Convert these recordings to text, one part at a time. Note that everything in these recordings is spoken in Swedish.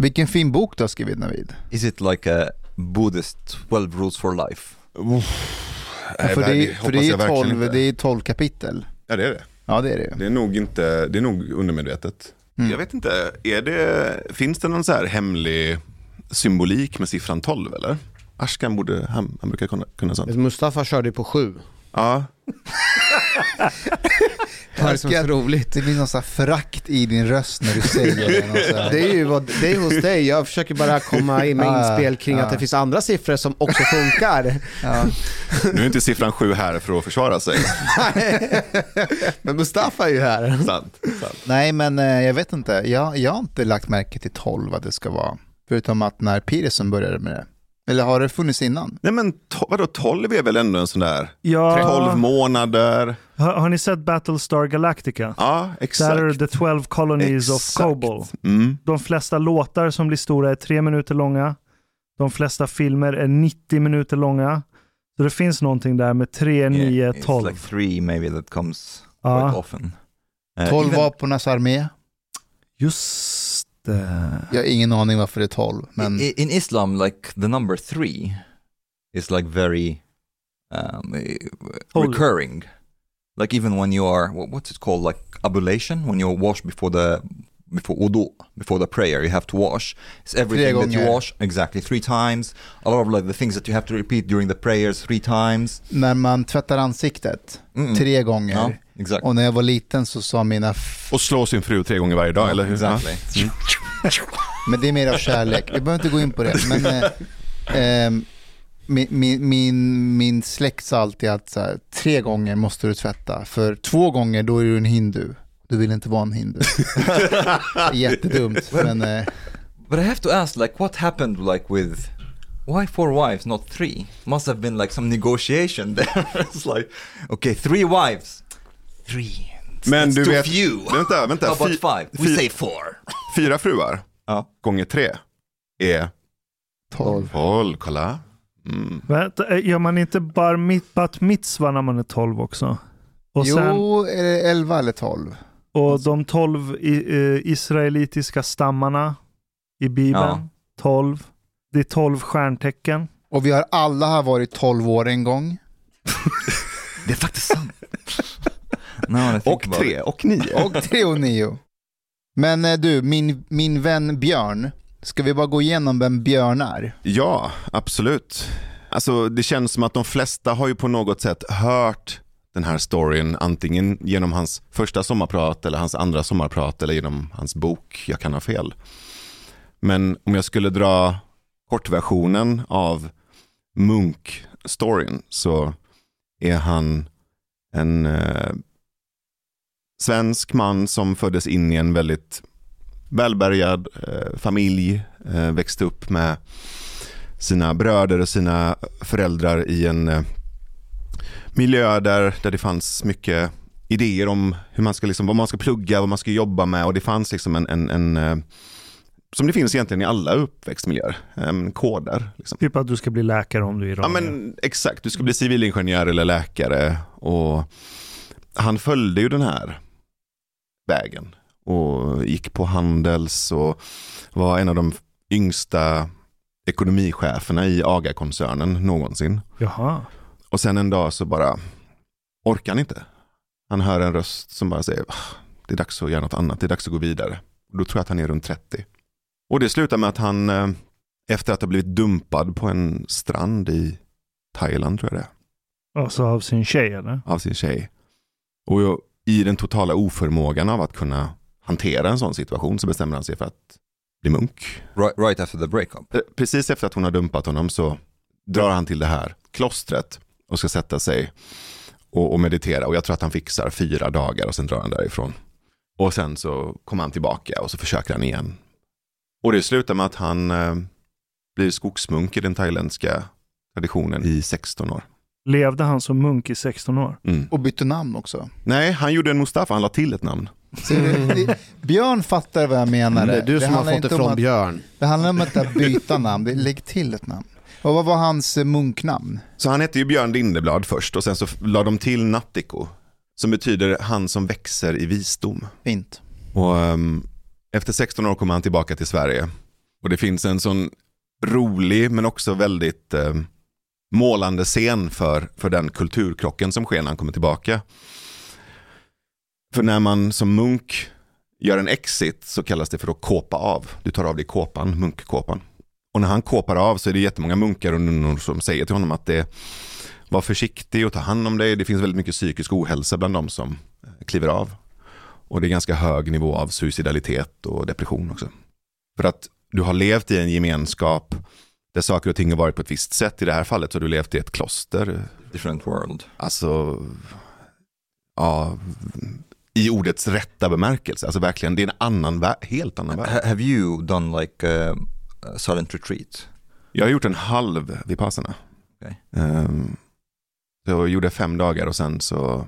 Vilken fin bok du har skrivit Navid. Is it like a Buddhist 12 rules for life? Ja, för det, för det är ju 12, det är 12 kapitel. Ja det är det. Ja det är det. Det är nog, inte, det är nog undermedvetet. Mm. Jag vet inte, är det, finns det någon så här hemlig symbolik med siffran 12 eller? Ashkan borde, han, han brukar kunna, kunna sånt. Mustafa körde på sju. Ja, Det är som så roligt. Det blir någon sån här förakt i din röst när du säger det. Det är ju vad, det är hos dig, jag försöker bara komma in med Ja, inspel kring ja. att det finns andra siffror som också funkar. Ja. nu är inte siffran 7 här för att försvara sig. Men Mustafa är ju här. sant, sant. Nej men eh, jag vet inte, jag, jag har inte lagt märke till 12 vad det ska vara. Förutom att när Peterson började med det. Eller har det funnits innan? Nej men to, vadå, 12 är väl ändå en sån där, Ja, 12 månader. har, har ni sett Battlestar Galactica? Ja, Där exakt. är the 12 colonies of Exakt. Kobol. Mm. De flesta låtar som blir stora är tre minuter långa. De flesta filmer är 90 minuter långa. Så det finns någonting där med 3, 9, Yeah, it's 12. like three maybe that comes Ja. quite often. Uh, 12 even- vapenas armé. Just det. Jag har ingen aning varför det är 12. Men I- In Islam, like the number three is like very um, recurring. Like even when you are, wha- what's it called, like ablution, when you wash before the before wudu, before the prayer, you have to wash. It's everything that you wash exactly three times. A lot of like the things that you have to repeat during the prayers three times. när man tvättar ansiktet Mm. tre gånger. Ja, exactly. Och när jag var liten så sa mina, Och slå sin fru tre gånger varje dag, eller hur? Exactly. men det är mer av kärlek. Vi behöver inte gå in på det. Men eh, ehm, min, min, min, min släkt sa alltid att så här, tre gånger måste du tvätta. För två gånger då är du en hindu. Du vill inte vara en hindu. Jättedumt. Men eh, But I have to ask, like, what happened, like, with why four wives, not three? Must have been like some negotiation there. it's like, okay, three wives, three. Men it's du vet- few. Vänta, vänta. How about five? We fy- say four. Fyra fruar Ja. gånger tre är 12. 12, kolla. Mm. Vänta, eh, Gör man inte bar mit, bat mitzva när man är 12 också? Och, sen, Jo, är det 11 eller 12? och de 12 i, eh, israelitiska stammarna i Bibeln, Ja. 12. Det är 12 stjärntecken. Och vi har alla har varit 12 år en gång. Det är faktiskt sant. No, Och tre, och nio. Och 3 och 9. Men eh, du, min, min vän Björn, ska vi bara gå igenom vem Björn är? Ja, absolut. Alltså det känns som att de flesta har ju på något sätt hört den här storyn antingen genom hans första sommarprat eller hans andra sommarprat eller genom hans bok, jag kan ha fel. Men om jag skulle dra kortversionen av Munk-storyn så är han en eh, svensk man som föddes in i en väldigt välbärgad eh, familj, eh, växte upp med sina bröder och sina föräldrar i en eh, miljö där, där det fanns mycket idéer om hur man ska, liksom, vad man ska plugga, vad man ska jobba med och det fanns liksom en, en, en eh, som det finns egentligen i alla uppväxtmiljöer, en koder. Liksom. Typ att du ska bli läkare om du är Ja iranier. men exakt, du ska bli civilingenjör eller läkare och han följde ju den här vägen och gick på Handels och var en av de yngsta ekonomicheferna i AGA-koncernen någonsin. Jaha. Och sen en dag så bara orkar han inte. Han hör en röst som bara säger "Ah, det är dags att göra något annat, det är dags att gå vidare. Och då tror jag att han är runt 30. Och det slutar med att han eh, efter att ha blivit dumpad på en strand i Thailand tror jag det är, Alltså av sin tjej eller? av sin tjej. Och i den totala oförmågan av att kunna hantera en sån situation så bestämmer han sig för att bli munk. Right, right after the breakup. Eh, Precis efter att hon har dumpat honom så drar han till det här klostret och ska sätta sig och, och meditera. Och jag tror att han fixar fyra dagar och sen drar han därifrån. Och sen så kommer han tillbaka och så försöker han igen. Och det slutar med att han eh, blir skogsmunk i den thailändska traditionen i 16 år. Levde han som munk i 16 år? Mm. Och bytte namn också. Nej, han gjorde en Mustafa, han la till ett namn. Så det, det, Björn fattar vad jag menar. Det är du som har fått det från att- Björn. Det handlar om att inte byta namn, det lägg till ett namn. Och vad var hans eh, munknamn? Så han hette ju Björn Lindeblad först och sen så la de till Nattiko. Som betyder han som växer i visdom. Fint. Och ehm, efter 16 år kommer han tillbaka till Sverige Och det finns en sån rolig men också väldigt eh, målande scen för, för den kulturkrocken som sker när han kommer tillbaka. För när man som munk gör en exit så kallas det för att kåpa av. Du tar av dig kåpan, munkkåpan. Och när han kåpar av så är det jättemånga munkar och nunnor som säger till honom att det var försiktig och ta hand om dig. Det finns väldigt mycket psykisk ohälsa bland de som kliver av. Och det är ganska hög nivå av suicidalitet och depression också. För att du har levt i en gemenskap där saker och ting har varit på ett visst sätt. I det här fallet så har du levt i ett kloster. Different world. Alltså, ja, i ordets rätta bemärkelse. Alltså verkligen, det är en annan värld, helt annan värld. Ha- have you done like a silent retreat? Jag har gjort en halv Vipassana. Okej. Ehm, så jag gjorde fem dagar och sen så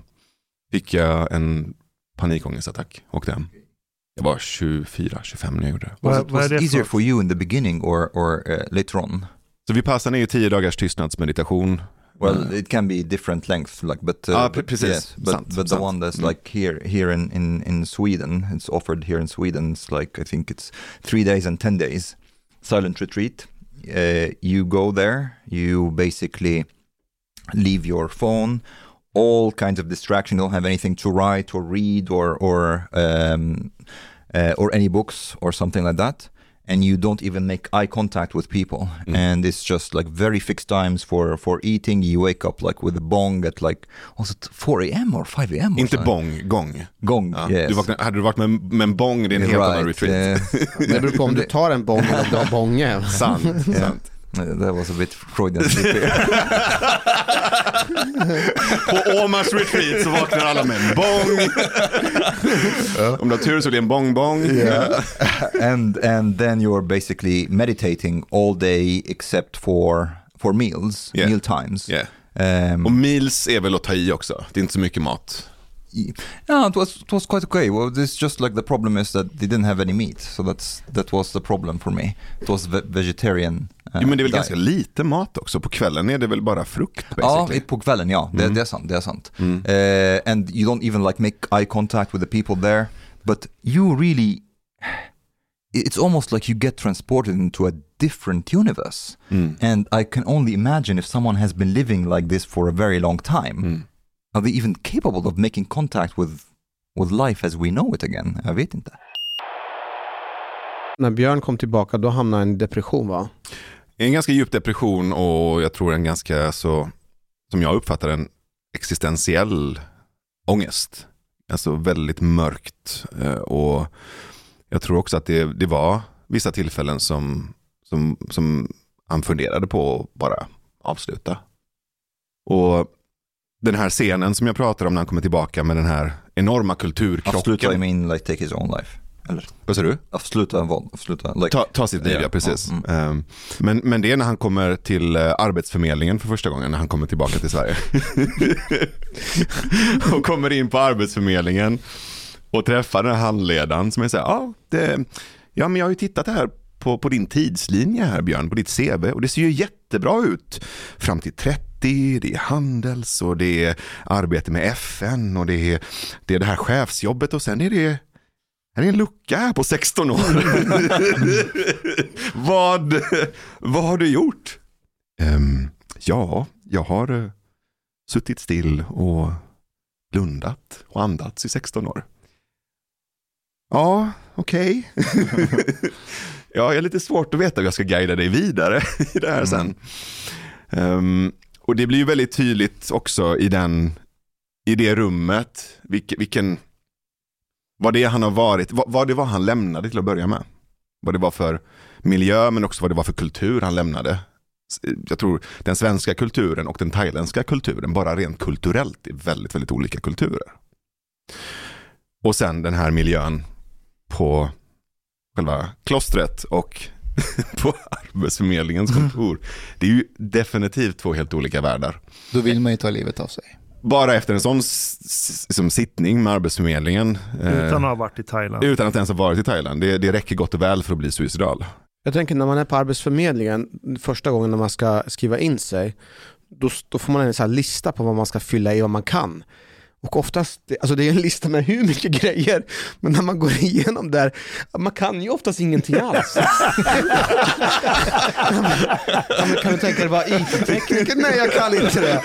fick jag en panikångestattack. Åkte hem. Jag var 24-25 när jag gjorde det. Was it was för easier for you in the beginning or, or uh, later on? Så Vipassana är ju tio dagars tystnadsmeditation. Well, Eh, it can be different lengths, like, but, uh, Ah, but precis. yes, but, Sant, but the sant. one that's Mm. like here, here in, in, in Sweden, it's offered here in Sweden. It's like I think it's three days and ten days silent retreat. Uh, you go there, you basically leave your phone, all kinds of distraction. You don't have anything to write or read or or um, uh, or any books or something like that. And you don't even make eye contact with people, Mm. and it's just like very fixed times for for eating. You wake up like with a bong at like was it 4 a.m. or 5 a.m. Inte bong, gång. Gong, Ja. yes. Du vaknar, hade du varit med, med en bong, det är en helt annan retreat. Det beror på om du tar en bång eller om du har bånge. Sant, Yeah. sant. That was a bit Freudian slip here. På Omars retreat så vaknar alla med en bong. Om du har tur så blir det en bong-bong. and and then you're basically meditating all day except for for meals, Yeah. meal times. Yeah. Um, Och meals är väl att ta i också. Det är inte så mycket mat. yeah, it was it was quite okay. Well, this just like the problem is that they didn't have any meat, so that's that was the problem for me. It was ve- vegetarian. Jo, men det är väl diet. ganska lite mat också. På kvällen är det väl bara frukt Ja, basically. i- på kvällen, ja. Det, Mm. det är sant. Det är sant. Mm. Uh, and you don't even like make eye contact with the people there, but you really, it's almost like you get transported into a different universe. Mm. And I can only imagine if someone has been living like this for a very long time, Mm. are they even capable of making contact with, with life as we know it again? Jag vet inte. När Björn kom tillbaka då hamnade han i en depression va? En ganska djup depression och jag tror en ganska så, som jag uppfattar en existentiell ångest. Alltså väldigt mörkt. Eh, och jag tror också att det, det var vissa tillfällen som, som, som han funderade på att bara avsluta. Och den här scenen som jag pratar om när han kommer tillbaka med den här enorma kulturkrocken. Avsluta, I min, like take his own life. Eller? Vad sa du? Avsluta vad? Avsluta, like, Ta, ta sitt liv, Ja, ja precis. ja, Ehm, Men, men det är när han kommer till eh, Arbetsförmedlingen för första gången, när han kommer tillbaka till Sverige. och kommer in på Arbetsförmedlingen och träffar den här handledaren som är så här, ja, det, ja men jag har ju tittat här på, på din tidslinje här Björn, på ditt CV och det ser ju jättebra ut. Fram till 30, det är Handels och det är arbete med FN och det är det, är det här chefsjobbet och sen är det här är en lucka här på 16 år. vad, vad har du gjort? Ehm, ja, jag har eh, suttit still och blundat och andats i 16 år. Ja, okej. ja, jag är lite svårt att veta hur jag ska guida dig vidare i det här sen. Ehm, och det blir ju väldigt tydligt också i, den, i det rummet vilken, vilken vad det han har varit, vad, vad det var han lämnade till att börja med. Vad det var för miljö men också vad det var för kultur han lämnade. Jag tror den svenska kulturen och den thailändska kulturen, bara rent kulturellt, är väldigt, väldigt olika kulturer. Och sen den här miljön på själva klostret och på Arbetsförmedlingens kontor. Det är ju definitivt två helt olika världar. Då vill man ju ta livet av sig. Bara efter en sån s- s- som sittning med Arbetsförmedlingen. eh, Utan att ha varit i Thailand. utan att ens ha varit i Thailand. Det, det räcker gott och väl för att bli suicidal. Jag tänker när man är på Arbetsförmedlingen, första gången när man ska skriva in sig, då, då får man en sån här lista på vad man ska fylla i vad man kan. Och oftast, alltså det är en lista med hur mycket grejer, men när man går igenom där, man kan ju oftast ingenting alls. ja, men kan du tänka dig vara IT-tekniker? Nej, jag kan inte det.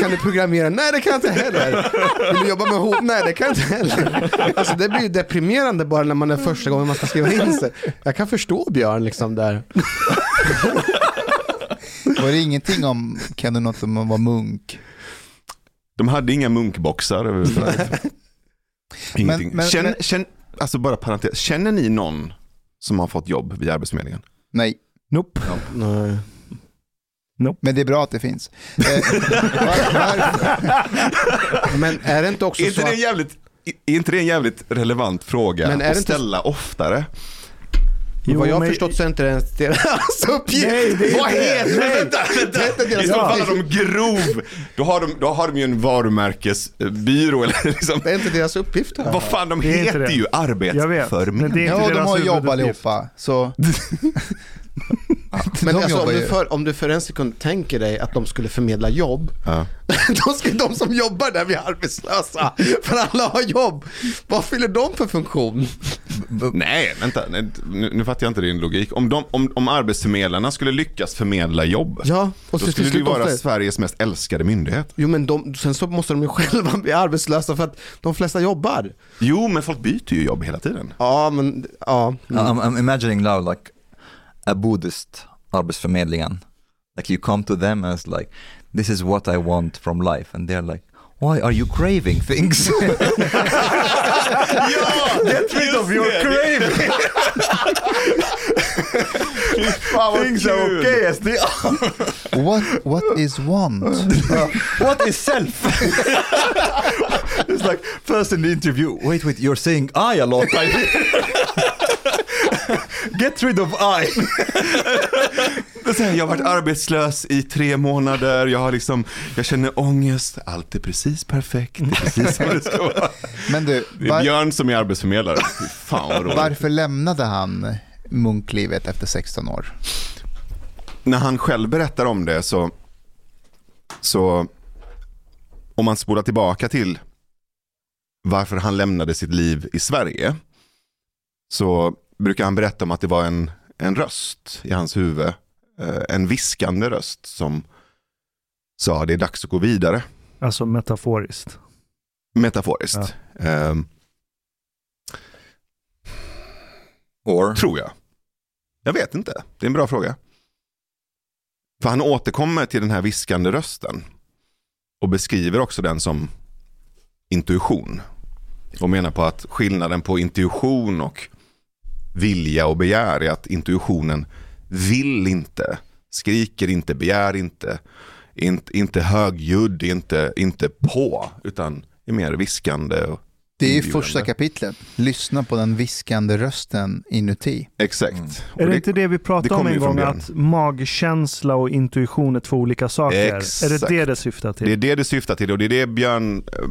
Kan du programmera? Nej, det kan jag inte heller. Vill du jobba med hot? Nej, det kan jag inte heller. Alltså det blir ju deprimerande bara när man är första gången man ska skriva in sig. Jag kan förstå Björn liksom där. Var det ingenting om, kan du något om att vara munk? De hade inga munkboxar. Ingenting. Men- men- känn, men- känn, alltså bara parentes, känner ni någon som har fått jobb via Arbetsförmedlingen? Nej, Nope. Nej. men det är bra att det finns. Eh? Men är det inte också Är inte, så det en att, jävligt, är inte det en jävligt relevant fråga Men är att det inte- ställa oftare? Jo, vad jag har men- förstått så är inte det ens deras uppgift. Nej, det är Vad inte heter det? Vänta, vänta, det är deras fall uppgift. de grov. Då har de, då har de ju en varumärkesbyrå eller liksom. Det är inte deras uppgift. Här. Vad fan, de heter ju inte Ja, de har jobb allihopa. Så Men de alltså, om, du för, om du för en sekund tänker dig att de skulle förmedla jobb, Ja. då ska de som jobbar där bli arbetslösa, för alla har jobb. Vad fyller de för funktion? Nej, vänta, nej, nu, nu fattar jag inte din logik. Om, de, om, om arbetsförmedlarna skulle lyckas förmedla jobb, Ja, och då skulle det ju vara ofta- Sveriges mest älskade myndighet. Jo men de, sen så måste de ju själva bli arbetslösa för att de flesta jobbar. Jo, men folk byter ju jobb hela tiden. Ja men, ja. I'm, I'm imagining now like a Buddhist arbetsförmedlingen. Like you come to them as like, this is what I want from life. And they're like, why are you craving things? ja, Get rid of your craving! Things are okay as they are. what, what is want? What is self? it's like first in the interview, wait, wait, you're saying I a lot. I Get rid of I. Jag har varit arbetslös i tre månader, jag, har liksom, jag känner ångest, allt är precis perfekt, det är precis som det ska vara. Men du, Det är Björn som är arbetsförmedlare. Fan vad varför lämnade han munklivet efter 16 år? När han själv berättar om det så, så om man spolar tillbaka till varför han lämnade sitt liv i Sverige så brukar han berätta om att det var en, en röst i hans huvud, eh, en viskande röst som sa det är dags att gå vidare. Alltså metaforiskt. Metaforiskt. Ehm, Or tror jag. Jag vet inte. Det är en bra fråga. För han återkommer till den här viskande rösten. Och beskriver också den som intuition. Och menar på att skillnaden på intuition och vilja och begär är att intuitionen vill inte, skriker inte, begär inte, inte, inte högljudd, inte, inte på, utan är mer viskande. Och Det är första kapitlet. Lyssna på den viskande rösten inuti. Exakt. Mm. Är det inte det vi pratade det om en gång? Att magkänsla och intuition är två olika saker. Exakt. Är det det det syftar till? Det är det det syftar till och det är det Björn eh,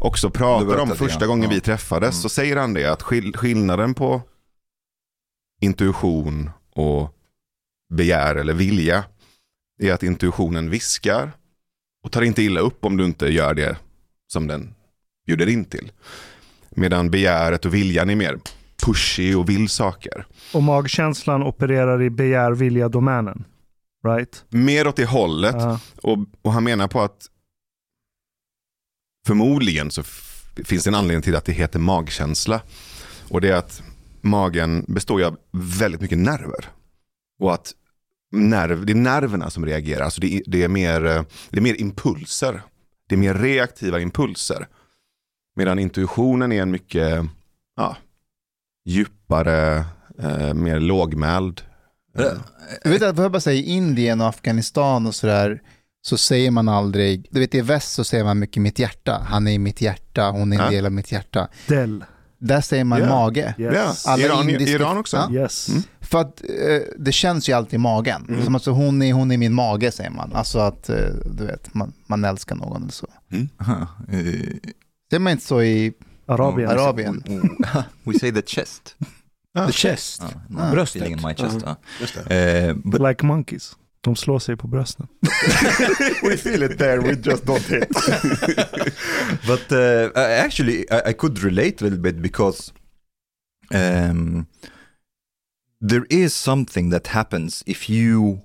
också pratar om det, första ja. gången Ja. vi träffades. Mm. Så säger han det att skill- skillnaden på intuition och begär eller vilja är att intuitionen viskar och tar inte illa upp om du inte gör det som den bjuder in till. Medan begäret och viljan är mer pushy och vill saker. Och magkänslan opererar i begär, vilja, domänen. Right? Mer åt det hållet. Ja. Och, och han menar på att förmodligen så finns det en anledning till att det heter magkänsla. Och det är att magen består ju av väldigt mycket nerver. Och att nerv, det är nerverna som reagerar. Alltså det, är, det, är mer, eh, det är mer impulser. Det är mer reaktiva impulser. Medan intuitionen är en mycket ja, djupare, eh, mer lågmäld. eh, Du vet att, får jag bara säga, i Indien och Afghanistan och sådär, så säger man aldrig, du vet i väst så säger man mycket mitt hjärta, han är i mitt hjärta, hon är en Ja. del av mitt hjärta. Del. Där säger man Ja. mage. Yes. Alla Iran, indiska- Iran också. Ja. Yes. Mm. För att eh, det känns ju alltid i magen. Mm. Som att så, hon, är, hon är min mage säger man. Alltså att eh, du vet, man, man älskar någon eller så. Uh, Det är man inte så i Arabien. Arabien. we say the chest. The chest. Uh, no, Ah. Bröstet. My chest. Uh. Just det. Uh, but Like monkeys. De slår sig på brösten. We feel it there, we just don't hit. but uh, I- actually, I, I could relate a little bit because um, there is something that happens if you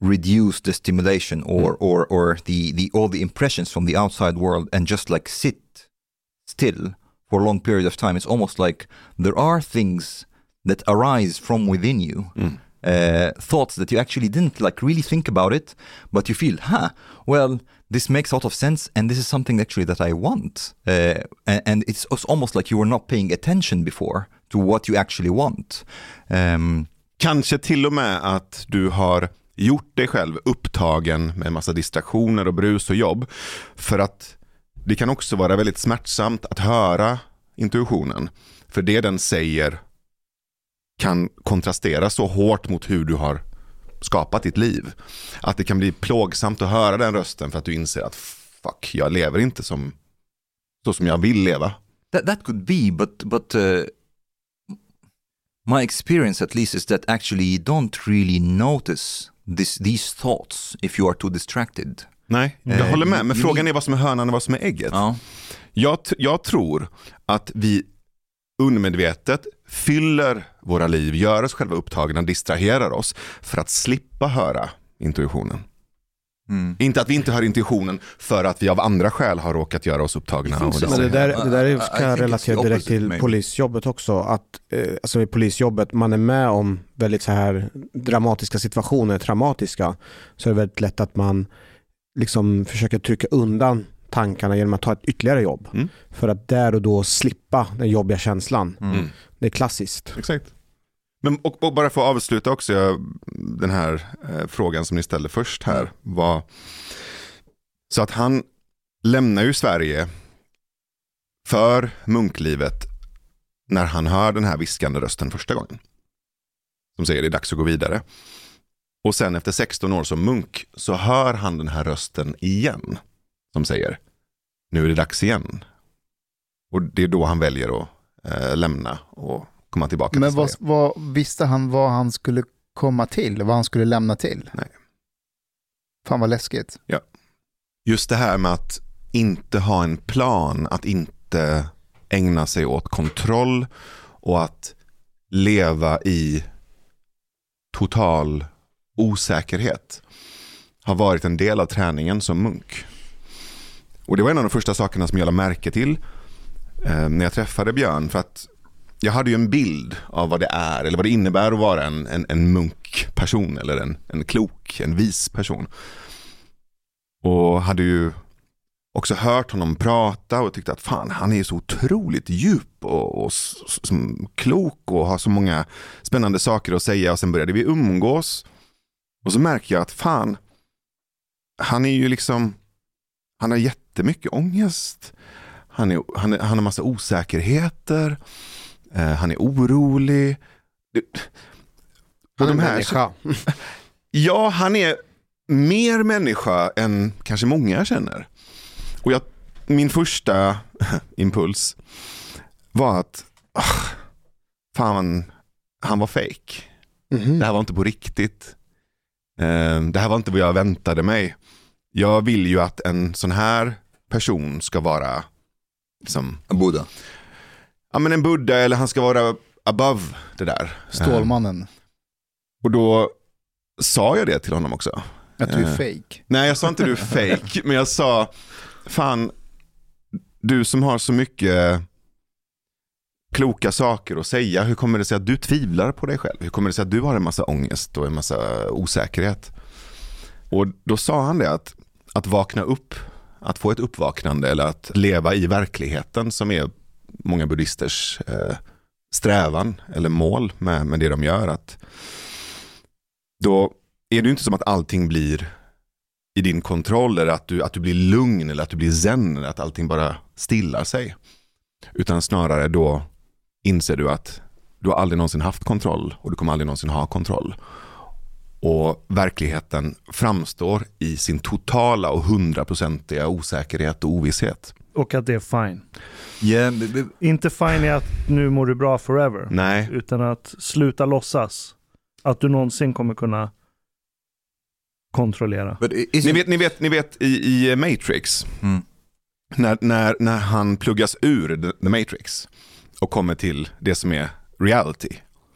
reduce the stimulation or or or the the all the impressions from the outside world and just like sit still for a long period of time. It's almost like there are things that arise from within you. Uh, thoughts that you actually didn't like really think about it, but you feel, huh, well, this makes a lot of sense, and this is something actually that I want. Uh, and, and it's, it's almost like you were not paying attention before to what you actually want. Um, Kanske till och med att du har gjort dig själv upptagen med massa distraktioner och brus och jobb. För att det kan också vara väldigt smärtsamt att höra intuitionen. För det den säger kan kontrastera så hårt mot hur du har skapat ditt liv. Att det kan bli plågsamt att höra den rösten för att du inser att fuck, jag lever inte som så som jag vill leva. That that could be, but but uh, my experience at least is that actually you don't really notice this these thoughts if you are too distracted. Nej, jag Eh, håller med. Men frågan är vad som är hönan och vad som är ägget. Ja. Jag, jag tror att vi undermedvetet fyller våra liv, gör oss själva upptagna, distraherar oss för att slippa höra intuitionen. Mm. Inte att vi inte hör intuitionen för att vi av andra skäl har råkat göra oss upptagna. Men det där, det där kan jag relatera direkt till maybe. polisjobbet också. Att, eh, alltså i polisjobbet, man är med om väldigt så här dramatiska situationer, traumatiska. Så är det väldigt lätt att man liksom försöker trycka undan tankarna genom att ta ett ytterligare jobb. Mm. För att där och då slippa den jobbiga känslan. Mm. Det är klassiskt. Exakt. Men, och, och bara för att avsluta också, jag, den här eh, frågan som ni ställde först här var, så att han lämnar ju Sverige för munklivet när han hör den här viskande rösten första gången. Som säger det är dags att gå vidare. Och sen efter 16 år som munk så hör han den här rösten igen. Som säger nu är det dags igen. Och det är då han väljer att eh, lämna och komma tillbaka Men till vad, Sverige. vad, visste han vad han skulle komma till? Vad han skulle lämna till? Nej. Fan vad läskigt. Just det här med att inte ha en plan, att inte ägna sig åt kontroll och att leva i total osäkerhet har varit en del av träningen som munk. Och det var en av de första sakerna som jag lade märke till eh, när jag träffade Björn. För att jag hade ju en bild av vad det är eller vad det innebär att vara en, en, en munkperson eller en, en klok, en vis person. Och hade ju också hört honom prata och tyckte att fan han är så otroligt djup och, och som klok och har så många spännande saker att säga. Och sen började vi umgås. Och så märker jag att fan, han är ju liksom, han har jättemycket ångest. Han, är, han, är, han har massa osäkerheter. Eh, han är orolig. Han är här- människa. Ja, han är mer människa än kanske många känner. Och jag, min första impuls var att ah, fan, han var fake. Mhm. Det här var inte på riktigt. Eh, Det här var inte vad jag väntade mig. Jag vill ju att en sån här person ska vara liksom, Buddha. ja, men en buddha eller han ska vara above det där. Stålmannen. Och då sa jag det till honom också. Att du är Eh. fake. Nej, jag sa inte du är fake, men jag sa, fan, du som har så mycket kloka saker att säga, hur kommer det sig att du tvivlar på dig själv? Hur kommer det sig att du har en massa ångest och en massa osäkerhet? Och då sa han det att, att vakna upp, att få ett uppvaknande eller att leva i verkligheten som är många buddhisters eh, strävan eller mål med, med det de gör. Att då är det ju inte som att allting blir i din kontroll eller att du, att du blir lugn eller att du blir zen eller att allting bara stillar sig. Utan snarare då inser du att du har aldrig någonsin haft kontroll och du kommer aldrig någonsin ha kontroll. Och verkligheten framstår i sin totala och hundraprocentiga osäkerhet och ovisshet. Och att det är fine. Yeah, but, Inte fine är att nu mår du bra forever. Nej, Utan att sluta låtsas att du någonsin kommer kunna kontrollera. I- Ni vet, ni vet, ni vet i, i Matrix, Mm. när, när, när han pluggas ur The, The Matrix och kommer till det som är reality.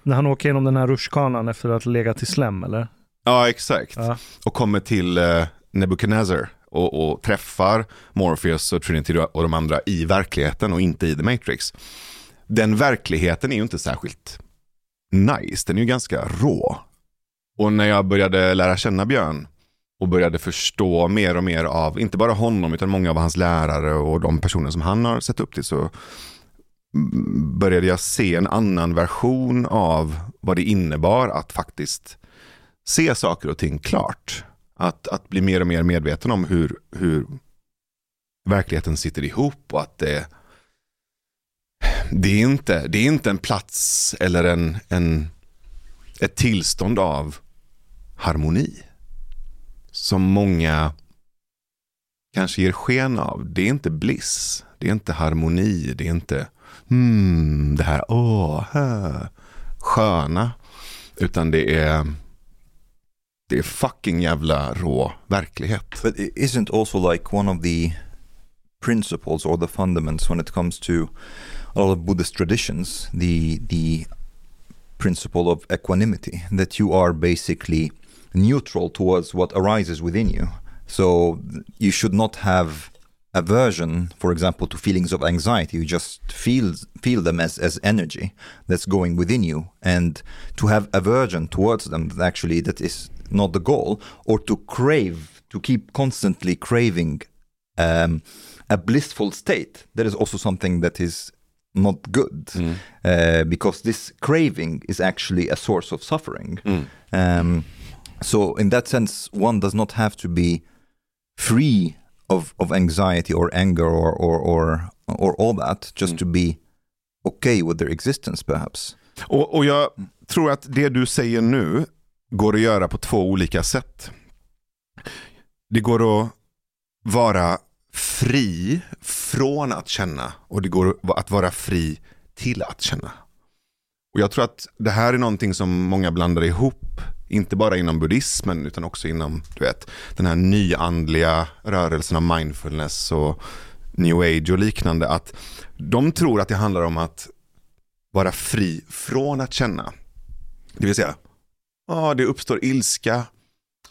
När han åker genom den här rutschkanan efter att ha legat i slem eller? Ja, exakt. Ja. Och kommer till eh, Nebuchadnezzar och, och träffar Morpheus och Trinity och de andra i verkligheten och inte i The Matrix. Den verkligheten är ju inte särskilt nice, den är ju ganska rå. Och när jag började lära känna Björn och började förstå mer och mer av, inte bara honom, utan många av hans lärare och de personer som han har sett upp till, så började jag se en annan version av vad det innebar att faktiskt se saker och ting klart. Att, att bli mer och mer medveten om hur, hur verkligheten sitter ihop och att det, det, är, inte, det är inte en plats eller en, en, ett tillstånd av harmoni. Som många kanske ger sken av. Det är inte bliss, det är inte harmoni, det är inte hmm, det här åh, här, sköna. Utan det är det är fucking jävla rå verklighet. But i- isn't also like one of the principles or the fundaments when it comes to a lot of Buddhist traditions, the the principle of equanimity, that you are basically neutral towards what arises within you. So you should not have aversion, for example, to feelings of anxiety. You just feel feel them as, as energy that's going within you, and to have aversion towards them that actually that is not the goal, or to crave, to keep constantly craving um, a blissful state. That is also something that is not good, uh, because this craving is actually a source of suffering. Um, so in that sense, one does not have to be free of, of anxiety or anger or, or, or, or all that just to be okay with their existence perhaps. Och, och jag tror att det du säger nu går att göra på två olika sätt. Det går att vara fri från att känna och det går att vara fri till att känna. Och Jag tror att det här är någonting som många blandar ihop, inte bara inom buddhismen utan också inom du vet, den här nyandliga rörelsen av mindfulness och new age och liknande. Att de tror att det handlar om att vara fri från att känna. Det vill säga, ja, det uppstår ilska,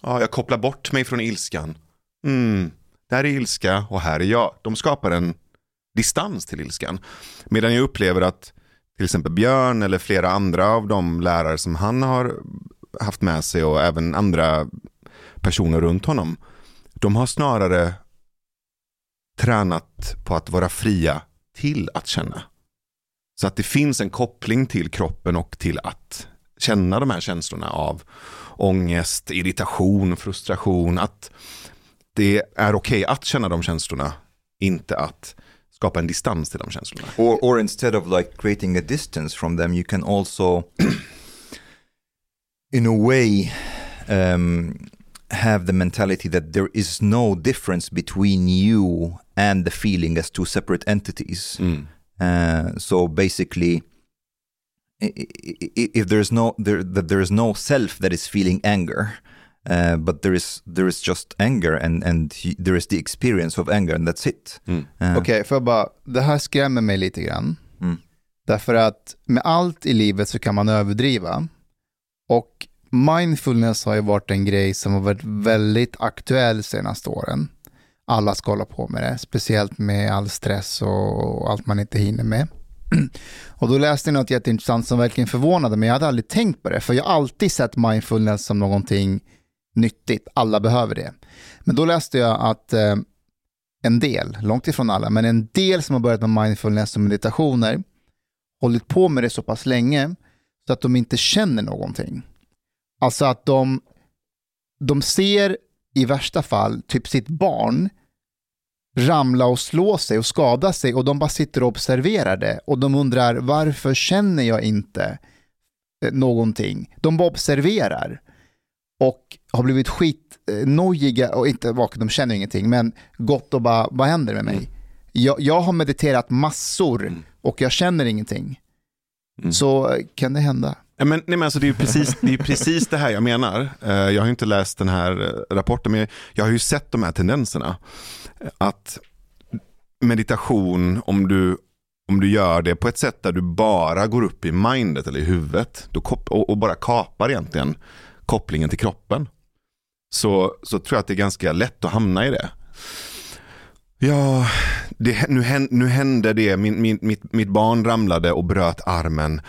ja, jag kopplar bort mig från ilskan. Mm, där är ilska och här är jag. De skapar en distans till ilskan. Medan jag upplever att till exempel Björn eller flera andra av de lärare som han har haft med sig och även andra personer runt honom. De har snarare tränat på att vara fria till att känna. Så att det finns en koppling till kroppen och till att känna de här känslorna av ångest, irritation, frustration. Att det är okej att känna de känslorna, inte att skapa en distans till de känslorna. Or, or instead of like creating a distance from them, you can also, in a way, um, have the mentality that there is no difference between you and the feeling as two separate entities. Uh, so basically, if there's no there that there is no self that is feeling anger, uh, but there is there is just anger and and y- there is the experience of anger and that's it. Uh, Okej, för jag bara, det här skrämmer mig lite grann. Mm. Därför att med allt i livet så kan man överdriva. Och mindfulness har ju varit en grej som har varit väldigt aktuell senaste åren. Alla ska hålla på med det, speciellt med all stress och allt man inte hinner med. Och då läste jag något jätteintressant som verkligen förvånade mig. Jag hade aldrig tänkt på det, för jag har alltid sett mindfulness som någonting nyttigt. Alla behöver det. Men då läste jag att eh, en del, långt ifrån alla, men en del som har börjat med mindfulness och meditationer, hållit på med det så pass länge så att de inte känner någonting. Alltså att de, de ser i värsta fall typ sitt barn ramla och slå sig och skada sig och de bara sitter och observerar det och de undrar varför känner jag inte eh, någonting? De bara observerar och har blivit skitnojiga och inte vakna, de känner ingenting, men gått och bara, vad händer med mig? Jag, jag har mediterat massor och jag känner ingenting. Mm. Så eh, kan det hända. Men, nej, men alltså, det är precis det, är precis det här jag menar. Eh, jag har inte läst den här rapporten, men jag har ju sett de här tendenserna. Att meditation, om du, om du gör det på ett sätt där du bara går upp i mindet eller i huvudet då och, och bara kapar egentligen kopplingen till kroppen. Så, så tror jag att det är ganska lätt att hamna i det. Ja, det, nu, nu hände det. Min, min, mitt, mitt barn ramlade och bröt armen.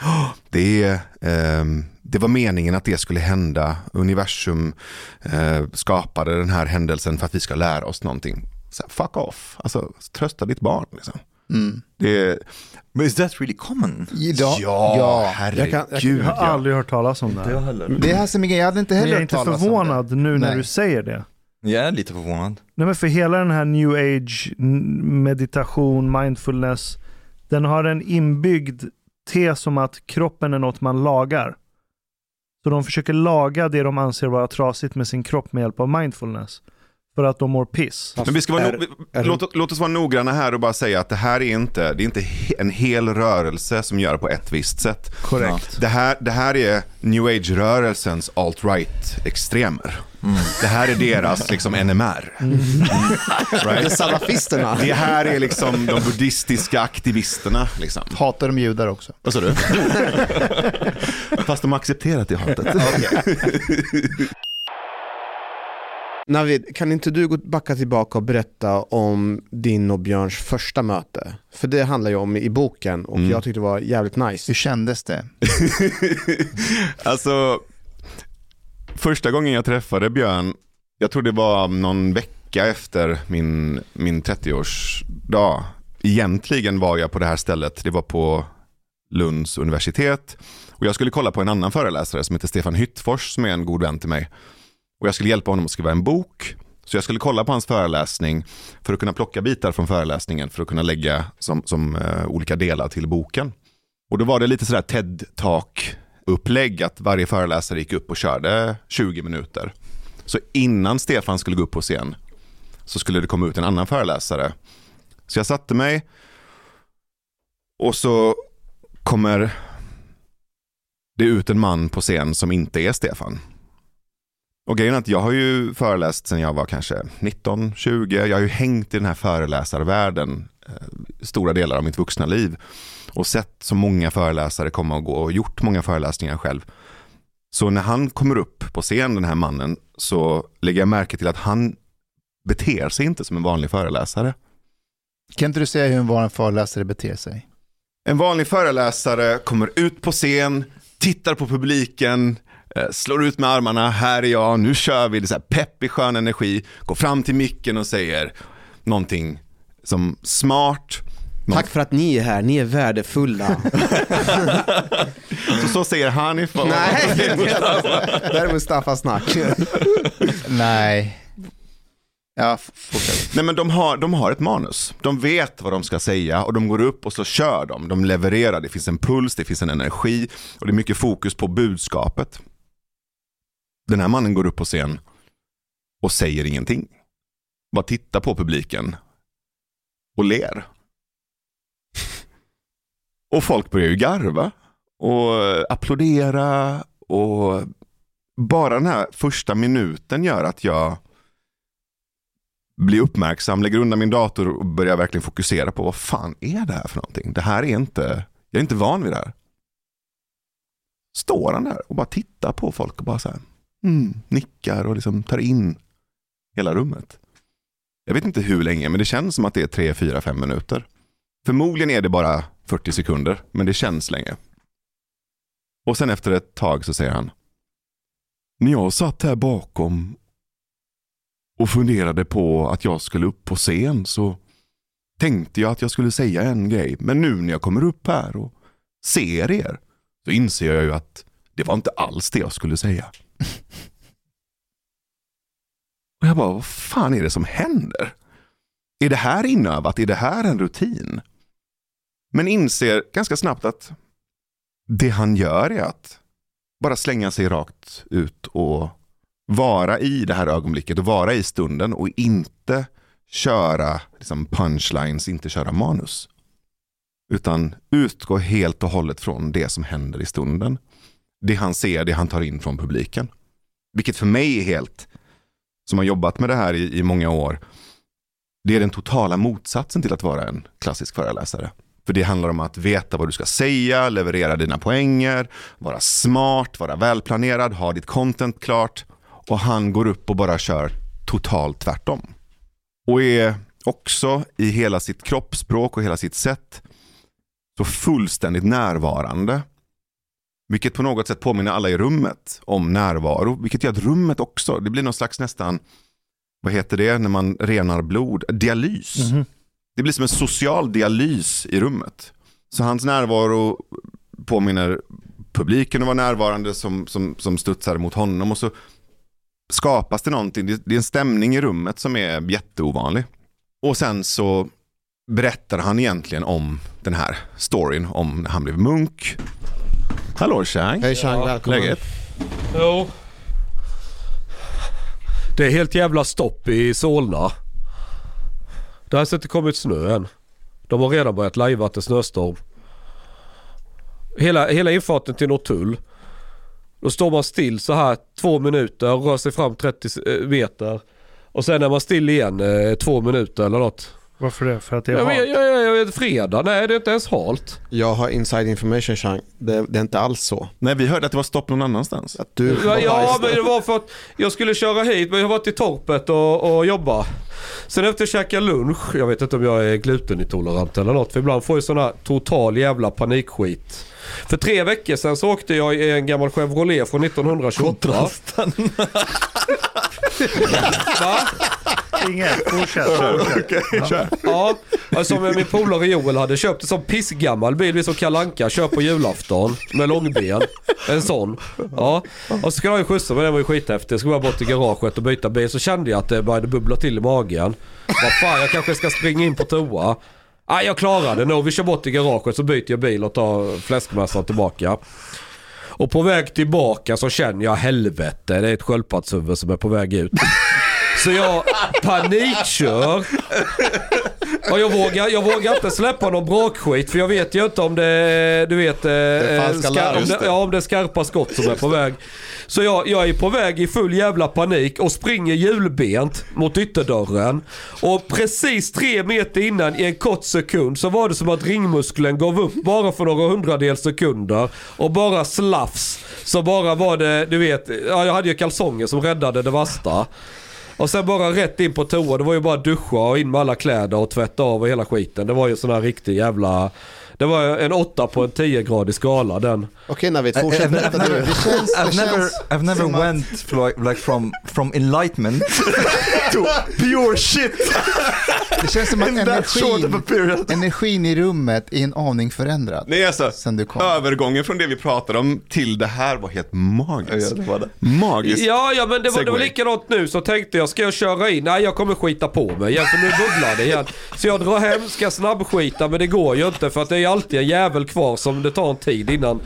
Det, eh, det var meningen att det skulle hända. Universum eh, skapade den här händelsen för att vi ska lära oss någonting. Så här, fuck off, alltså trösta ditt barn. Liksom. Mm. Det, But is that really common? Ja, ja, ja. herregud. Jag kan- jag Jag har aldrig hört talas om det Inte jag heller. Det är här som är jag hade inte Men heller jag är hört inte talas om förvånad nu när Nej. du säger det. Jag är lite förvånad. Nej men för hela den här new age meditation, mindfulness, den har en inbyggd tes om att kroppen är något man lagar. Så de försöker laga det de anser vara trasigt med sin kropp med hjälp av mindfulness. För att de mår piss. Men vi ska vara Är- är- låt, låt oss vara noggranna här och bara säga att det här är inte, det är inte en hel rörelse som gör på ett visst sätt. Korrekt. Det här, det här är new age-rörelsens alt-right extremer. Det här är deras liksom NMR. Det är Right? salafisterna. Det här är liksom de buddhistiska aktivisterna. Liksom. Hatar de judar också? Vad sa du? Fast de har accepterat det hatet. Navid, kan inte du gå backa tillbaka och berätta om din och Björns första möte? För det handlar ju om i boken och Mm. jag tyckte det var jävligt nice. Hur kändes det? alltså, första gången jag träffade Björn, jag tror det var någon vecka efter min, min 30-årsdag. Egentligen var jag på det här stället, det var på Lunds universitet. Och jag skulle kolla på en annan föreläsare som heter Stefan Hyttfors som är en god vän till mig. Och jag skulle hjälpa honom att skriva en bok. Så jag skulle kolla på hans föreläsning för att kunna plocka bitar från föreläsningen för att kunna lägga som, som uh, olika delar till boken. Och då var det lite sådär TED-talk upplägg att varje föreläsare gick upp och körde 20 minuter. Så innan Stefan skulle gå upp på scen så skulle det komma ut en annan föreläsare. Så jag satte mig och så kommer det ut en man på scen som inte är Stefan. Och grejen är att jag har ju föreläst sedan jag var kanske 19, 20. Jag har ju hängt i den här föreläsarvärlden eh, stora delar av mitt vuxna liv och sett så många föreläsare komma och gå och gjort många föreläsningar själv. Så när han kommer upp på scen, den här mannen, så lägger jag märke till att han beter sig inte som en vanlig föreläsare. Kan inte du säga hur en vanlig föreläsare beter sig? En vanlig föreläsare kommer ut på scen, tittar på publiken, slår ut med armarna, här är jag, nu kör vi, det är så här peppig skön energi, går fram till micken och säger någonting som smart. Tack för att ni är här, ni är värdefulla. Så, så säger han ifrån. Nej, det här är Mustafas snack. Nej. Ja, fortsätt. Nej men de har, de har ett manus. De vet vad de ska säga och de går upp och så kör de. De levererar, det finns en puls, det finns en energi och det är mycket fokus på budskapet. Den här mannen går upp på scen och säger ingenting. Bara tittar på publiken och ler. Och folk börjar ju garva och applådera och bara den här första minuten gör att jag blir uppmärksam, lägger undan min dator och börjar verkligen fokusera på vad fan är det här för någonting? Det här är inte, jag är inte van vid det här. Står han där och bara tittar på folk och bara så här, mm, nickar och liksom tar in hela rummet. Jag vet inte hur länge, men det känns som att det är tre, fyra, fem minuter. Förmodligen är det bara 40 sekunder, men det känns länge. Och sen efter ett tag så säger han, när jag satt här bakom och funderade på att jag skulle upp på scen så tänkte jag att jag skulle säga en grej. Men nu när jag kommer upp här och ser er så inser jag ju att det var inte alls det jag skulle säga. Och jag bara, vad fan är det som händer? Är det här inövat? Är det här en rutin? Men inser ganska snabbt att det han gör är att bara slänga sig rakt ut och vara i det här ögonblicket och vara i stunden och inte köra liksom punchlines, inte köra manus. Utan utgå helt och hållet från det som händer i stunden det han ser, det han tar in från publiken. Vilket för mig är helt, som har jobbat med det här i, i många år, det är den totala motsatsen till att vara en klassisk föreläsare. För det handlar om att veta vad du ska säga, leverera dina poänger, vara smart, vara välplanerad, ha ditt content klart. Och han går upp och bara kör totalt tvärtom. Och är också i hela sitt kroppsspråk och hela sitt sätt så fullständigt närvarande. Vilket på något sätt påminner alla i rummet om närvaro. Vilket gör att rummet också, det blir någon slags nästan, vad heter det när man renar blod? Dialys. Mhm. Det blir som en social dialys i rummet. Så hans närvaro påminner publiken att vara närvarande som, som, som studsar mot honom. Och så skapas det någonting, det, det är en stämning i rummet som är jätteovanlig. Och sen så berättar han egentligen om den här storyn om när han blev munk. Hallå Chang, Hej Chang, välkommen. läget? Jo. Det är helt jävla stopp i Solna. Det har inte kommit snö än. De har redan börjat lajva att det är snöstorm. Hela, hela infarten till Norrtull. Då står man still så här två minuter och rör sig fram 30 eh, meter. Och sen är man still igen eh, två minuter eller något. Varför det? För att det är Jag halt? jag, jag, jag vet, fredag? Nej det är inte ens halt. Jag har inside information Chang. Det, det är inte alls så. Nej, vi hörde att det var stopp någon annanstans. Att du Ja, ja men det var för att jag skulle köra hit men jag varit i torpet och, och jobba. Sen efter att käka lunch, jag vet inte om jag är glutenintolerant eller något för ibland får jag sån här total jävla panikskit. För tre veckor sedan så åkte jag i en gammal Chevrolet från 1928. Va? Inget, fortsätt. fortsätt. Ja, alltså, som min polare Joel hade köpt en sån pissgammal bil, vi som Kalanka kör på julafton med långben. En sån. Ja, och så skulle han ju skjutsa men den var ju skithäftig. Jag skulle bara bort till garaget och byta bil. Så kände jag att det började bubbla till i magen. Vad fan, jag kanske ska springa in på toa ah, jag klarar det nog. Vi kör bort till garaget så byter jag bil och tar fläskmassan tillbaka. Och på väg tillbaka så känner jag helvete, det är ett sköldpaddshuvud som är på väg ut. Så jag panikkör. Och jag vågar, jag vågar inte släppa någon brakskit för jag vet ju inte om det, du vet, eh, falska ska- larm, om, det, det. ja, om det är skarpa skott som är på väg. Så jag, jag är på väg i full jävla panik och springer hjulbent mot ytterdörren. Och precis tre meter innan i en kort sekund så var det som att ringmuskeln gav upp bara för några hundradels sekunder. Och bara slafs. Så bara var det, du vet, ja, jag hade ju kalsonger som räddade det värsta. Och sen bara rätt in på toa. Det var ju bara duscha och in med alla kläder och tvätta av och hela skiten. Det var ju sån här riktig jävla... Det var en åtta på en 10-gradig skala den. Okej Navid, I- fortsätt I've, berätta du. I've never, I've never went like from from enlightenment. Pure shit! Det känns som att energin, energin i rummet är en aning förändrad Nej, alltså, sen du kom. övergången från det vi pratade om till det här var helt var det. Magiskt. Ja, ja men det var, det var likadant nu så tänkte jag, ska jag köra in? Nej jag kommer skita på mig igen för nu bubblar det igen. Så jag drar hem, ska snabbskita men det går ju inte för att det är alltid en jävel kvar som det tar en tid innan.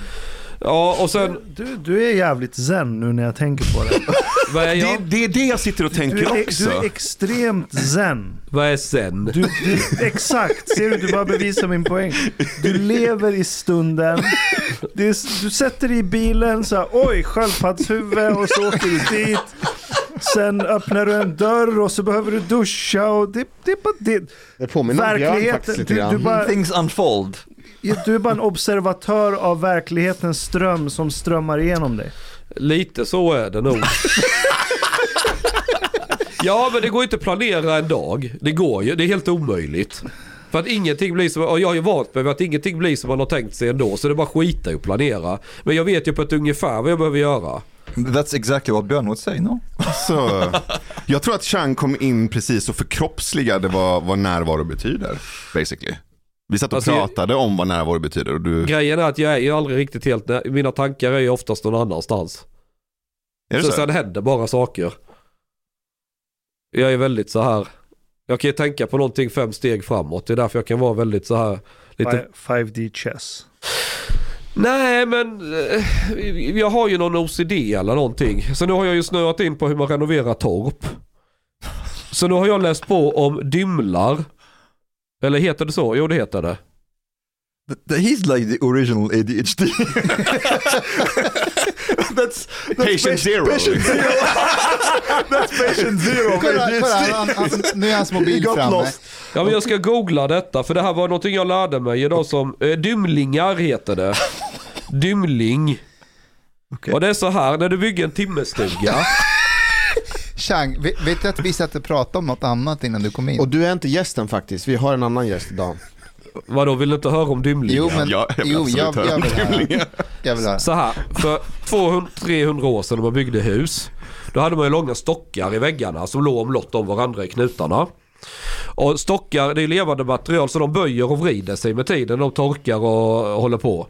Ja och sen, Du, du är jävligt zen nu när jag tänker på det. vad är Det, jag? det är det jag sitter och Du tänker är, också. du är extremt zen. Vad är sen? Du, du, exakt, ser du? Du bara bevisar min poäng. Du lever i stunden. Det är, du sätter dig i bilen så här, oj, sköldpaddshuvud och så åker du dit. Sen öppnar du en dörr och så behöver du duscha och det, det är bara det. Det påminner om Björn Verkligheten, faktiskt lite du, du, grann. bara, Things unfold. Du är bara en observatör av verklighetens ström som strömmar igenom dig. Lite så är det nog. ja men det går ju inte att planera en dag. Det går ju, det är helt omöjligt. För att ingenting blir som, och jag har ju vant mig att ingenting blir som man har tänkt sig ändå. Så det är bara skita i att planera. Men jag vet ju på ett ungefär vad jag behöver göra. That's exactly what Björn would say, no? Så, jag tror att Chang kom in precis och förkroppsligade vad, vad närvaro betyder. Basically. Vi satt och Alltså, pratade om vad närvaro betyder och du... Grejen är att jag är ju aldrig riktigt helt, mina tankar är ju oftast någon annanstans. Är det Så så? sen händer bara saker. Jag är väldigt så här. Jag kan ju tänka på någonting fem steg framåt. Det är därför jag kan vara väldigt så här. Lite 5D chess. Nej men eh, jag har ju någon OCD eller någonting. Så nu har jag ju snöat in på hur man renoverar torp. Så nu har jag läst på om dymlar. Eller heter det så? Jo det heter det. he's like the original ADHD. that's, that's Patient zero. Patient zero. that's patient zero. Kolla, ADHD. kolla han, han, nu är hans mobil He got framme. lost. Ja men jag ska googla detta för det här var någonting jag lärde mig idag som eh, dymlingar heter det. Dymling. Okej. Och det är så här när du bygger en timmerstuga. Chang, vet, vet du att vi satt och pratade om något annat innan du kom in? Och du är inte gästen faktiskt, vi har en annan gäst idag. Vadå vill du inte höra om dymlingar? jo, men Ja, jag vill jo, absolut jag, höra jag, vill höra. jag vill höra. Så här, för 200-300 år sedan när man byggde hus. Då hade man ju långa stockar i väggarna som låg omlott om varandra i knutarna. Och stockar det är levande material så de böjer och vrider sig med tiden. De torkar och håller på.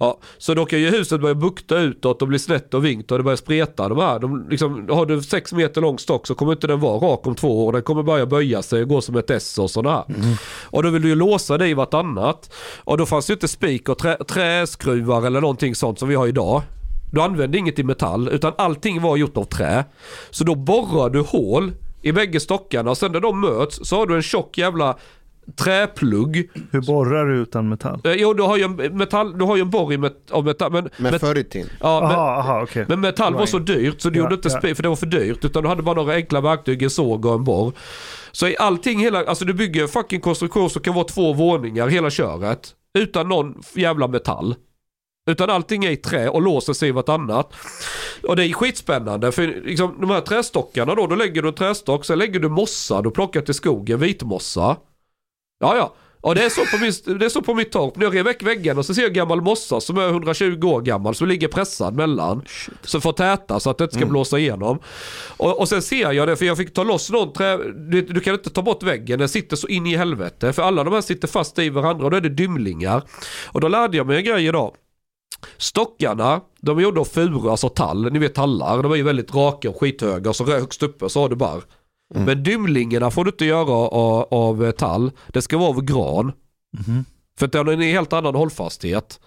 Ja, så då kan ju huset börja bukta utåt och bli snett och vinkt och det börjar spreta. De här, de liksom, har du 6 meter lång stock så kommer inte den vara rak om två år. Den kommer börja böja sig och gå som ett S och sådär. Och då vill du ju låsa det i vartannat. Och då fanns ju inte spik och trä, träskruvar eller någonting sånt som vi har idag. Du använde inget i metall utan allting var gjort av trä. Så då borrar du hål i bägge stockarna och sen när de möts så har du en tjock jävla träplugg. Hur borrar du utan metall? Eh, jo, du har ju en, metall, du har ju en borr i met, av metall. Men, Men met, förr i tiden. ja, men, Aha, aha okej. men metall var så dyrt så du Ja, gjorde inte ja. för det var för dyrt. Utan du hade bara några enkla verktyg, en såg och en borr. Så i allting, hela, alltså du bygger en fucking konstruktion som kan vara två våningar hela köret. Utan någon jävla metall. Utan allting är i trä och låser sig i vartannat. Och det är skitspännande för liksom, de här trästockarna då, då lägger du en trästock, sen lägger du mossa du plockar till skogen, vitmossa. Ja, ja. Och det är, så på min, det är så på mitt torp. När jag rev väck väggen och så ser jag gammal mossa som är 120 år gammal som ligger pressad mellan. Så får täta så att det inte ska blåsa igenom. Och, och sen ser jag det för jag fick ta loss någon trä... Du, du kan inte ta bort väggen, den sitter så in i helvete. För alla de här sitter fast i varandra och då är det dymlingar. Och då lärde jag mig en grej idag. Stockarna, de är gjorda av furu, alltså tall. Ni vet tallar, de är ju väldigt raka och skithöga. Och så högst uppe så har du barr. Men dymlingarna får du inte göra av, av tall. Det ska vara av gran. För att den har en helt annan hållfasthet.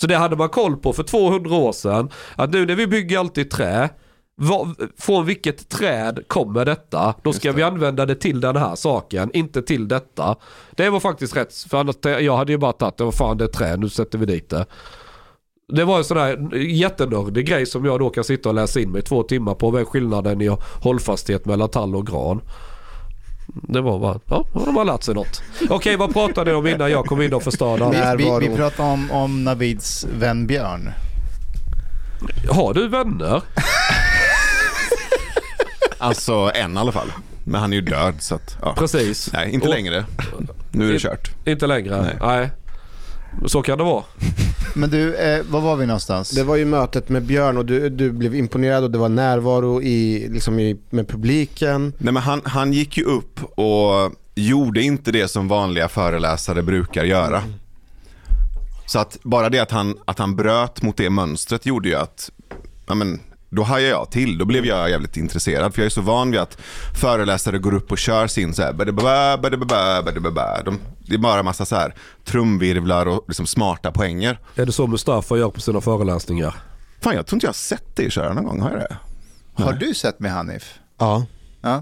Så det hade man koll på för 200 år sedan. Att nu när vi bygger allt i trä. Vad, från vilket träd kommer detta? Då ska vi använda det till den här saken, inte till detta. Det var faktiskt rätt, för annars, jag hade ju bara tagit det, vad fan det är trä, nu sätter vi dit det. Det var en sån här jättenördig grej som jag då kan sitta och läsa in mig i två timmar på. Vad är skillnaden i hållfasthet mellan tall och gran? Det var bara, ja, de har lärt sig något. Okej, vad pratade ni om innan jag kom in och förstörde? Vi, vi, vi pratade om, om Navids vän Björn. Har du vänner? Alltså en i alla fall. Men han är ju död så att, ja. Precis. Nej, inte Och- längre. Nu är det kört. Inte längre? Nej. Nej. Så kan det vara. Men du, eh, var var vi någonstans? Det var ju mötet med Björn och du, du blev imponerad och det var närvaro i, liksom i, med publiken. Nej, men han, han gick ju upp och gjorde inte det som vanliga föreläsare brukar göra. Så att bara det att han, att han bröt mot det mönstret gjorde ju att, ja men, då hajade jag till. Då blev jag jävligt intresserad. För jag är så van vid att föreläsare går upp och kör sin så här, badababa, badababa, badababa. De, det är bara massa så här trumvirvlar och liksom smarta poänger. Är det så Mustafa gör på sina föreläsningar? Fan, jag tror inte jag har sett dig köra någon gång. Har jag det? Har du sett med Hanif? Ja.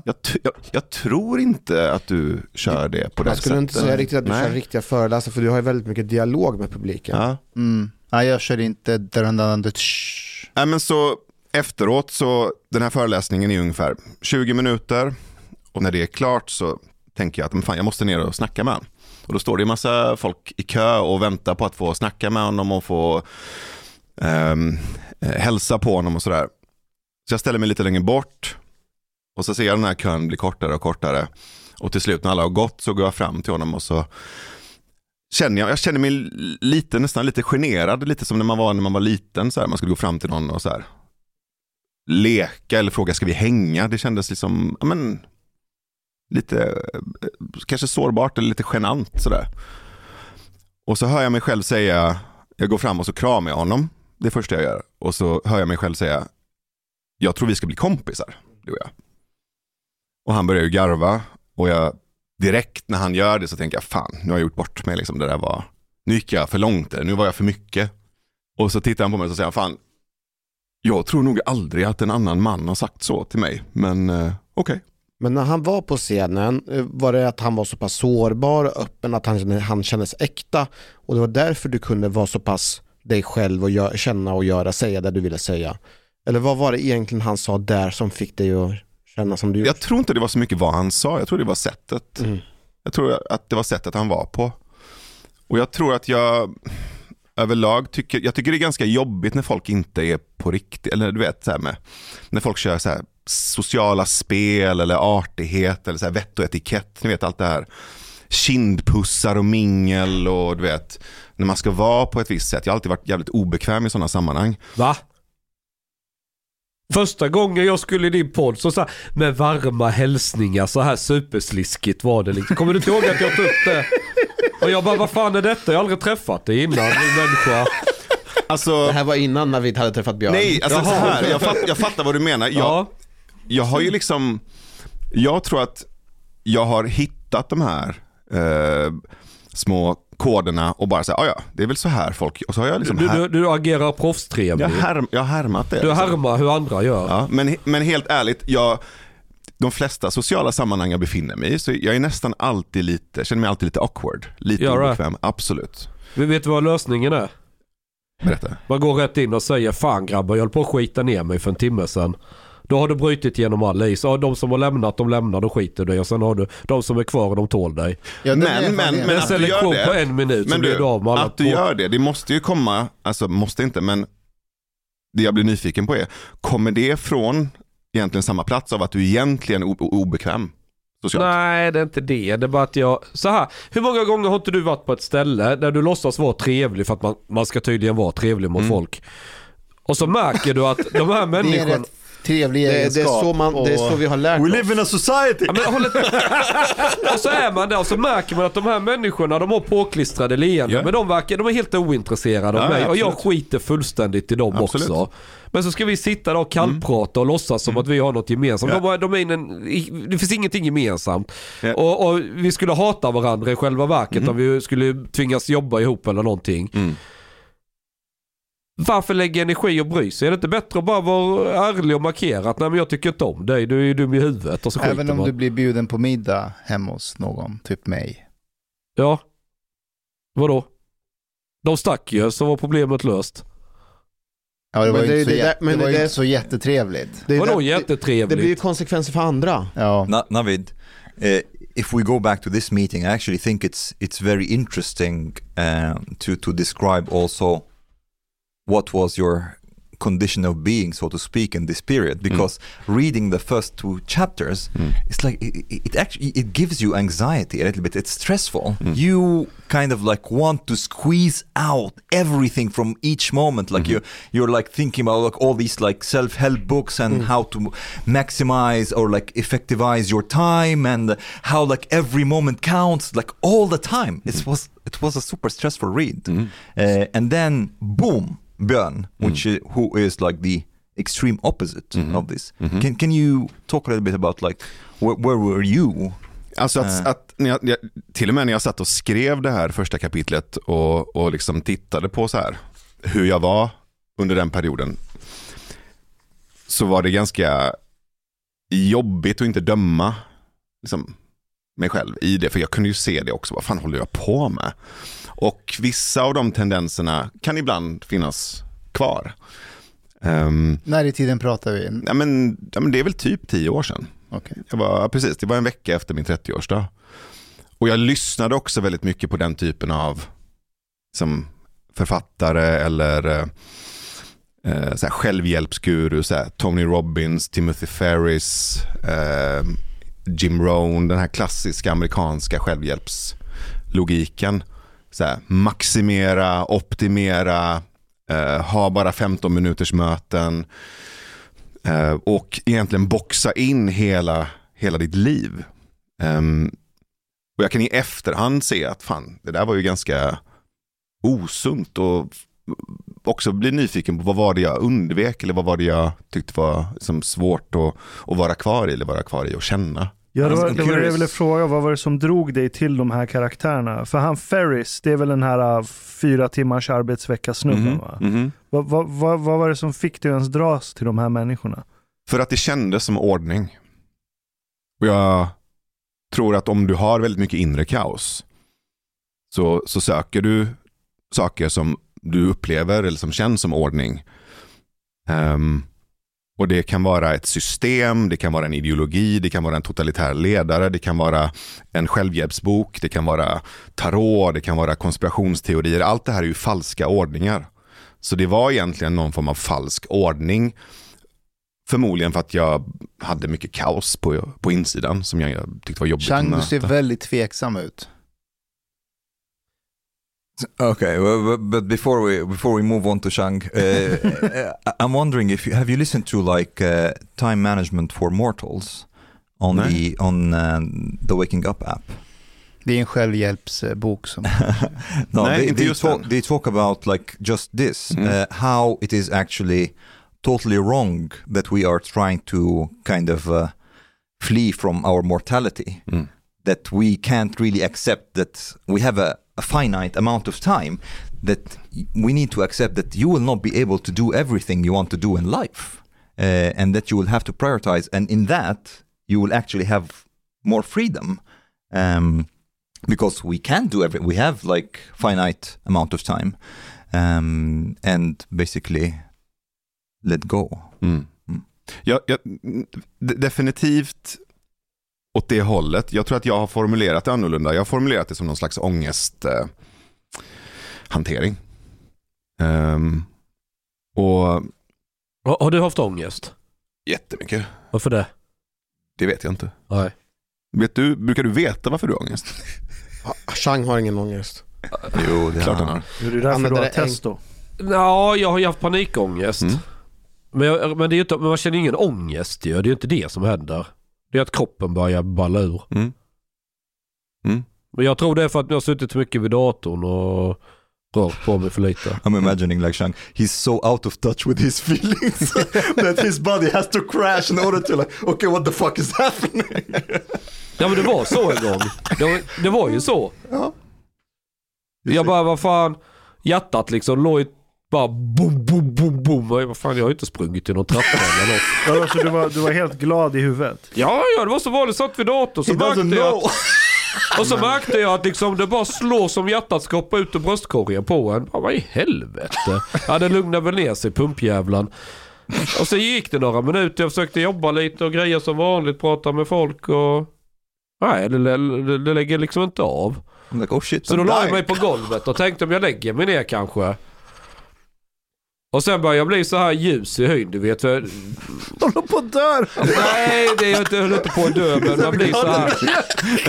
Jag, t- jag, jag tror inte att du kör det på det Jag skulle sättet. inte säga riktigt att du Nej. kör riktiga föreläsare för du har ju väldigt mycket dialog med publiken. Ja. Mm. Nej, jag kör inte Nej, men så efteråt så, den här föreläsningen är ungefär 20 minuter och när det är klart så tänker jag att men fan, jag måste ner och snacka med honom. Och då står det en massa folk i kö och väntar på att få snacka med honom och få ehm, eh, hälsa på honom och sådär. Så jag ställer mig lite längre bort och så ser jag den här kön bli kortare och kortare. Och till slut när alla har gått så går jag fram till honom och så känner jag, jag känner mig lite, nästan lite generad, lite som när man var när man var liten, så här, man skulle gå fram till någon och så här leka eller fråga ska vi hänga, det kändes liksom, ja men, lite, kanske sårbart eller lite genant sådär. Och så hör jag mig själv säga, jag går fram och så kramar jag honom, det första jag gör. Och så hör jag mig själv säga, jag tror vi ska bli kompisar, du och jag. Och han börjar ju garva och jag direkt när han gör det så tänker jag, fan, nu har jag gjort bort mig liksom, det där var, nu gick jag för långt, där. nu var jag för mycket. Och så tittar han på mig och så säger han, fan, jag tror nog aldrig att en annan man har sagt så till mig, men eh, okej. Men när han var på scenen eh, var det att han var så pass sårbar och öppen att han, han kändes äkta och det var därför du kunde vara så pass dig själv och gö- känna och göra, säga det du ville säga. Eller vad var det egentligen han sa där som fick dig att känna som du gjorde? Jag tror inte det var så mycket vad han sa, jag tror det var sättet. Mm. Jag tror att det var sättet han var på. Och jag tror att jag överlag tycker, jag tycker det är ganska jobbigt när folk inte är på riktigt, eller du vet så här med, när folk kör så här sociala spel eller artighet eller så här vett och etikett, ni vet allt det här. Kindpussar och mingel och du vet, när man ska vara på ett visst sätt. Jag har alltid varit jävligt obekväm i sådana sammanhang. Va? Första gången jag skulle i din podd så, så här, med varma hälsningar så här supersliskigt var det liksom. Kommer du inte ihåg att jag tog upp det? Och jag bara, vad fan är detta? Jag har aldrig träffat dig innan, din människa. Alltså, Det här var innan Navid hade träffat Björn. nej, alltså så här, jag, fatt, jag fattar vad du menar. Jag, Ja. jag har ju liksom, jag tror att jag har hittat de här eh, små koderna och bara säga, "Ah, ja det är väl så här folk, och så har jag liksom Du, här, du, du agerar proffstrevlig. jag, härm, jag har härmat det. Du liksom. härmar hur andra gör. Ja, men, men helt ärligt, jag, de flesta sociala sammanhang jag befinner mig i, så jag är nästan alltid lite, känner mig alltid lite awkward, lite det? obekväm, absolut. Vi vet du vad lösningen är? Berätta. Man går rätt in och säger fan grabbar jag höll på att skita ner mig för en timme sedan. Då har du brutit genom all is. Ja, de som har lämnat, de lämnar, de skiter dig. Och sen har du de som är kvar och de tål dig. Ja, Men- men- men- en att du gör det- på en minut så Men blir du, du av med alla att du på- gör det, det måste ju komma, alltså måste inte, men det jag blir nyfiken på är, kommer det från egentligen samma plats av att du egentligen är obekväm socialt? Nej, det är inte det. Det är bara att jag... Så här, hur många gånger har inte du varit på ett ställe där du låtsas vara trevlig för att man, man ska tydligen vara trevlig mot Mm. folk. Och så märker du att de här människorna... trevlig Det, det, egenskap. är så man, det är och- så vi har lärt oss. in a society! Ja, men och så är man där och så märker man att de här människorna de har påklistrade leenden. Ja. Men de, verkar, de är helt ointresserade av Ja, mig och jag absolut. skiter fullständigt i dem Absolut. också. Men så ska vi sitta där och kallprata och låtsas som att vi har något gemensamt. Ja. De, de är in en, det finns ingenting gemensamt. Ja. Och, och vi skulle hata varandra i själva verket om vi skulle tvingas jobba ihop eller någonting. Mm. Varför lägga energi och bry sig? Är det inte bättre att bara vara ärlig och markera att nej men jag tycker inte om dig, du är ju dum i huvudet och så Även om man. du blir bjuden på middag hemma hos någon, typ mig. Ja. Vadå? De stack ju så var problemet löst. Ja, det var Men ju det- inte, så, det men det var det- ju det- inte så jättetrevligt. Det, Vadå jättetrevligt? det blir ju konsekvenser för andra. Ja. Na- Navid, uh, if we go back to this meeting, I actually think it's it's very interesting uh, to to describe also what was your condition of being, so to speak, in this period. Because reading the first two chapters, mm. it's like it, it- actually it gives you anxiety a little bit. It's stressful. Mm. You kind of like want to squeeze out everything from each moment. Like mm-hmm. you you're like thinking about like all these like self-help books and mm. how to maximize or like effectivize your time and how like every moment counts like all the time. It mm-hmm. was it was a super stressful read. Mm-hmm. Uh, and then boom, Björn, which is, who is like the extreme opposite of this. Can can you talk a little bit about like where, where were you? Alltså att, Eh. att när jag, jag, till och med när jag satt och skrev det här första kapitlet och, och liksom tittade på så här hur jag var under den perioden så var det ganska jobbigt att inte döma liksom, mig själv i det. För jag kunde ju se det också. Vad fan håller jag på med? Och vissa av de tendenserna kan ibland finnas kvar. Um, När i tiden pratar vi? ja, men, ja, men det är väl typ tio år sedan. Okej. Jag var, ja, precis, det var en vecka efter min 30-årsdag. Och jag lyssnade också väldigt mycket på den typen av som författare eller eh, eh, så här självhjälpsguru, så här, Tony Robbins, Timothy Ferris, eh, Jim Rohn, den här klassiska amerikanska självhjälpslogiken. Så här, maximera, optimera, eh, ha bara 15 minuters möten. Eh, och egentligen boxa in hela, hela ditt liv. Ehm, och jag kan i efterhand se att fan, det där var ju ganska osunt och också bli nyfiken på vad var det jag undvek eller vad var det jag tyckte var liksom svårt att, att vara kvar i eller vara kvar i och känna. Ja, var, I'm det var det jag ville fråga. Vad var det som drog dig till de här karaktärerna? För han Ferris, det är väl den här uh, fyra timmars arbetsvecka snubben Mhm, va? mhm. Vad, vad, vad, vad var det som fick dig att ens dras till de här människorna? För att det kändes som ordning. Och jag tror att om du har väldigt mycket inre kaos så, så söker du saker som du upplever eller som känns som ordning. Ehm, och det kan vara ett system, det kan vara en ideologi, det kan vara en totalitär ledare, det kan vara en självhjälpsbok, det kan vara tarot, det kan vara konspirationsteorier. Allt det här är ju falska ordningar. Så det var egentligen någon form av falsk ordning. Förmodligen för att jag hade mycket kaos på, på insidan som jag tyckte var jobbigt Chang, du ser väldigt tveksam ut. Okay, well, but- but before we before we move on to Shang, uh, uh, I'm wondering if you have you listened to like uh, time management for mortals on Nej. the on um, the Waking Up app. Det är en självhjälpsbok som... No, Nej, they, inte they just talk they talk about like just this, Mm. uh, how it is actually totally wrong that we are trying to kind of uh, flee from our mortality. Mm. That we can't really accept that we have a, a finite amount of time. That we need to accept that you will not be able to do everything you want to do in life, uh, and that you will have to prioritize. And in that, you will actually have more freedom. Um, because we can't do everything. We have like finite amount of time, um, and basically let go. Mm. Mm. Jag, de- definitivt åt det hållet. Jag tror att jag har formulerat det annorlunda. Jag har formulerat det som någon slags ångesthantering. Eh, hantering. Och Har, du haft ångest? jättemycket. Varför det? Det vet jag inte. Nej. Vet du, brukar du veta varför du har ångest? Chang har ingen ångest. Jo, det Klart han har. Det är därför du har en- testo. Ja, jag har ju haft panikångest. Mm. Men, jag, men, det är ju inte, men man känner ingen ångest ju. Det är ju inte det som händer. Det är att kroppen börjar balla ur. Mm. Mm. Men jag tror det är för att jag har suttit mycket vid datorn och rört på mig för lite. I'm imagining like Shang, he's so out of touch with his feelings that his body has to crash in order to like, okay, what the fuck is happening? Ja men det var så en gång. Det var, det var ju så. Ja. Jag bara, vad fan. Hjärtat liksom låg ju bara boom, boom, boom, boom. Och jag, Vad fan, jag har ju inte sprungit i någon trappa eller något. Ja, Alltså, du, var, du var helt glad i huvudet. Ja, ja, det var så vanligt. Satt vid datorn så He märkte jag att, Och så märkte jag att liksom det bara slår som hjärtat ska hoppa ut ur bröstkorgen på en. Bara, vad i helvete? Ja, det lugnade väl ner sig, pumpjävlan. Och så gick det några minuter. Jag försökte jobba lite och grejer som vanligt. Prata med folk och... Nej, det, det, det lägger liksom inte av. Like, oh shit, Så då la jag mig på golvet och tänkte om jag lägger mig ner kanske. Och sen började jag bli så här ljus i hyn, du vet. För, Håller på att dör! nej, det är jag inte, jag höll inte på att dö, men man blir så här.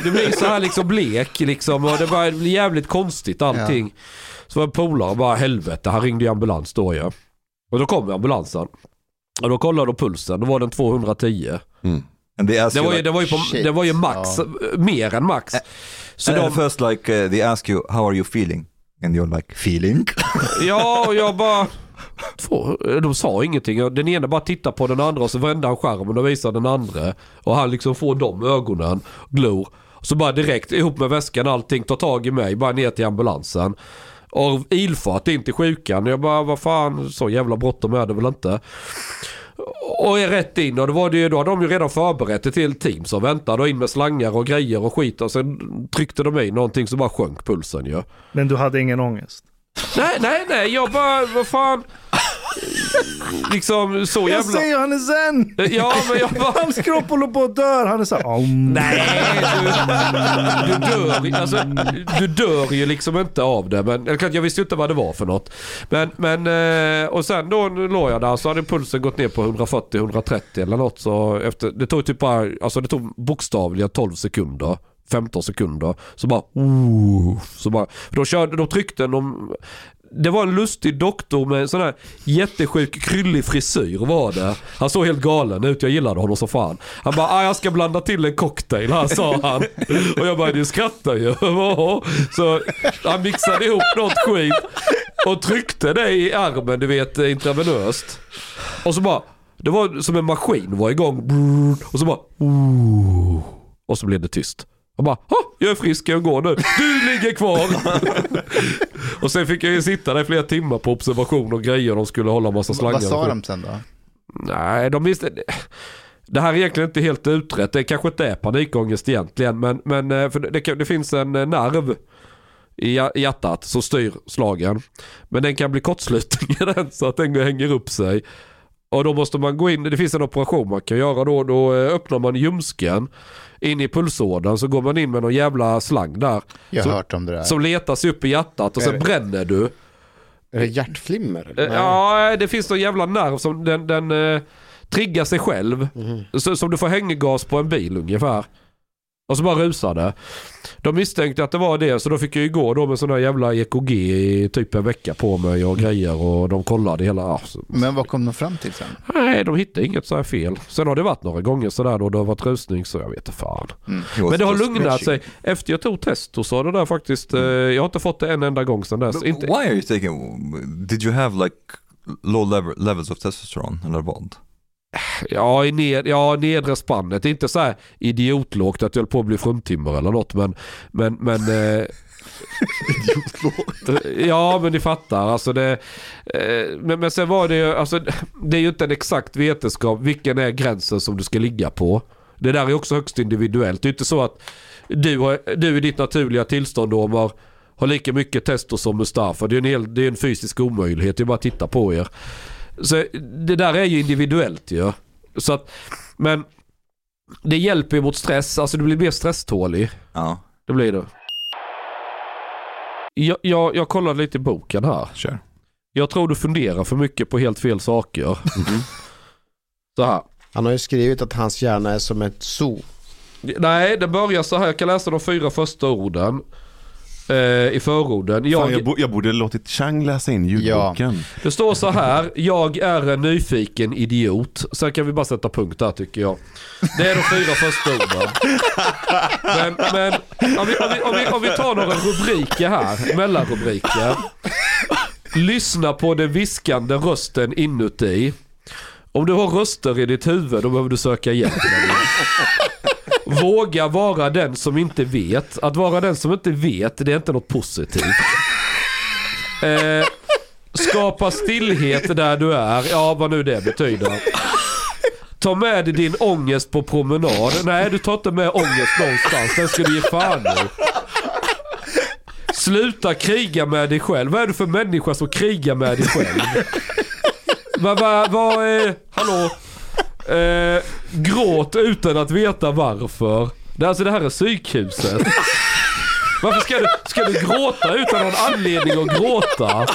Det blir så här liksom blek liksom och det börjar bli jävligt konstigt allting. Så var en polare och bara helvete, han ringde ju ambulans då ju. Och då kom ambulansen. Och då kollade de pulsen, då var den 210. Mm. And they ask Det var ju, like, det var ju, på, det var ju max, Ja. mer än max. Så and de, first like uh, they ask you, how are you feeling? And you're like, feeling? Ja, och jag bara... Två, de sa ingenting. Den ena bara tittade på den andra och så vände han skärmen och visade den andra. Och han liksom får de ögonen, glor. Så bara direkt ihop med väskan allting, tar tag i mig, bara ner till ambulansen. Och ilfart in till sjukan. Jag bara, vad fan, så jävla bråttom är det väl inte. Och är rätt in och då var det ju, då hade de ju redan förberett ett helt team som väntade och in med slangar och grejer och skit och sen tryckte de i någonting så bara sjönk pulsen ju. Men du hade ingen ångest. Nej, nej, nej. Jag bara, vad fan. Liksom så Jag jävla... säger han är zen! Ja, men jag bara... Hans kropp håller på att dö. Han är såhär... Om. Nej, du, du dör alltså, Du dör ju liksom inte av det. Men jag visste ju inte vad det var för något. Men, men eh, och sen då låg jag där så hade pulsen gått ner på 140-130 eller något. Så efter, det tog typ bara, alltså det tog bokstavligen 12 sekunder. 15 sekunder. Så bara, oh, så bara, för då, körde, då tryckte de, det var en lustig doktor med en sån här jättesjuk kryllig frisyr var det. Han såg helt galen ut, jag gillade honom så fan. Han bara, ah, jag ska blanda till en cocktail här sa han. Och jag bara, du skrattar ju. Så han mixade ihop något skit och tryckte det i armen, du vet intravenöst. Och så bara, det var som en maskin var igång. Och så bara, och så blev det tyst. Jag bara, "Ha, jag är frisk, jag går nu. Du ligger kvar. och sen fick jag ju sitta där i flera timmar på observation och grejer. De skulle hålla massa slangar. Vad sa och- de sen då? Nej, de visste... Det här är egentligen inte helt utrett. Det kanske inte är panikångest egentligen. Men, men eh, för det, det finns en eh, nerv i hjärtat som styr slagen. Men den kan bli kortsluten i den så att den hänger upp sig. Och då måste man gå in, det finns en operation man kan göra då. Då eh, öppnar man ljumsken in i pulsådern så går man in med någon jävla slang där. Jag har hört om det där. Som letar sig upp i hjärtat och sen det- bränner du. Är det hjärtflimmer? Eh, Ja, det finns någon jävla nerv som den, den eh, triggar sig själv. Mhm. Så, som du får hänggas på en bil ungefär. Och så bara rusar det. De misstänkte att det var det så då fick jag ju gå då med sån här jävla EKG i typ en vecka på mig och grejer och de kollade hela. Men vad kom de fram till sen? nej, de hittade inget så här fel. Sen har det varit några gånger sådär då det har varit rusning så jag vet inte fan. Was Men det har lugnat sig. Efter jag tog test och så det där faktiskt. Eh, jag har inte fått det en enda gång sedan dess. But Inte, Why are you taking, did you have like low level, levels of testosterone eller vad? Ja, i ned, ja, nedre spannet. Det är inte så här idiotlågt att jag höll på att bli fruntimmer eller något. Men, men, men eh, Ja, men ni fattar. Alltså det, eh, men, men sen var det ju, alltså, det är ju inte en exakt vetenskap. Vilken är gränsen som du ska ligga på? Det där är också högst individuellt. Det är inte så att du, har, du i ditt naturliga tillstånd Omar, har lika mycket testo som Mustafa. Det är en, hel, det är en fysisk omöjlighet. Det är bara att titta på er. Så det där är ju individuellt ju. Så att, men det hjälper ju mot stress. Alltså du blir mer stresstålig. Ja, Det blir det. Jag, jag, jag kollade lite i boken här. Kör. Jag tror du funderar för mycket på helt fel saker. Så här. Han har ju skrivit att hans hjärna är som ett zoo. Nej, det börjar så här. Jag kan läsa de fyra första orden. Eh, I förorden. Fan, Jag, jag, bo, jag borde låtit Chang läsa in ljudboken. det står så här. Jag är en nyfiken idiot. Sen kan vi bara sätta punkt där tycker jag. Det är de fyra första orden. Men, men om, vi, om, vi, om, vi, om vi tar några rubriker här. Mellanrubriker. Lyssna på den viskande rösten inuti. Om du har röster i ditt huvud då behöver du söka hjälp. Våga vara den som inte vet. Att vara den som inte vet, det är inte något positivt. Eh, skapa stillhet där du är, ja vad nu det betyder. Ta med dig din ångest på promenad. Nej, du tar inte med ångest någonstans. Den ska du ge fan i. Sluta kriga med dig själv. Vad är du för människa som krigar med dig själv? Vad, vad, vad, eh, hallå? Eh, gråt utan att veta varför. Det, alltså det här är psykhuset. Varför ska du, ska du gråta utan någon anledning att gråta?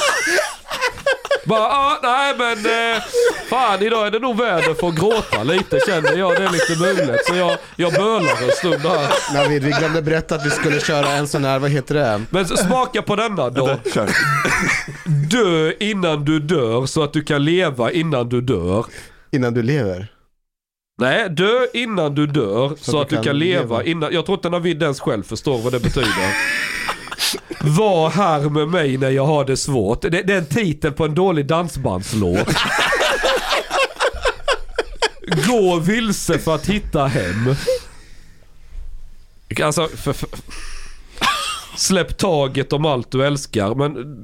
Bara, ah, nej men eh, fan idag är det nog väder för att gråta lite känner jag. Det är lite mulet så jag, jag bölar en stund här. Navid, vi glömde berätta att vi skulle köra en sån här, vad heter det? Men smaka på denna då. Dö innan du dör så att du kan leva innan du dör. Innan du lever. Nej, dö innan du dör så, att att du kan, leva, innan... Jag tror inte Navid ens själv förstår vad det betyder. Var här med mig när jag har det svårt. Det, det är en titel på en dålig dansbandslåt. Gå vilse för att hitta hem. Alltså, för, för, släpp taget om allt du älskar. Men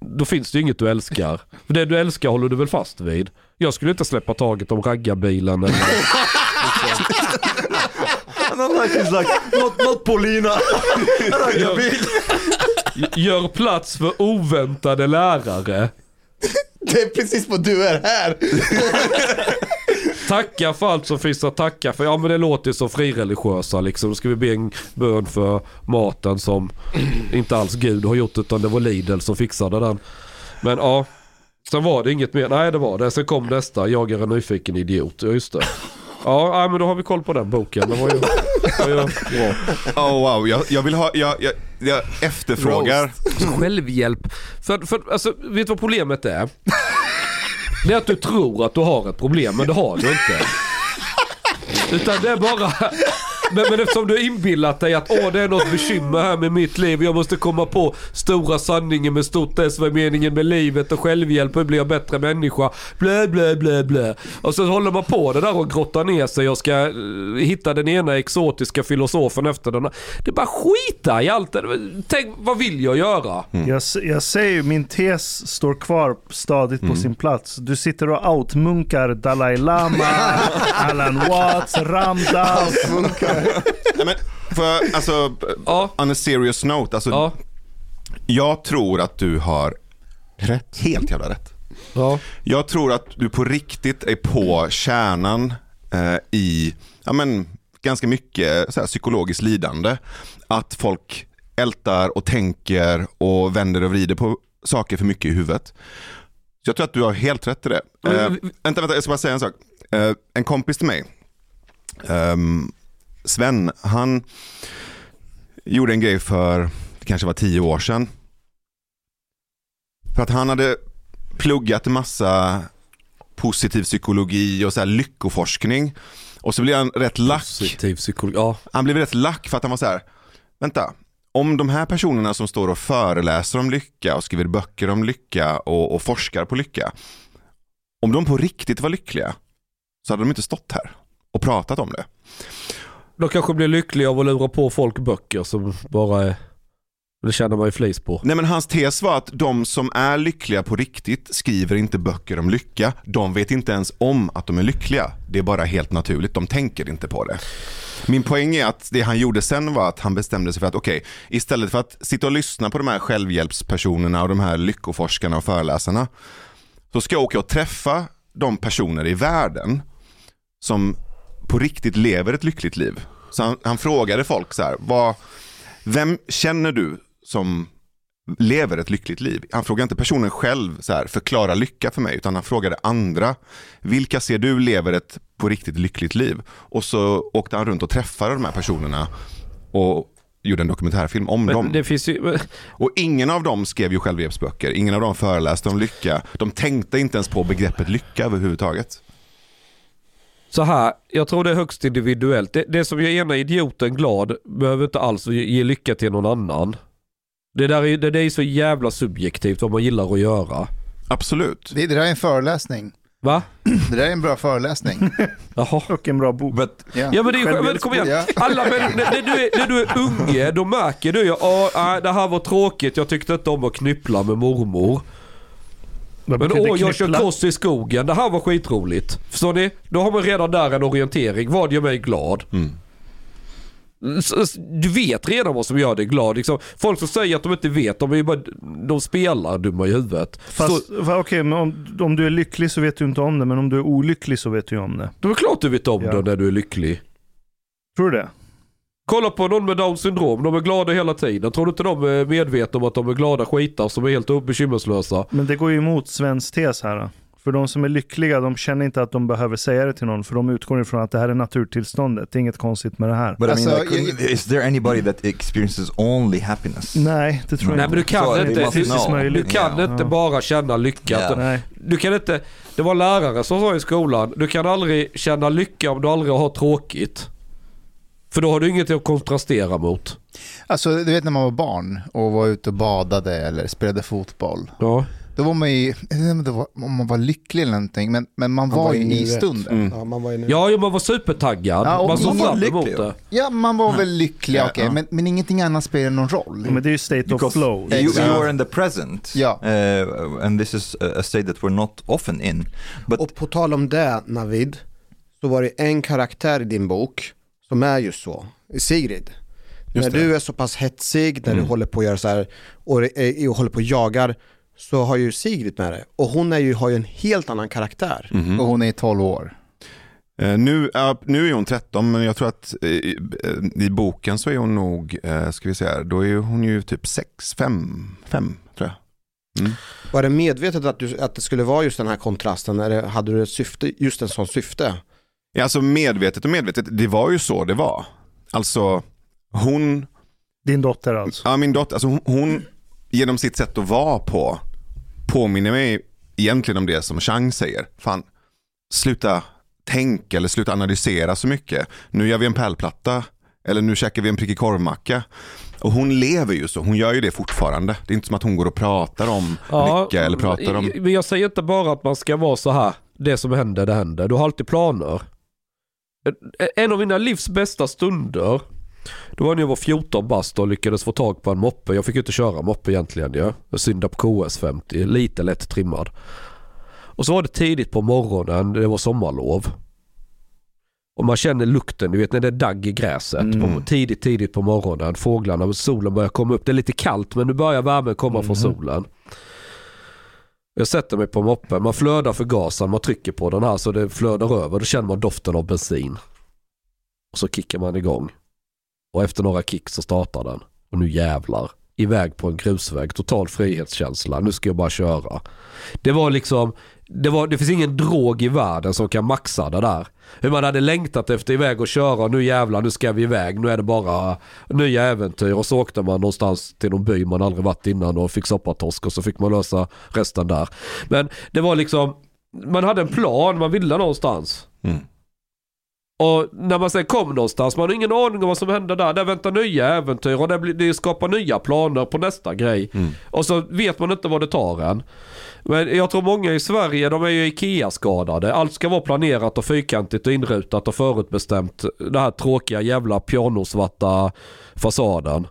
då finns det ju inget du älskar. För det du älskar håller du väl fast vid. Jag skulle inte släppa taget om raggarbilen eller... He's like, not, not Paulina. Gör, gör plats för oväntade lärare. Det är precis vad du är här. Tacka för allt som finns att tacka för. Ja men det låter ju så frireligiösa liksom. Då ska vi be en bön för maten som inte alls Gud har gjort utan det var Lidl som fixade den. Men ja. Sen var det inget mer. Nej det var det. Sen kom nästa. Jag är en nyfiken idiot. Ja just det. Ja men då har vi koll på den boken. Det var ju, var ju bra. Oh, wow, jag, jag vill ha, jag, jag, jag efterfrågar. Självhjälp. För, för alltså, vet du vad problemet är? Det är att du tror att du har ett problem, men det har du inte. Utan det är bara... Men, men eftersom du har inbillat dig att åh det är något bekymmer här med mitt liv. Jag måste komma på stora sanningen med stort S. Vad är meningen med livet och självhjälp? Hur blir jag bättre människa? Blä, blä, blä, blä. Och så håller man på det där och grottar ner sig och ska eh, hitta den ena exotiska filosofen efter den. Det är bara skita i allt. Tänk, vad vill jag göra? Jag, s- jag säger ju, min tes står kvar stadigt Mm. på sin plats. Du sitter och outmunkar Dalai Lama, Alan Watts, Ramdas. Nej, men, för, alltså, Ja. on a serious note, alltså, Ja. jag tror att du har rätt. helt jävla rätt. Ja. Jag tror att du på riktigt är på kärnan eh, i ja, men, ganska mycket så här, psykologiskt lidande. Att folk ältar och tänker och vänder och vrider på saker för mycket i huvudet. Så jag tror att du har helt rätt i det. Eh, vänta, vänta, jag ska bara säga en sak. Eh, en kompis till mig, ehm, Sven, han gjorde en grej för, det kanske var tio år sedan. För att han hade pluggat en massa positiv psykologi och så här lyckoforskning. Och så blev han rätt lack. Positiv psykologi. Ja. Han blev rätt lack för att han var så här, vänta, om de här personerna som står och föreläser om lycka och skriver böcker om lycka och, och forskar på lycka, om de på riktigt var lyckliga så hade de inte stått här och pratat om det. De kanske blir lyckliga av att lura på folk böcker som bara är... Det känner man ju flis på. Nej men hans tes var att de som är lyckliga på riktigt skriver inte böcker om lycka. De vet inte ens om att de är lyckliga. Det är bara helt naturligt, de tänker inte på det. Min poäng är att det han gjorde sen var att han bestämde sig för att okej, istället för att sitta och lyssna på de här självhjälpspersonerna och de här lyckoforskarna och föreläsarna, så ska jag åka och träffa de personer i världen som på riktigt lever ett lyckligt liv. Så han, han frågade folk så här, vad, vem känner du som lever ett lyckligt liv? Han frågade inte personen själv så här, förklara lycka för mig, utan han frågade andra, vilka ser du lever ett på riktigt lyckligt liv? Och så åkte han runt och träffade de här personerna och gjorde en dokumentärfilm om dem. Men finns ju... Och ingen av dem skrev ju självhjälpsböcker, ingen av dem föreläste om lycka. De tänkte inte ens på begreppet lycka överhuvudtaget. Så här, jag tror det är högst individuellt. Det, det som gör ena idioten glad behöver inte alls ge, ge lycka till någon annan. Det där är, det, det är så jävla subjektivt vad man gillar att göra. Absolut. Det, det där är en föreläsning. Va? Det där är en bra föreläsning. Jaha. Och en bra bok. But Ja. Ja men det är men kom igen. Alla, men när, när, du är, när du är unge, då märker du ju att det här var tråkigt, jag tyckte inte om att knyppla med mormor. Men betyder åh, jag kör cross i skogen, det här var skitroligt. Förstår ni? Då har man redan där en orientering, vad gör mig glad? Mm. Så- Du vet redan vad som gör dig glad. Liksom, folk som säger att de inte vet, de, är bara, de spelar dumma i huvudet. Fast, Så, okej, men om, om du är lycklig så vet du inte om det, men om du är olycklig så vet du om det. det är klart du vet om Ja. det när du är lycklig. Tror du det? Kolla på någon med down syndrom, de är glada hela tiden. Tror du inte de är medvetna om att de är glada skitar som är helt bekymmerslösa? Men det går ju emot svensk tes här. då. För de som är lyckliga, de känner inte att de behöver säga det till någon, för de utgår ifrån att det här är naturtillståndet. Det är inget konstigt med det här. but I mean, Alltså, like, is there anybody that experiences only happiness? Nej, det tror Nej jag men du inte. kan det. inte, du, kan Ja. inte bara känna lycka. Nej. Du kan inte, det var lärare som sa i skolan, du kan aldrig känna lycka om du aldrig har tråkigt. För då har du inget att kontrastera mot. Alltså, du vet när man var barn och var ute och badade eller spelade fotboll. Ja. Då var man ju, jag vet inte om det var- om man var lycklig eller någonting, men, men man Man var, var ju i stunden. Mm. Ja, man var nu. Ja, man var supertaggad. Ja, och man såg fram emot lycklig. det. Ja, man var väl lycklig, Ja, okej, ja. men, men ingenting annat spelar någon roll. Men det är ju state of Because flow. You, you are in the present, Ja. uh, and this is a a state that we're not often in. But Och på tal om det, Navid, så var det en karaktär i din bok som är just så, Sigrid. Just när det. du är så pass hetsig, när Mm. du håller på att göra så här och, eh, och håller på och jagar, så har ju Sigrid med det. Och hon är ju, har ju en helt annan karaktär. Mhm. Och hon är 12 år. Eh, nu, nu är hon 13 men jag tror att eh, i, i boken så är hon nog, ska vi säga, då är hon ju typ 6, 5, 5 tror jag. Var det medvetet att, du, att det skulle vara just den här kontrasten, eller hade du ett syfte, just en sån syfte? Ja, alltså medvetet och medvetet, det var ju så det var. Alltså hon, Din dotter alltså. ja min dotter, alltså hon, hon genom sitt sätt att vara på påminner mig egentligen om det som Chang säger. Fan, sluta tänka eller sluta analysera så mycket. Nu gör vi en pärlplatta Eller nu käkar vi en prickig korvmacka. Och hon lever ju så, hon gör ju det fortfarande. Det är inte som att hon går och pratar om lycka eller pratar om... Men jag säger inte bara att man ska vara så här. Det som händer, det händer. Du har alltid planer. En av mina livs bästa stunder. Det var när jag var 14 bast och lyckades få tag på en moppe. Jag fick ju inte köra moppe egentligen ju. Ja. På KS50, lite lätt trimmad. Och så var det tidigt på morgonen, det var sommarlov. Och man känner lukten, du vet när det är dagg i gräset. Mm. På, tidigt, tidigt på morgonen. Fåglarna solen börjar komma upp. Det är lite kallt men nu börjar värmen komma från solen. Jag sätter mig på moppen, man flödar för gasen, man trycker på den här så det flödar över. Då känner man doften av bensin. Och så kickar man igång. Och efter några kick så startar den. Och nu jävlar. Iväg på en grusväg, total frihetskänsla. Nu ska jag bara köra. Det var liksom, det, var, det finns ingen drog i världen som kan maxa det där. Hur man hade längtat efter iväg och köra, nu jävlar nu ska vi iväg, nu är det bara nya äventyr. Och så åkte man någonstans till någon by man aldrig varit innan och fick soppatorsk och så fick man lösa resten där. Men det var liksom, man hade en plan, man ville någonstans. Mm. Och när man sen kom någonstans, man har ingen aning om vad som händer där. Där väntar nya äventyr och det, blir, det skapar nya planer på nästa grej. Mm. Och så vet man inte vad det tar en. Men jag tror många i Sverige, de är ju IKEA-skadade. Allt ska vara planerat och fyrkantigt och inrutat och förutbestämt. Den här tråkiga jävla pianosvarta fasaden.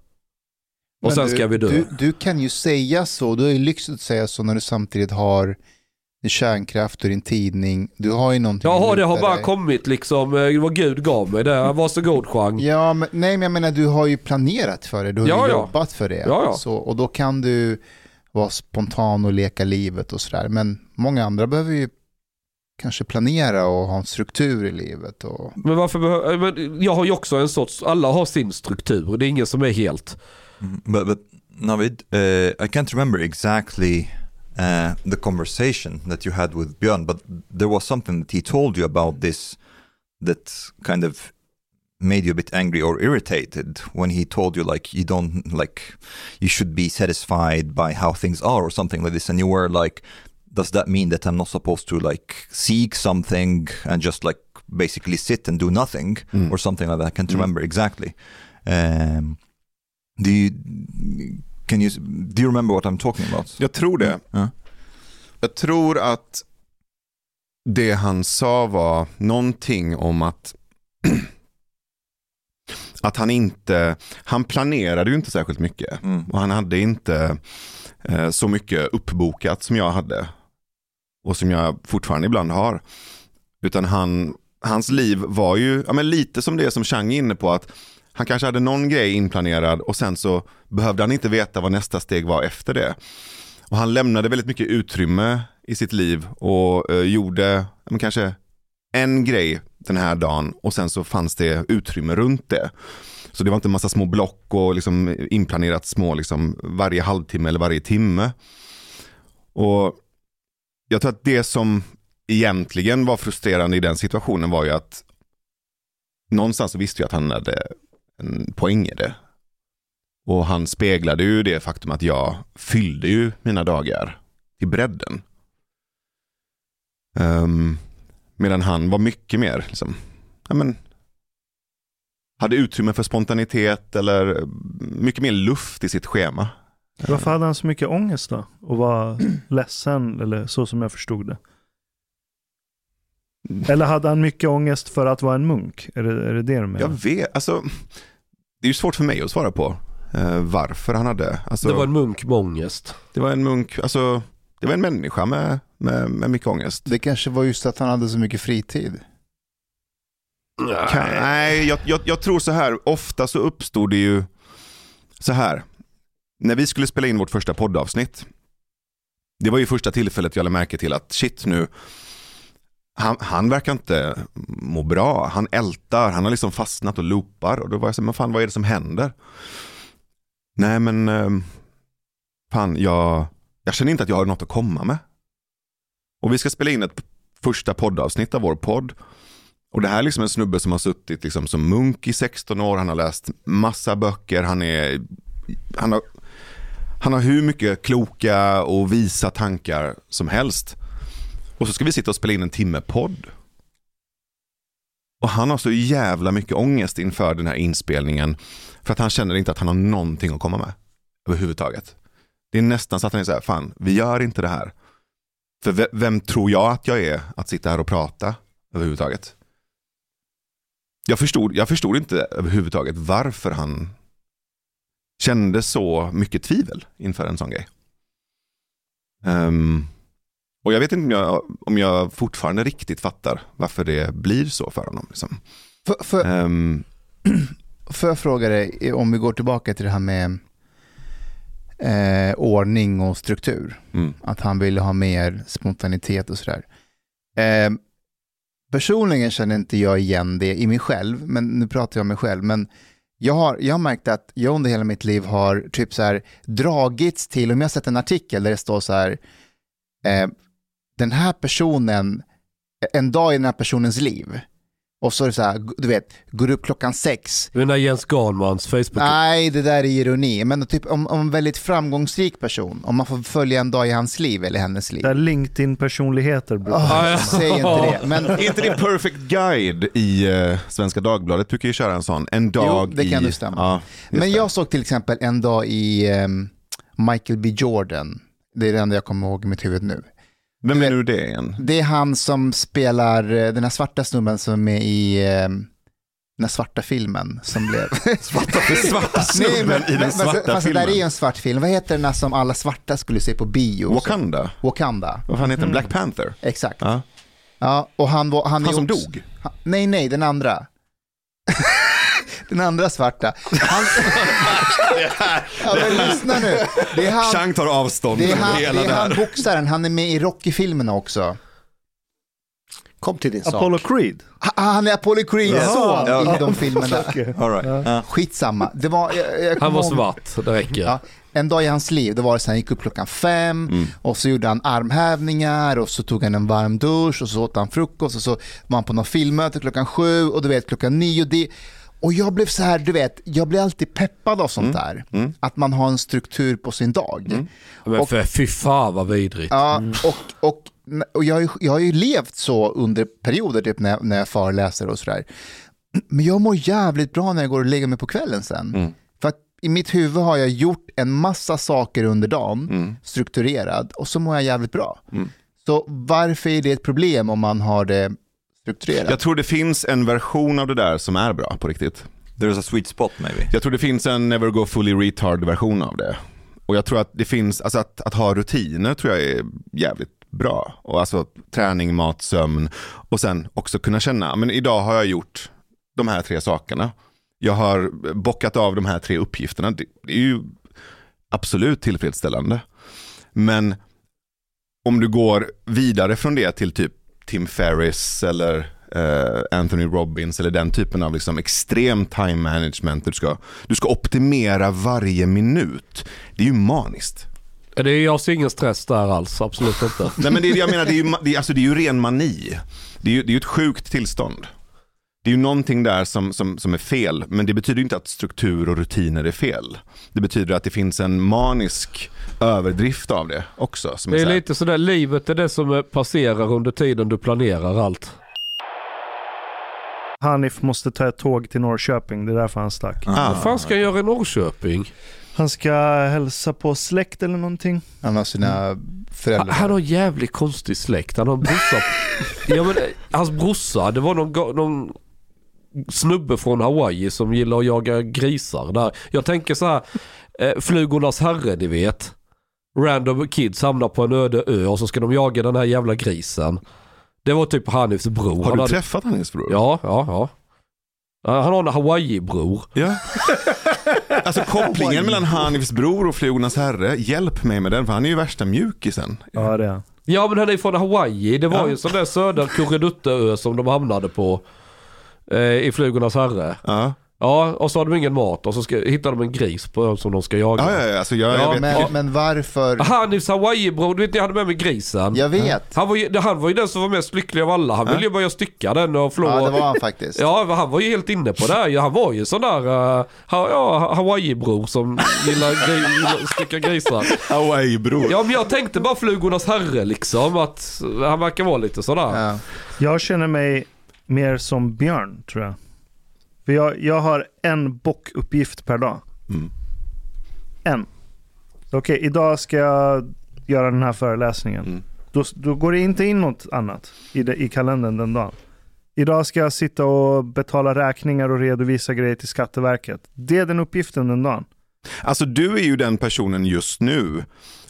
Och Men sen du, ska vi dö. Du, du kan ju säga så, du har ju lyxigt att säga så när du samtidigt har kärnkraft och din tidning. Du har ju någonting Jaha, det har bara dig. kommit liksom, eh, vad Gud gav mig det. Varsågod Chang. Ja, men, nej men jag menar du har ju planerat för det, du har Ja, ju ja. jobbat för det. Ja, ja. Så, och då kan du vara spontan och leka livet och sådär. Men många andra behöver ju kanske planera och ha en struktur i livet. Och... Men varför behöver, men jag har ju också en sorts, alla har sin struktur. Det är ingen som är helt. Mm, But, but Navid, uh, I can't remember exactly uh, the conversation that you had with Björn, but there was something that he told you about this that kind of made you a bit angry or irritated when he told you like you don't like you should be satisfied by how things are or something like this and you were like does that mean that i'm not supposed to like seek something and just like basically sit and do nothing Mm. or something like that i can't Mm. remember exactly um, do you can you do you remember what i'm talking about Jag tror det. Ja. Jag tror att det han sa var någonting om att att han inte, han planerade ju inte särskilt mycket. Mm. Och han hade inte eh, så mycket uppbokat som jag hade. Och som jag fortfarande ibland har. Utan han, hans liv var ju ja, men lite som det som Chang är inne på. att han kanske hade någon grej inplanerad och sen så behövde han inte veta vad nästa steg var efter det. Och han lämnade väldigt mycket utrymme i sitt liv och eh, gjorde men kanske en grej den här dagen och sen så fanns det utrymme runt det. Så det var inte en massa små block och liksom inplanerat små liksom varje halvtimme eller varje timme. Och jag tror att det som egentligen var frustrerande i den situationen var ju att någonstans så visste jag att han hade en poäng i det. Och han speglade ju det faktum att jag fyllde ju mina dagar till bredden. Um, medan han var mycket mer, liksom, ja, men, hade utrymme för spontanitet eller mycket mer luft i sitt schema. Varför hade han så mycket ångest då? Och var ledsen, eller så som jag förstod det. Eller hade han mycket ångest för att vara en munk? Är det är det, det du menar? Jag vet, alltså, det är ju svårt för mig att svara på eh, varför han hade. Alltså, Det var en munk med ångest. det var en munk, alltså, det var en människa med, med, med mycket ångest. Det kanske var just att han hade så mycket fritid. Kan, nej, jag, jag, jag tror så här, ofta så uppstod det ju så här. När vi skulle spela in vårt första poddavsnitt, det var ju första tillfället jag lade märke till att shit nu, han, han verkar inte må bra. Han ältar, han har liksom fastnat och loopar. Och då var jag så här, men fan vad är det som händer? Nej men, ehm, fan jag, jag känner inte att jag har något att komma med. Och vi ska spela in ett första poddavsnitt av vår podd. Och det här är liksom en snubbe som har suttit liksom som munk i 16 år, han har läst massa böcker, han är, han har, han har hur mycket kloka och visa tankar som helst. Och så ska vi sitta och spela in en timme podd. Och han har så jävla mycket ångest inför den här inspelningen. För att han känner inte att han har någonting att komma med. Överhuvudtaget. Det är nästan så att han är så här, fan, vi gör inte det här. För vem tror jag att jag är att sitta här och prata överhuvudtaget? Jag förstod, jag förstod inte överhuvudtaget varför han kände så mycket tvivel inför en sån grej. Um, och jag vet inte om jag, om jag fortfarande riktigt fattar varför det blir så för honom. Liksom. För, för, Ehm, Får jag fråga dig, om vi går tillbaka till det här med eh, ordning och struktur. mm, Att han ville ha mer spontanitet och sådär. Eh, personligen känner inte jag igen det i mig själv, men nu pratar jag om mig själv. Men jag har, jag har märkt att jag under hela mitt liv har typ så här dragits till, om jag har sett en artikel där det står så här, eh, den här personen, en dag i den här personens liv. Och så är det så här, du vet, går upp klockan sex, den där Jens Garnmans Facebook. Nej, det där är ironi. Men typ om, om en väldigt framgångsrik person, om man får följa en dag i hans liv eller hennes liv. Där LinkedIn-personligheter brukar Oh, Ja, ja. säg inte det. Men är inte det Perfect Guide i eh, Svenska Dagbladet? brukar ju köra en sån. En dag Jo, det kan i... du stämma. Ja, Men det. jag såg till exempel en dag i ehm, Michael B Jordan. Det är det enda jag kommer ihåg i mitt huvud nu. Vem är nu det igen? Det är han som spelar eh, den här svarta snubben som är med i ehm, den här svarta filmen som blev... Svarta, svarta Nej, men, snubben i den men, svarta fast det filmen. där är ju en svart film. Vad heter den här som alla svarta skulle se på bio? Wakanda? Wakanda. Vad fan heter den? Black Panther? Exakt. Ja. Ja, och han, var, han, Han som också- dog? Han, nej, nej, den andra. Den andra svarta. Han... ja, men lyssna nu. Det är han, Chang tar avstånd det är han, hela det är det han boxaren, han är med i Rocky-filmerna också. Kom till din sak. Apollo Creed. Ha- Han är Apollo Creeds Jaha. son Ja. i de filmerna. All right. Ja. Skitsamma. Det var, jag, jag Han kommer var ihåg- svart, det räcker. Ja, en dag i hans liv, då var det så han gick upp klockan fem Mm. och så gjorde han armhävningar och så tog han en varm dusch och så åt han frukost och så var han på något filmmöte klockan sju och du vet klockan nio. Det, och jag blev så här, du vet, jag blir alltid peppad av sånt där. Mm. Att man har en struktur på sin dag. Men Och- för, fy fan vad vidrigt. Ja, och, och, och jag, har ju- jag har ju levt så under perioder typ när, jag- när jag föreläser och sådär. Men jag mår jävligt bra när jag går och lägger mig på kvällen sen. Mm. För att i mitt huvud har jag gjort en massa saker under dagen, Mm. strukturerad, och så mår jag jävligt bra. Mm. Så varför är det ett problem om man har det strukturerat? Jag tror det finns en version av det där som är bra på riktigt. There's a sweet spot maybe. Jag tror det finns en never go fully retard version av det. Och jag tror att det finns, alltså att, att ha rutiner tror jag är jävligt bra. Och alltså träning, mat, sömn och sen också kunna känna, men idag har jag gjort de här tre sakerna. Jag har bockat av de här tre uppgifterna. Det, det är ju absolut tillfredsställande. Men om du går vidare från det till typ Tim Ferriss eller eh, Anthony Robbins eller den typen av liksom extrem time management. Du ska, du ska optimera varje minut. Det är ju maniskt. Det är, jag ser ingen stress där alls, absolut inte. Nej men det, jag menar, det är, ju, det, alltså, det är ju ren mani. Det är ju, det är ju ett sjukt tillstånd. Det är ju någonting där som, som, som är fel, men det betyder inte att struktur och rutiner är fel. Det betyder att det finns en manisk överdrift av det också. Som Det är så här- lite sådär, livet är det som passerar under tiden du planerar allt. Hanif måste ta ett tåg till Norrköping, det är därför han stack. Ah. Vad fan ska jag göra i Norrköping? Han ska hälsa på släkt eller någonting. Han har sina Han, föräldrar. han har jävligt konstig släkt. Han har en brorsa. ja, men, eh, hans brorsa, det var någon, någon snubbe från Hawaii som gillar att jaga grisar där. Jag tänker så här, eh, flugornas herre ni vet. Random kids hamnar på en öde ö och så ska de jaga den här jävla grisen. Det var typ Hanifs bror. Har Han du hade- träffat hans bror? Ja, ja, ja. Han har en Hawaii-bror. Ja. Alltså kopplingen mellan Hanifs bror och Flugornas herre, hjälp mig med den för han är ju värsta mjukisen. Ja, det är han. Ja men han är från Hawaii. Det var Ja. ju en sån där söder Kurredutteö som de hamnade på. Eh, I Flugornas herre. Ja, Ja, och så har de ingen mat och så ska, hittar de en gris på som de ska jaga. ja, ja, ja alltså jag, Ja, jag vet. men, men varför? Hanifs Hawaii-bror, du vet jag hade med mig grisen. Jag vet. Han var, ju, han var ju den som var mest lycklig av alla. Han ville ju börja stycka den och flå. Ja, det var han faktiskt. Ja, han var ju helt inne på det här. Han var ju sån där uh, ha, ja, Hawaii-bror som gillar, gri, stycka grisar. Hawaii-bror. Ja, men jag tänkte bara Flugornas herre liksom. Att han verkar vara lite sådär. Ja. Jag känner mig mer som Björn, tror jag. För jag, jag har en bockuppgift per dag. Mm. En. Okej, idag ska jag göra den här föreläsningen. Mm. Då, då går det inte in något annat i, det, i kalendern den dagen. Idag ska jag sitta och betala räkningar och redovisa grejer till Skatteverket. Det är den uppgiften den dagen. Alltså du är ju den personen just nu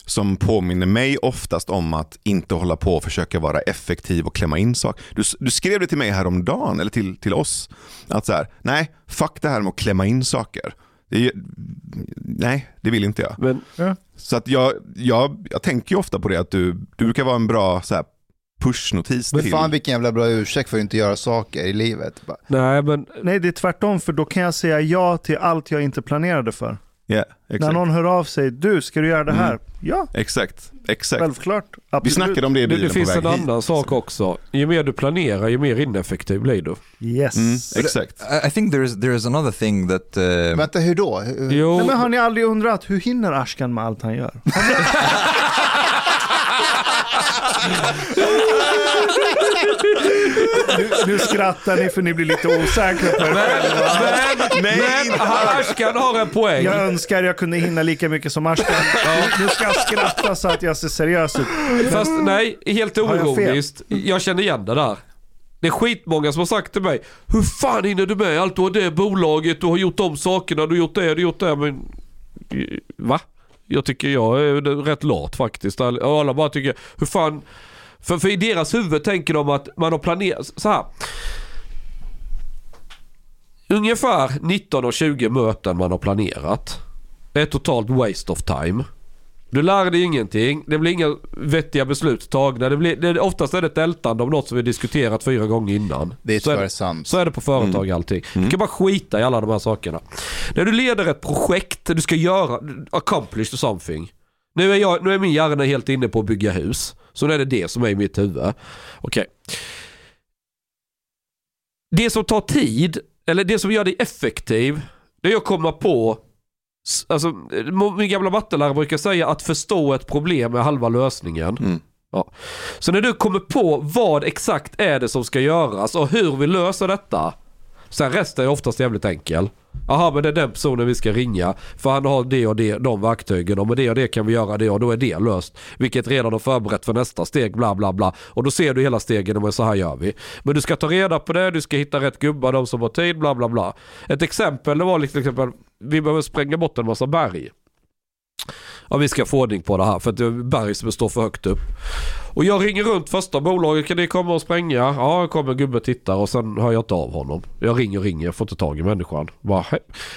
som påminner mig oftast om att inte hålla på och försöka vara effektiv och klämma in saker. Du, du skrev det till mig häromdagen, eller till, till oss, att så här, nej, fuck det här med att klämma in saker. Det nej, det vill inte jag. Men Så att jag, jag, jag tänker ju ofta på det att du, du brukar vara en bra så här, pushnotis Men till... fan vilken jävla bra ursäkt för att inte göra saker i livet. Bara, nej men Nej, det är tvärtom, för då kan jag säga ja till allt jag inte planerade för. Ja, När någon hör av sig, du, ska du göra det här? Mm. Ja, Exakt, exakt. självklart. Vi Absolut. snackade om det i det, bilen det på finns väg en hit. annan sak också. Ju mer du planerar, ju mer ineffektiv blir du. Yes. Mm, exakt. I, think there is there is another thing that uh, vänta, hur då? Jo, Nej, men har ni aldrig undrat, hur hinner Ashkan med allt han gör? nu, skrattar ni för ni blir lite osäkra på er själva. men, men Ashkan har en poäng. Jag önskar jag kunde hinna lika mycket som Ashkan. Nu ska jag skratta så att jag ser seriös ut. Fast nej, helt Har jag oironiskt. Jag känner igen det där. Det är skitmånga som har sagt till mig, hur fan hinner du med allt? Du har det bolaget, du har gjort de sakerna, du har gjort det, du har gjort det. Men va? Jag tycker jag är rätt lat faktiskt. Och alla bara tycker, hur fan... För, för i deras huvud tänker de att man har planerat, så här. Ungefär 19 och 20 möten man har planerat. Det är totalt waste of time. Du lär dig ingenting. Det blir inga vettiga beslut tagna. Det blir, det, oftast är det ett ältande om något som vi diskuterat fyra gånger innan. Det är Så är sant. så är det på företag allting. Du kan bara skita i alla de här sakerna. När du leder ett projekt, du ska göra, accomplish something. Nu är, jag, nu är min hjärna helt inne på att bygga hus. Så nu är det det som är i mitt huvud. Okej. Det som tar tid, eller det som gör dig effektiv, det är att komma på Alltså, min gamla mattelärare brukar säga att förstå ett problem är halva lösningen. Mm. Ja. Så när du kommer på vad exakt är det som ska göras och hur vi löser detta. Sen resten är oftast jävligt enkel. Jaha men det är den personen vi ska ringa. För han har det och det, de verktygen och med det och det kan vi göra det och då är det löst. Vilket redan har förberett för nästa steg bla bla bla. Och då ser du hela stegen och men så här gör vi. Men du ska ta reda på det, du ska hitta rätt gubbar, de som har tid bla bla bla. Ett exempel det var liksom, exempel, vi behöver spränga bort en massa berg. Ja, vi ska få ordning på det här för att det är berg som står för högt upp. Och jag ringer runt första bolaget, kan ni komma och spränga? Ja, jag kommer en gubbe och tittar och sen hör jag inte av honom. Jag ringer och ringer, jag får inte tag i människan. Bara,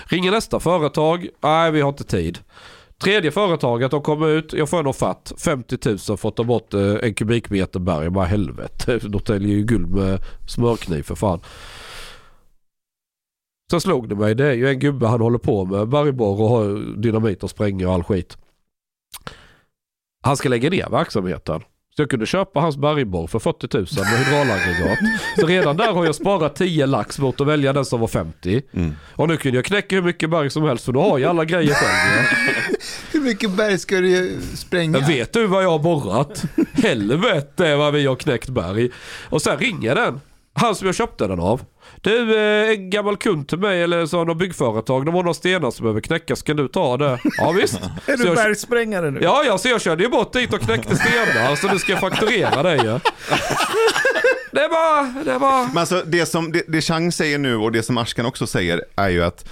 ringer nästa företag, nej vi har inte tid. Tredje företaget, de kommer ut, jag får en offert, 50 000 för att ta bort eh, en kubikmeter berg. Jag bara helvete, De täljer ju guld med smörkniv för fan. Sen slog det mig, det är ju en gubbe han håller på med bergborr och har dynamit och spränger och all skit. Han ska lägga ner verksamheten. Så jag kunde köpa hans bergborr för 40 000 med hydraulaggregat. Så redan där har jag sparat 10 lax mot att välja den som var 50. Mm. Och nu kunde jag knäcka hur mycket berg som helst för då har jag alla grejer själv. Hur mycket berg ska du spränga? Men vet du vad jag har borrat? Helvete vad vi har knäckt berg. Och sen ringer den. Han som jag köpte den av. Du, eh, en gammal kund till mig eller så har något byggföretag. De har några stenar som behöver knäckas. Kan du ta det? Ja visst. Är Så du bergsprängare nu? Ja, ja, så jag körde ju bort dit och knäckte stenar. Så nu ska jag fakturera dig ju. Det var, det var... Men alltså det som det, det Chang säger nu och det som Ashkan också säger är ju att,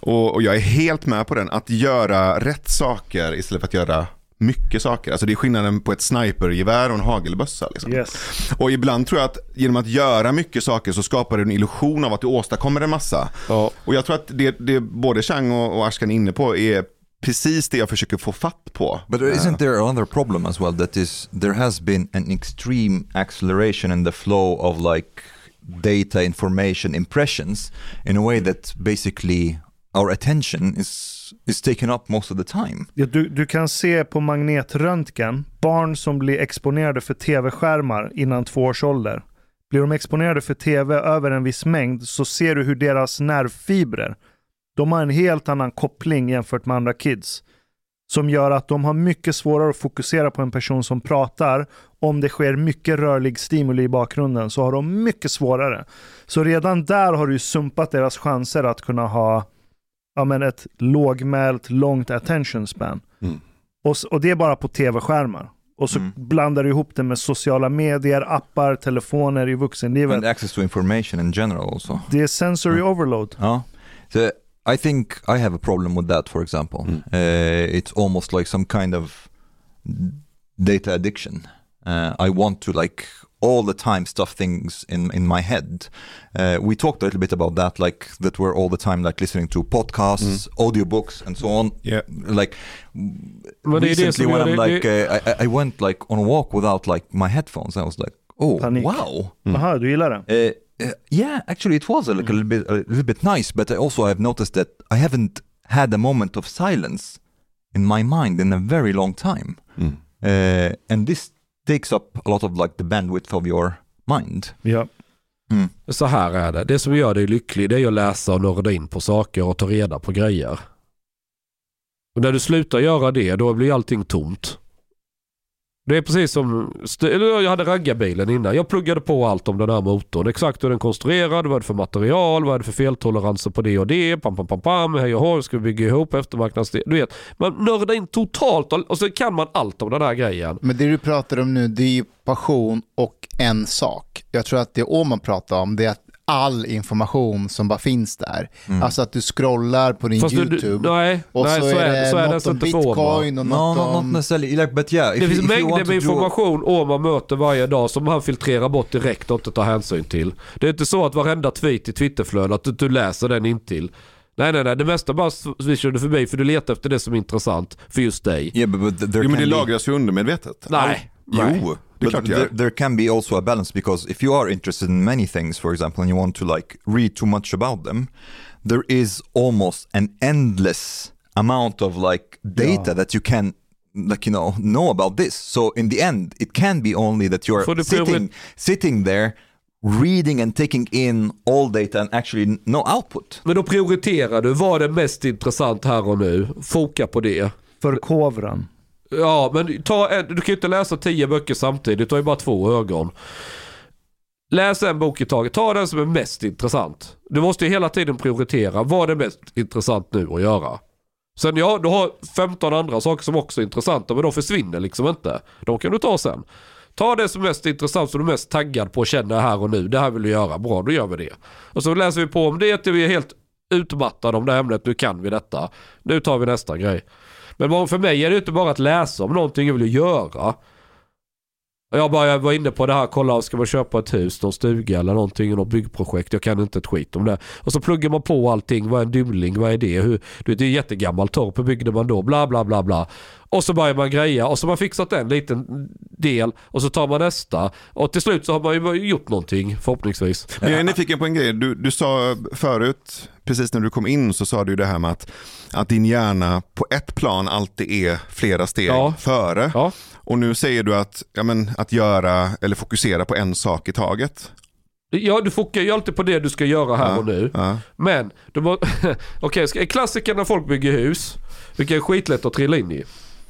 och, och jag är helt med på den, att göra rätt saker istället för att göra mycket saker. Alltså det är skillnaden på ett snipergevär och en hagelbössa. Liksom. Yes. Och ibland tror jag att genom att göra mycket saker så skapar du en illusion av att du åstadkommer en massa. Ja. Och jag tror att det, det både Chang och, och Ashkan är inne på är precis det jag försöker få fatt på. But isn't there another problem as well? That is, there has been an extreme acceleration in the flow of like data, information, impressions in a way that basically our attention is is taken up most of the time. Ja, Du, du kan se på magnetröntgen barn som blir exponerade för tv-skärmar innan två års ålder. Blir de exponerade för tv över en viss mängd så ser du hur deras nervfibrer, de har en helt annan koppling jämfört med andra kids. Som gör att de har mycket svårare att fokusera på en person som pratar om det sker mycket rörlig stimuli i bakgrunden så har de mycket svårare. Så redan där har du sumpat deras chanser att kunna ha ja, men ett lågmält, långt attention span. Mm. Och, och det är bara på tv-skärmar. Och så Mm. blandar du ihop det med sociala medier, appar, telefoner i vuxenlivet. And access to information in general also. Det är sensory overload. Ja. So I think I have a problem with that, for example. Mm. Uh, it's almost like some kind of data addiction. Uh, I want to like all the time stuff things in in my head. Uh, we talked a little bit about that, like that we're all the time like listening to podcasts, audiobooks, and so on. Yeah. Like Men det är det recently when I'm like uh, I, I went like on a walk without like my headphones. I was like, oh Panik. wow. Jaha, du gillar det? Uh, uh, yeah, actually, it was a, like, a little bit a little bit nice, but I also have noticed that I haven't had a moment of silence in my mind in a very long time, Mm. uh, and this takes up a lot of like the bandwidth of your mind. Ja. Så här är det. Det som gör dig lycklig det är att läsa och nörda in på saker och ta reda på grejer. Och när du slutar göra det då blir allting tomt. Det är precis som, eller jag hade raggarbilen innan. Jag pluggade på allt om den här motorn. Exakt hur den är konstruerad, vad är det för material, vad är det för feltoleranser på det och det, pam pam pam pam, hej och hå, ska vi bygga ihop eftermarknads... Du vet, man nördar in totalt och och så kan man allt om den här grejen. Men det du pratar om nu, det är ju passion och en sak. Jag tror att det Åman pratar om, det är att all information som bara finns där. Alltså att du scrollar på din Fast YouTube du, nej, och nej, så, är det så är något det om bitcoin och något no, not om... necessarily. Like, but yeah, if Det finns if mängder med draw- information Åman möter varje dag som han filtrerar bort direkt och inte tar hänsyn till. Det är inte så att varenda tweet i Twitterflödet att du, du läser den intill. Nej, nej, nej. Det mesta bara swishar du förbi för du letar efter det som är intressant för just dig. Yeah, but, but there Jo, men det lagras ju undermedvetet. Nej. All... Jo, det är But klart det there, there can be also a balance because if you are interested in many things, for example, and you want to like read too much about them, there is almost an endless amount of like data that you can like you know know about this. So in the end, it can be only that you're sitting sitting there reading and taking in all data and actually no output. Men då prioriterar du. Vad är mest intressant här och nu? Foka på det. Förkovran. Ja, men ta en, du kan ju inte läsa tio böcker samtidigt. Du har ju bara två ögon. Läs en bok i taget. Ta den som är mest intressant. Du måste ju hela tiden prioritera. Vad är mest intressant nu att göra? Sen ja, du har 15 andra saker som också är intressanta, men de försvinner liksom inte. De kan du ta sen. Ta det som är mest intressant, som du är mest taggad på och känner här och nu. Det här vill du göra. Bra, då gör vi det. Och så läser vi på om det till vi är helt utmattade om det här ämnet. Nu kan vi detta. Nu tar vi nästa grej. Men för mig är det inte bara att läsa om någonting jag vill göra. Jag bara jag var inne på det här, kolla ska man köpa ett hus, någon stuga eller någonting, något byggprojekt. Jag kan inte ett skit om det. Och så pluggar man på allting, vad är en dymling, vad är det? Hur, du vet, det är jättegammalt torp, hur byggde man då? Bla bla bla bla. Och så börjar man greja och så har man fixat en liten del och så tar man nästa. Och till slut så har man ju gjort någonting förhoppningsvis. Men jag är nyfiken på en grej. Du, du sa förut, precis när du kom in så sa du det här med att, att din hjärna på ett plan alltid är flera steg Ja. före. Ja. Och nu säger du att, ja, men, att göra eller fokusera på en sak i taget. Ja, du fokuserar ju alltid på det du ska göra här Ja, och nu. Ja. Men, okej, ska- klassiker när folk bygger hus, vilket är skitlätt att trilla in i.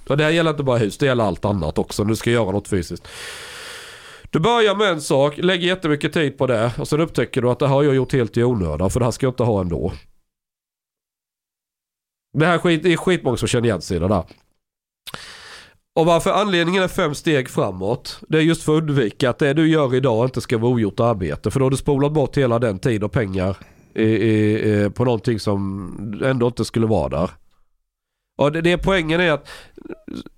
Och det här gäller inte bara hus, det gäller allt annat också. när Du ska göra något fysiskt. Du börjar med en sak, lägger jättemycket tid på det och sen upptäcker du att det här har jag gjort helt i onödan för det här ska jag inte ha ändå. Det här är skit, det är skitmånga som känner igen sig i det där. Och varför anledningen är fem steg framåt, det är just för att undvika att det du gör idag inte ska vara ogjort arbete. För då har du spolat bort hela den tid och pengar i, i, i, på någonting som ändå inte skulle vara där. Och det, det poängen är att,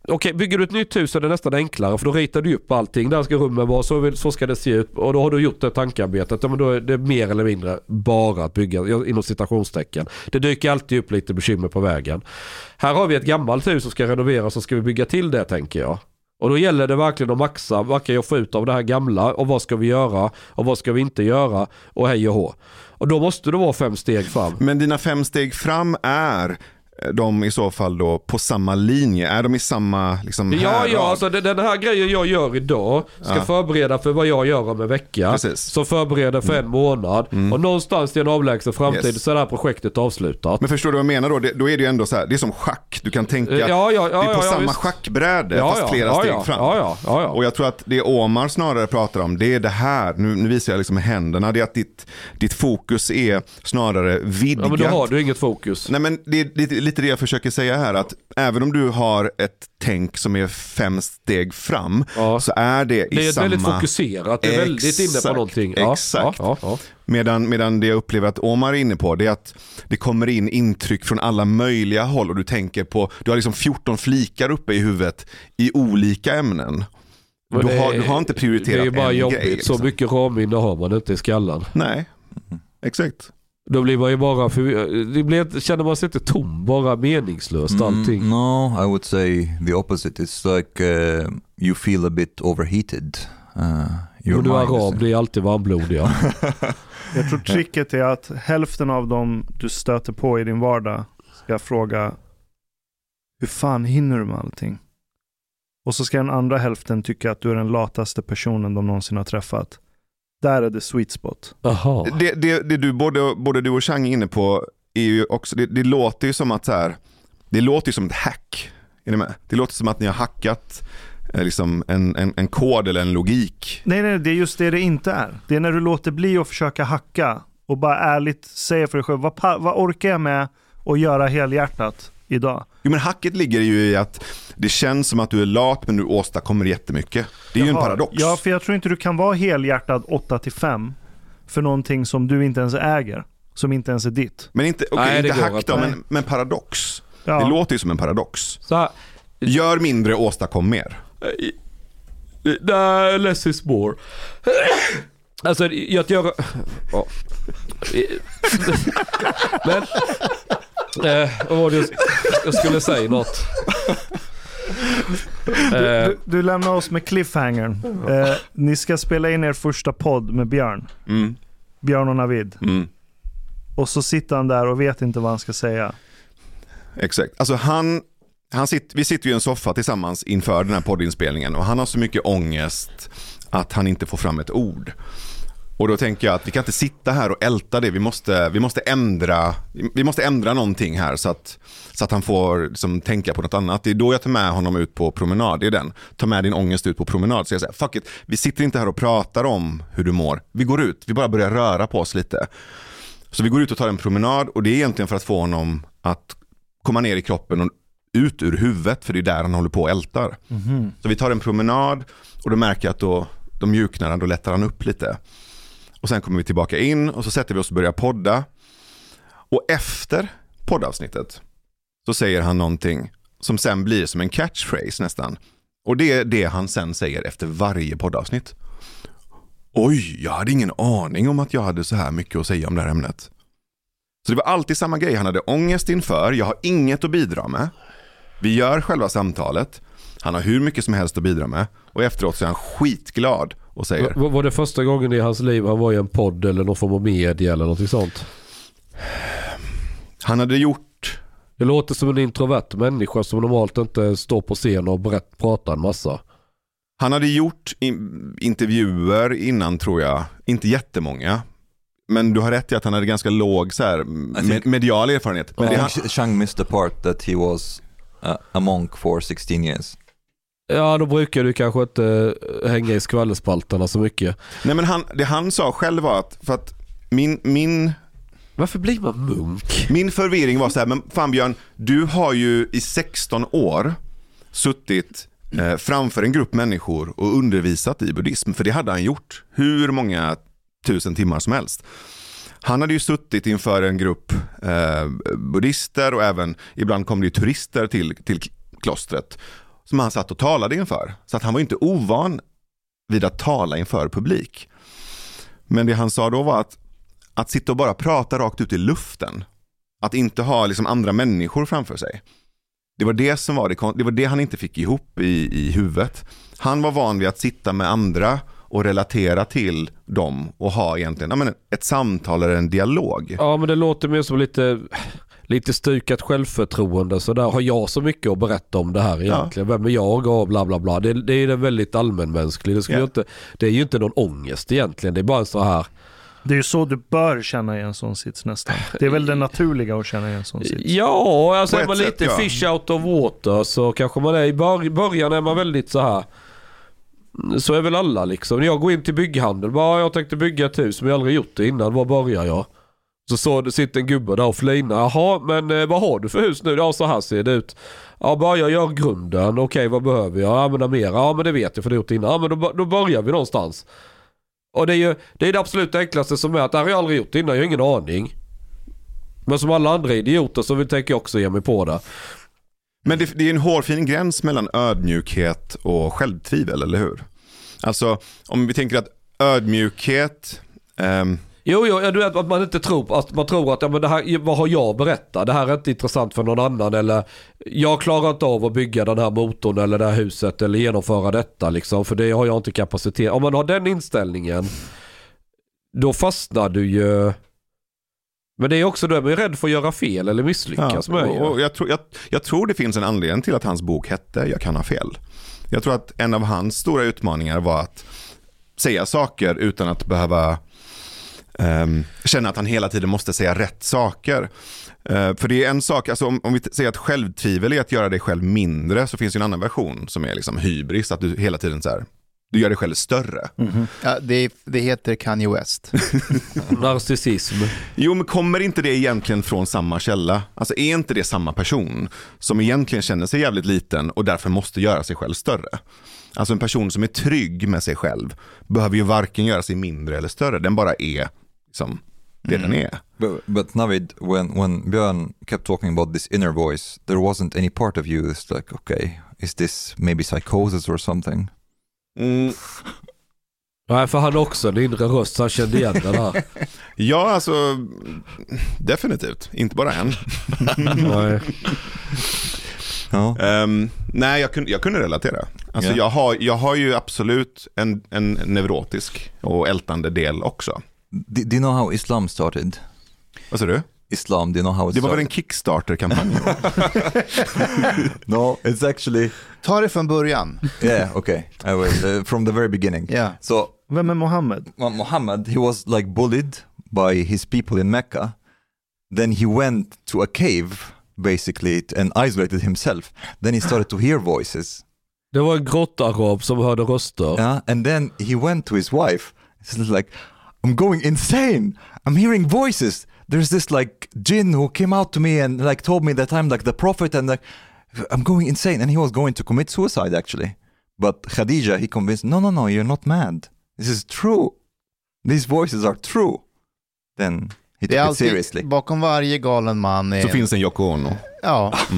okej bygger du ett nytt hus så är det nästan enklare för då ritar du upp allting. Där ska rummen vara, så, vill- så ska det se ut. Och då har du gjort det tankearbetet. Ja, men då är det mer eller mindre bara att bygga, inom citationstecken. Det dyker alltid upp lite bekymmer på vägen. Här har vi ett gammalt hus som ska renoveras så ska vi bygga till det tänker jag. Och då gäller det verkligen att maxa, vad kan jag få ut av det här gamla och vad ska vi göra och vad ska vi inte göra och hej och hå. Och då måste det vara fem steg fram. Men dina fem steg fram är de i så fall då på samma linje? Är de i samma liksom, Ja, ja, alltså det- den här grejen jag gör idag ska Ja. förbereda för vad jag gör om en vecka. Precis. Som förbereder för en månad. Och någonstans i en avlägsen framtid Yes. så är det här projektet avslutat. Men förstår du vad jag menar då? Det, då är det ju ändå så här, det är som schack. Du kan tänka, Ja, ja, ja, det är på samma visst. schackbräde fast flera steg fram. Och jag tror att det Omar snarare pratar om, det är det här, nu, nu visar jag liksom med händerna, det är att ditt, ditt fokus är snarare vidgat. ja, men då har du inget fokus. Nej men det är lite, lite det jag försöker säga här, att även om du har ett tänk som är fem steg fram, Ja. så är det i Det är samma... väldigt fokuserat. Det är väldigt inne på Exakt, någonting. Ja, exakt. Ja. Medan, medan det jag upplever att Omar är inne på, det är att det kommer in intryck från alla möjliga håll och du tänker på, du har liksom 14 flikar uppe i huvudet i olika ämnen. Du har, du har inte prioriterat Det är bara en jobbigt. grej. Så liksom. mycket ramminne har man inte i skallen. Nej, exakt. Då blir man ju bara, för, det blir, känner man sig inte tom, bara meningslöst allting. Mm, no, I would say the opposite. It's like uh, you feel a bit overheated. Uh, your du is- arab blir alltid varmblodiga. Jag tror tricket är att hälften av dem du stöter på i din vardag ska fråga hur fan hinner du med allting? Och så ska den andra hälften tycka att du är den lataste personen de någonsin har träffat. Där är det sweet spot. Jaha. Det, det, det du, både, både du och Chang är inne på är ju också, det, det låter ju som att så här, det låter ju som ett hack. Är ni med? Det låter som att ni har hackat eh, liksom en, en, en kod eller en logik. Nej, nej, det är just det det inte är. Det är när du låter bli att försöka hacka och bara ärligt säger för dig själv, vad, vad orkar jag med att göra helhjärtat idag? Jo men hacket ligger ju i att det känns som att du är lat men du åstadkommer jättemycket. Det är ju en Jaha. paradox. Ja, för jag tror inte du kan vara helhjärtad 8 till 5 för någonting som du inte ens äger, som inte ens är ditt. Men inte, okej, Nej, inte hack då, men, men paradox. Ja. Det låter ju som en paradox. Så här, Gör mindre, åstadkom mer. Nej, less is more. Alltså, jag att göra... Ja. Men... Eh, vad var det jag, jag skulle säga något. Eh, Du, du lämnar oss med cliffhangern. Eh, ni ska spela in er första podd med Björn. Mm. Björn och Navid. Mm. Och så sitter han där och vet inte vad han ska säga. Exakt. Alltså han, han sitter, vi sitter ju i en soffa tillsammans inför den här poddinspelningen och han har så mycket ångest att han inte får fram ett ord. Och då tänker jag att vi kan inte sitta här och älta det. Vi måste, vi måste, ändra, vi måste ändra någonting här så att, så att han får liksom, tänka på något annat. Det är då jag tar med honom ut på promenad. Det är den. Ta med din ångest ut på promenad. Så jag säger, fuck it. Vi sitter inte här och pratar om hur du mår. Vi går ut. Vi bara börjar röra på oss lite. Så vi går ut och tar en promenad och det är egentligen för att få honom att komma ner i kroppen och ut ur huvudet för det är där han håller på och ältar. Så vi tar en promenad och då märker jag att då, då mjuknar han, då lättar han upp lite. Och sen kommer vi tillbaka in och så sätter vi oss och börjar podda. Och efter poddavsnittet så säger han någonting som sen blir som en catchphrase nästan. Och det är det han sen säger efter varje poddavsnitt. Oj, jag hade ingen aning om att jag hade så här mycket att säga om det här ämnet. Så det var alltid samma grej. Han hade ångest inför, jag har inget att bidra med. Vi gör själva samtalet. Han har hur mycket som helst att bidra med. Och efteråt så är han skitglad och säger var, var det första gången i hans liv han var i en podd eller någon form av media eller någonting sånt? Han hade gjort, Det låter som en introvert människa som normalt inte står på scen och berätt, pratar en massa. han hade gjort in, intervjuer innan tror jag. Inte jättemånga. Men du har rätt i att han hade ganska låg så här, med, medial erfarenhet. Men think han, missed the part that he was uh, a monk for 16 years. Ja, då brukar du kanske inte eh, hänga i skvallerspalterna så mycket. nej men han, det han sa själv var att, för att min, min Varför blir man munk? Min förvirring var så här, men fan Björn, du har ju i 16 år suttit eh, framför en grupp människor och undervisat i buddhism, för det hade han gjort hur många tusen timmar som helst. Han hade ju suttit inför en grupp eh, buddhister och även ibland kom det ju turister till, till klostret som han satt och talade inför. Så att han var inte ovan vid att tala inför publik. Men det han sa då var att att sitta och bara prata rakt ut i luften. Att inte ha liksom andra människor framför sig. Det var det som var det, det var det han inte fick ihop i, i huvudet. Han var van vid att sitta med andra och relatera till dem och ha egentligen ja, men ett samtal eller en dialog. Ja, men det låter mer som lite, lite stukat självförtroende så där har jag så mycket att berätta om det här egentligen. Vem är jag och bla bla bla. Det, det är det väldigt allmänmänsklig. Det, Ja. ju inte, det är ju inte någon ångest egentligen. Det är bara så här. Det är ju så du bör känna i en sån sits nästan. Det är väl det naturliga att känna i en sån sits. Ja, alltså är man sätt, lite ja. fish out of water så kanske man är i bör- början är man väldigt så här. Så är väl alla liksom. När jag går in till bygghandel, bara jag tänkte bygga ett hus men jag har aldrig gjort det innan, var börjar jag? Så, så det sitter en gubbe där och flinar. Jaha, men eh, vad har du för hus nu? Ja, så här ser det ut. Ja, bara jag gör grunden. Okej, vad behöver jag? Använda mer? Ja, men det vet jag för det har jag gjort innan. Ja, men då, då börjar vi någonstans. Och det är ju det, är det absolut enklaste som är att det här har jag aldrig gjort innan. Jag har ingen aning. Men som alla andra idioter så vill, tänker jag också ge mig på det. Men det, det är en hårfin gräns mellan ödmjukhet och självtvivel, eller hur? Alltså, om vi tänker att ödmjukhet, ehm, Jo, jo, ja, du vet att man inte tror att man tror att ja, men det här, vad har jag berättat? Det här är inte intressant för någon annan eller jag klarar inte av att bygga den här motorn eller det här huset eller genomföra detta liksom för det har jag inte kapacitet. Om man har den inställningen då fastnar du ju men det är också då är man ju rädd för att göra fel eller misslyckas med ju. och, och jag, tror, jag, jag tror det finns en anledning till att hans bok hette Jag kan ha fel. Jag tror att en av hans stora utmaningar var att säga saker utan att behöva ehm, känna att han hela tiden måste säga rätt saker. Eh, för det är en sak, alltså om, om vi säger att självtvivel är att göra dig själv mindre så finns det en annan version som är liksom hybris, att du hela tiden så här, du gör dig själv större. Ja, det, det heter Kanye West. Narcissism. Jo, men kommer inte det egentligen från samma källa? Alltså är inte det samma person som egentligen känner sig jävligt liten och därför måste göra sig själv större? Alltså en person som är trygg med sig själv behöver ju varken göra sig mindre eller större, den bara är liksom det den är. But, but Navid, when, when Björn kept talking about this inner voice, there wasn't any part of you that's like, okay, is this maybe psychosis or something? Mm. Nej, för han också en inre röst han kände igen den här. Ja, alltså definitivt, inte bara en. Nej. No. Ehm, nej, jag kunde, jag kunde relatera. Alltså, Ja. jag, har, jag har ju absolut en, en neurotisk och ältande del också. Do, do you know how Islam started? Vad sa du? Islam, do you know how it Det var väl en Kickstarter-kampanj? No, it's actually, Ta det från början. yeah, okay, I will, uh, from the very beginning. Ja. So Vem är Mohammed? Well, Muhammad, he was like bullied by his people in Mecca. Then he went to a cave, basically, and isolated himself. Then he started to hear voices. Det var en grottarab som hörde röster. Yeah, and then he went to his wife. He's like, I'm going insane. I'm hearing voices. There's this like jinn who came out to me and like told me that I'm like the prophet and like I'm going insane. And he was going to commit suicide actually. But Khadija, he convinced, no, no, no, you're not mad. This is true. These voices are true. Then he took är it seriously. alltid, bakom varje galen man är... Så finns en Yoko Ono. Ja.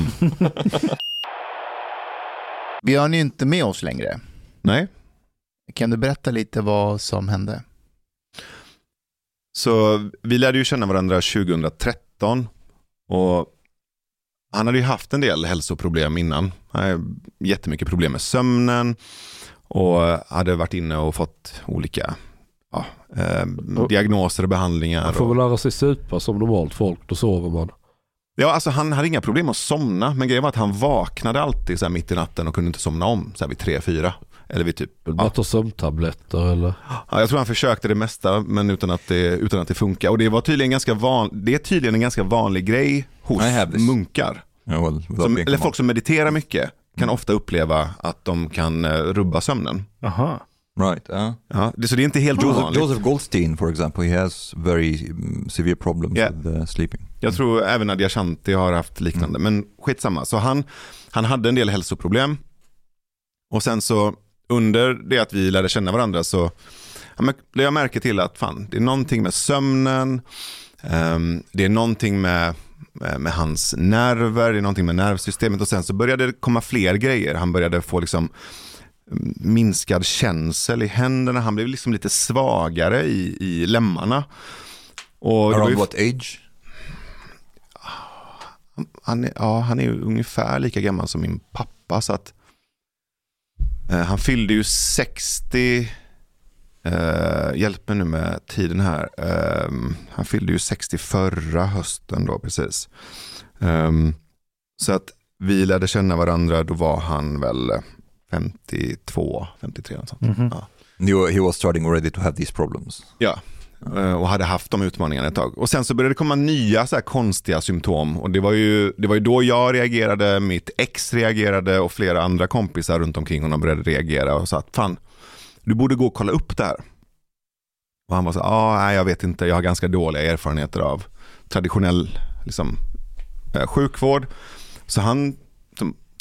Björn är inte med oss längre. Nej. Kan du berätta lite vad som hände? Så vi lärde ju känna varandra 2013 och han hade ju haft en del hälsoproblem innan. Han hade jättemycket problem med sömnen och hade varit inne och fått olika ja, eh, diagnoser och behandlingar. Man får väl lära sig supa som normalt folk, då sover man. ja, alltså han hade inga problem att somna, men grejen var att han vaknade alltid så här mitt i natten och kunde inte somna om så här vid tre, fyra. Eller vid typ, Bara ta sömntabletter eller? Ja, jag tror han försökte det mesta men utan att det, utan att det funkar. Och det var tydligen ganska van, det är tydligen en ganska vanlig grej hos munkar. Yeah, well, Som, eller folk som mediterar mycket kan ofta uppleva att de kan eh, rubba sömnen. Aha. Right. Uh. Ja, det, så det är inte helt Joseph, ovanligt. Joseph Goldstein, for example, he has very um, severe problems Yeah. with uh, sleeping. Jag tror även Nadia Shanti har haft liknande. Men skitsamma. Så han, han hade en del hälsoproblem. Och sen så under det att vi lärde känna varandra så ja, lade jag märke till att fan, det är någonting med sömnen. ehm, det är någonting med, med med hans nerver, det är någonting med nervsystemet. Och sen så började det komma fler grejer. Han började få liksom mm, minskad känsel i händerna. Han blev liksom lite svagare i, i lemmarna. Och Around what age? han är, ja, han är ungefär lika gammal som min pappa. Så att, eh, han fyllde ju 60 eh, hjälp mig nu med tiden här, Ehm, han fyllde ju 60 förra hösten då precis. Ehm, så att vi lärde känna varandra, då var han väl 52, 53 och sånt. Mhm. Ja. You, he was starting already to have these problems. Ja, eh, Eh, och hade haft de utmaningarna ett tag. Och sen så började det komma nya så här konstiga symptom. Och det var, ju, det var ju då jag reagerade, mitt ex reagerade och flera andra kompisar runt omkring honom började reagera och sa att fan, du borde gå och kolla upp det här. Och han var så ja, ah, nej jag vet inte, jag har ganska dåliga erfarenheter av traditionell liksom, eh, sjukvård. Så han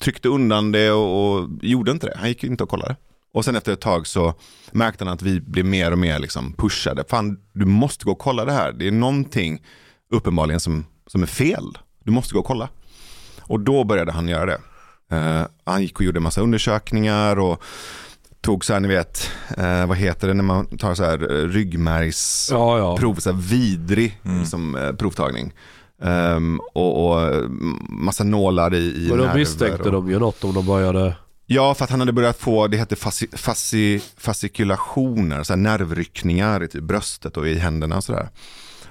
tryckte undan det och, och gjorde inte det. Han gick inte och kollade. Och sen efter ett tag så märkte han att vi blev mer och mer liksom pushade. Fan, du måste gå och kolla det här. Det är någonting uppenbarligen som, som är fel. Du måste gå och kolla. Och då började han göra det. Eh, han gick och gjorde en massa undersökningar och tog så här, ni vet, eh, vad heter det när man tar så här eh, ryggmärgsprov, Ja, ja. så här vidrig Mm. liksom, eh, provtagning. Ehm, och, och eh, massa nålar i, i Men nerver misstänkte och... de ju något om de började... Ja, för att han hade börjat få, det heter fasci, fasci, fascikulationer, så nervryckningar i typ bröstet och i händerna och sådär.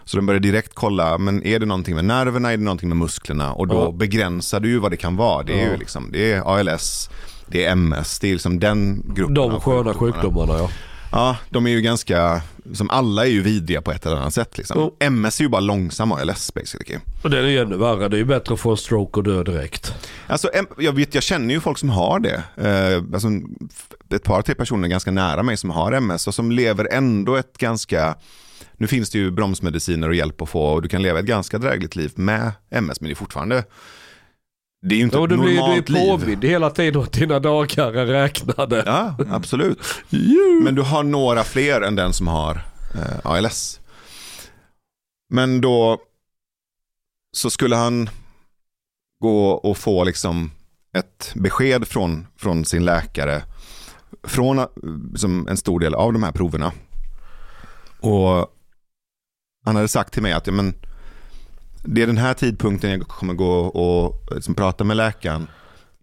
Så de började direkt kolla, men är det någonting med nerverna, är det någonting med musklerna? Och då Ja. begränsar du ju vad det kan vara. Det är Ja. ju liksom, det är ALS, det är MS, det är liksom den gruppen De sköna sjukdomarna. sjukdomarna ja. Ja, de är ju ganska, som alla är ju vidriga på ett eller annat sätt liksom. Jo. MS är ju bara långsam ALS basically. Och den är ju ännu värre. Det är ju bättre att få en stroke och dö direkt. Alltså, jag, vet, jag känner ju folk som har det. Eh, alltså, ett par, tre personer ganska nära mig som har MS och som lever ändå ett ganska... Nu finns det ju bromsmediciner och hjälp att få och du kan leva ett ganska drägligt liv med MS men det är fortfarande... Det är ju inte Ja, ett blir normalt du är liv. påvind hela tiden att dina dagar är räknade. Ja, absolut. Men du har några fler än den som har eh, ALS. Men då så skulle han gå och få liksom ett besked från, från sin läkare från eh, som en stor del av de här proverna. Och han hade sagt till mig att ja, men, det är den här tidpunkten jag kommer gå och liksom, prata med läkaren.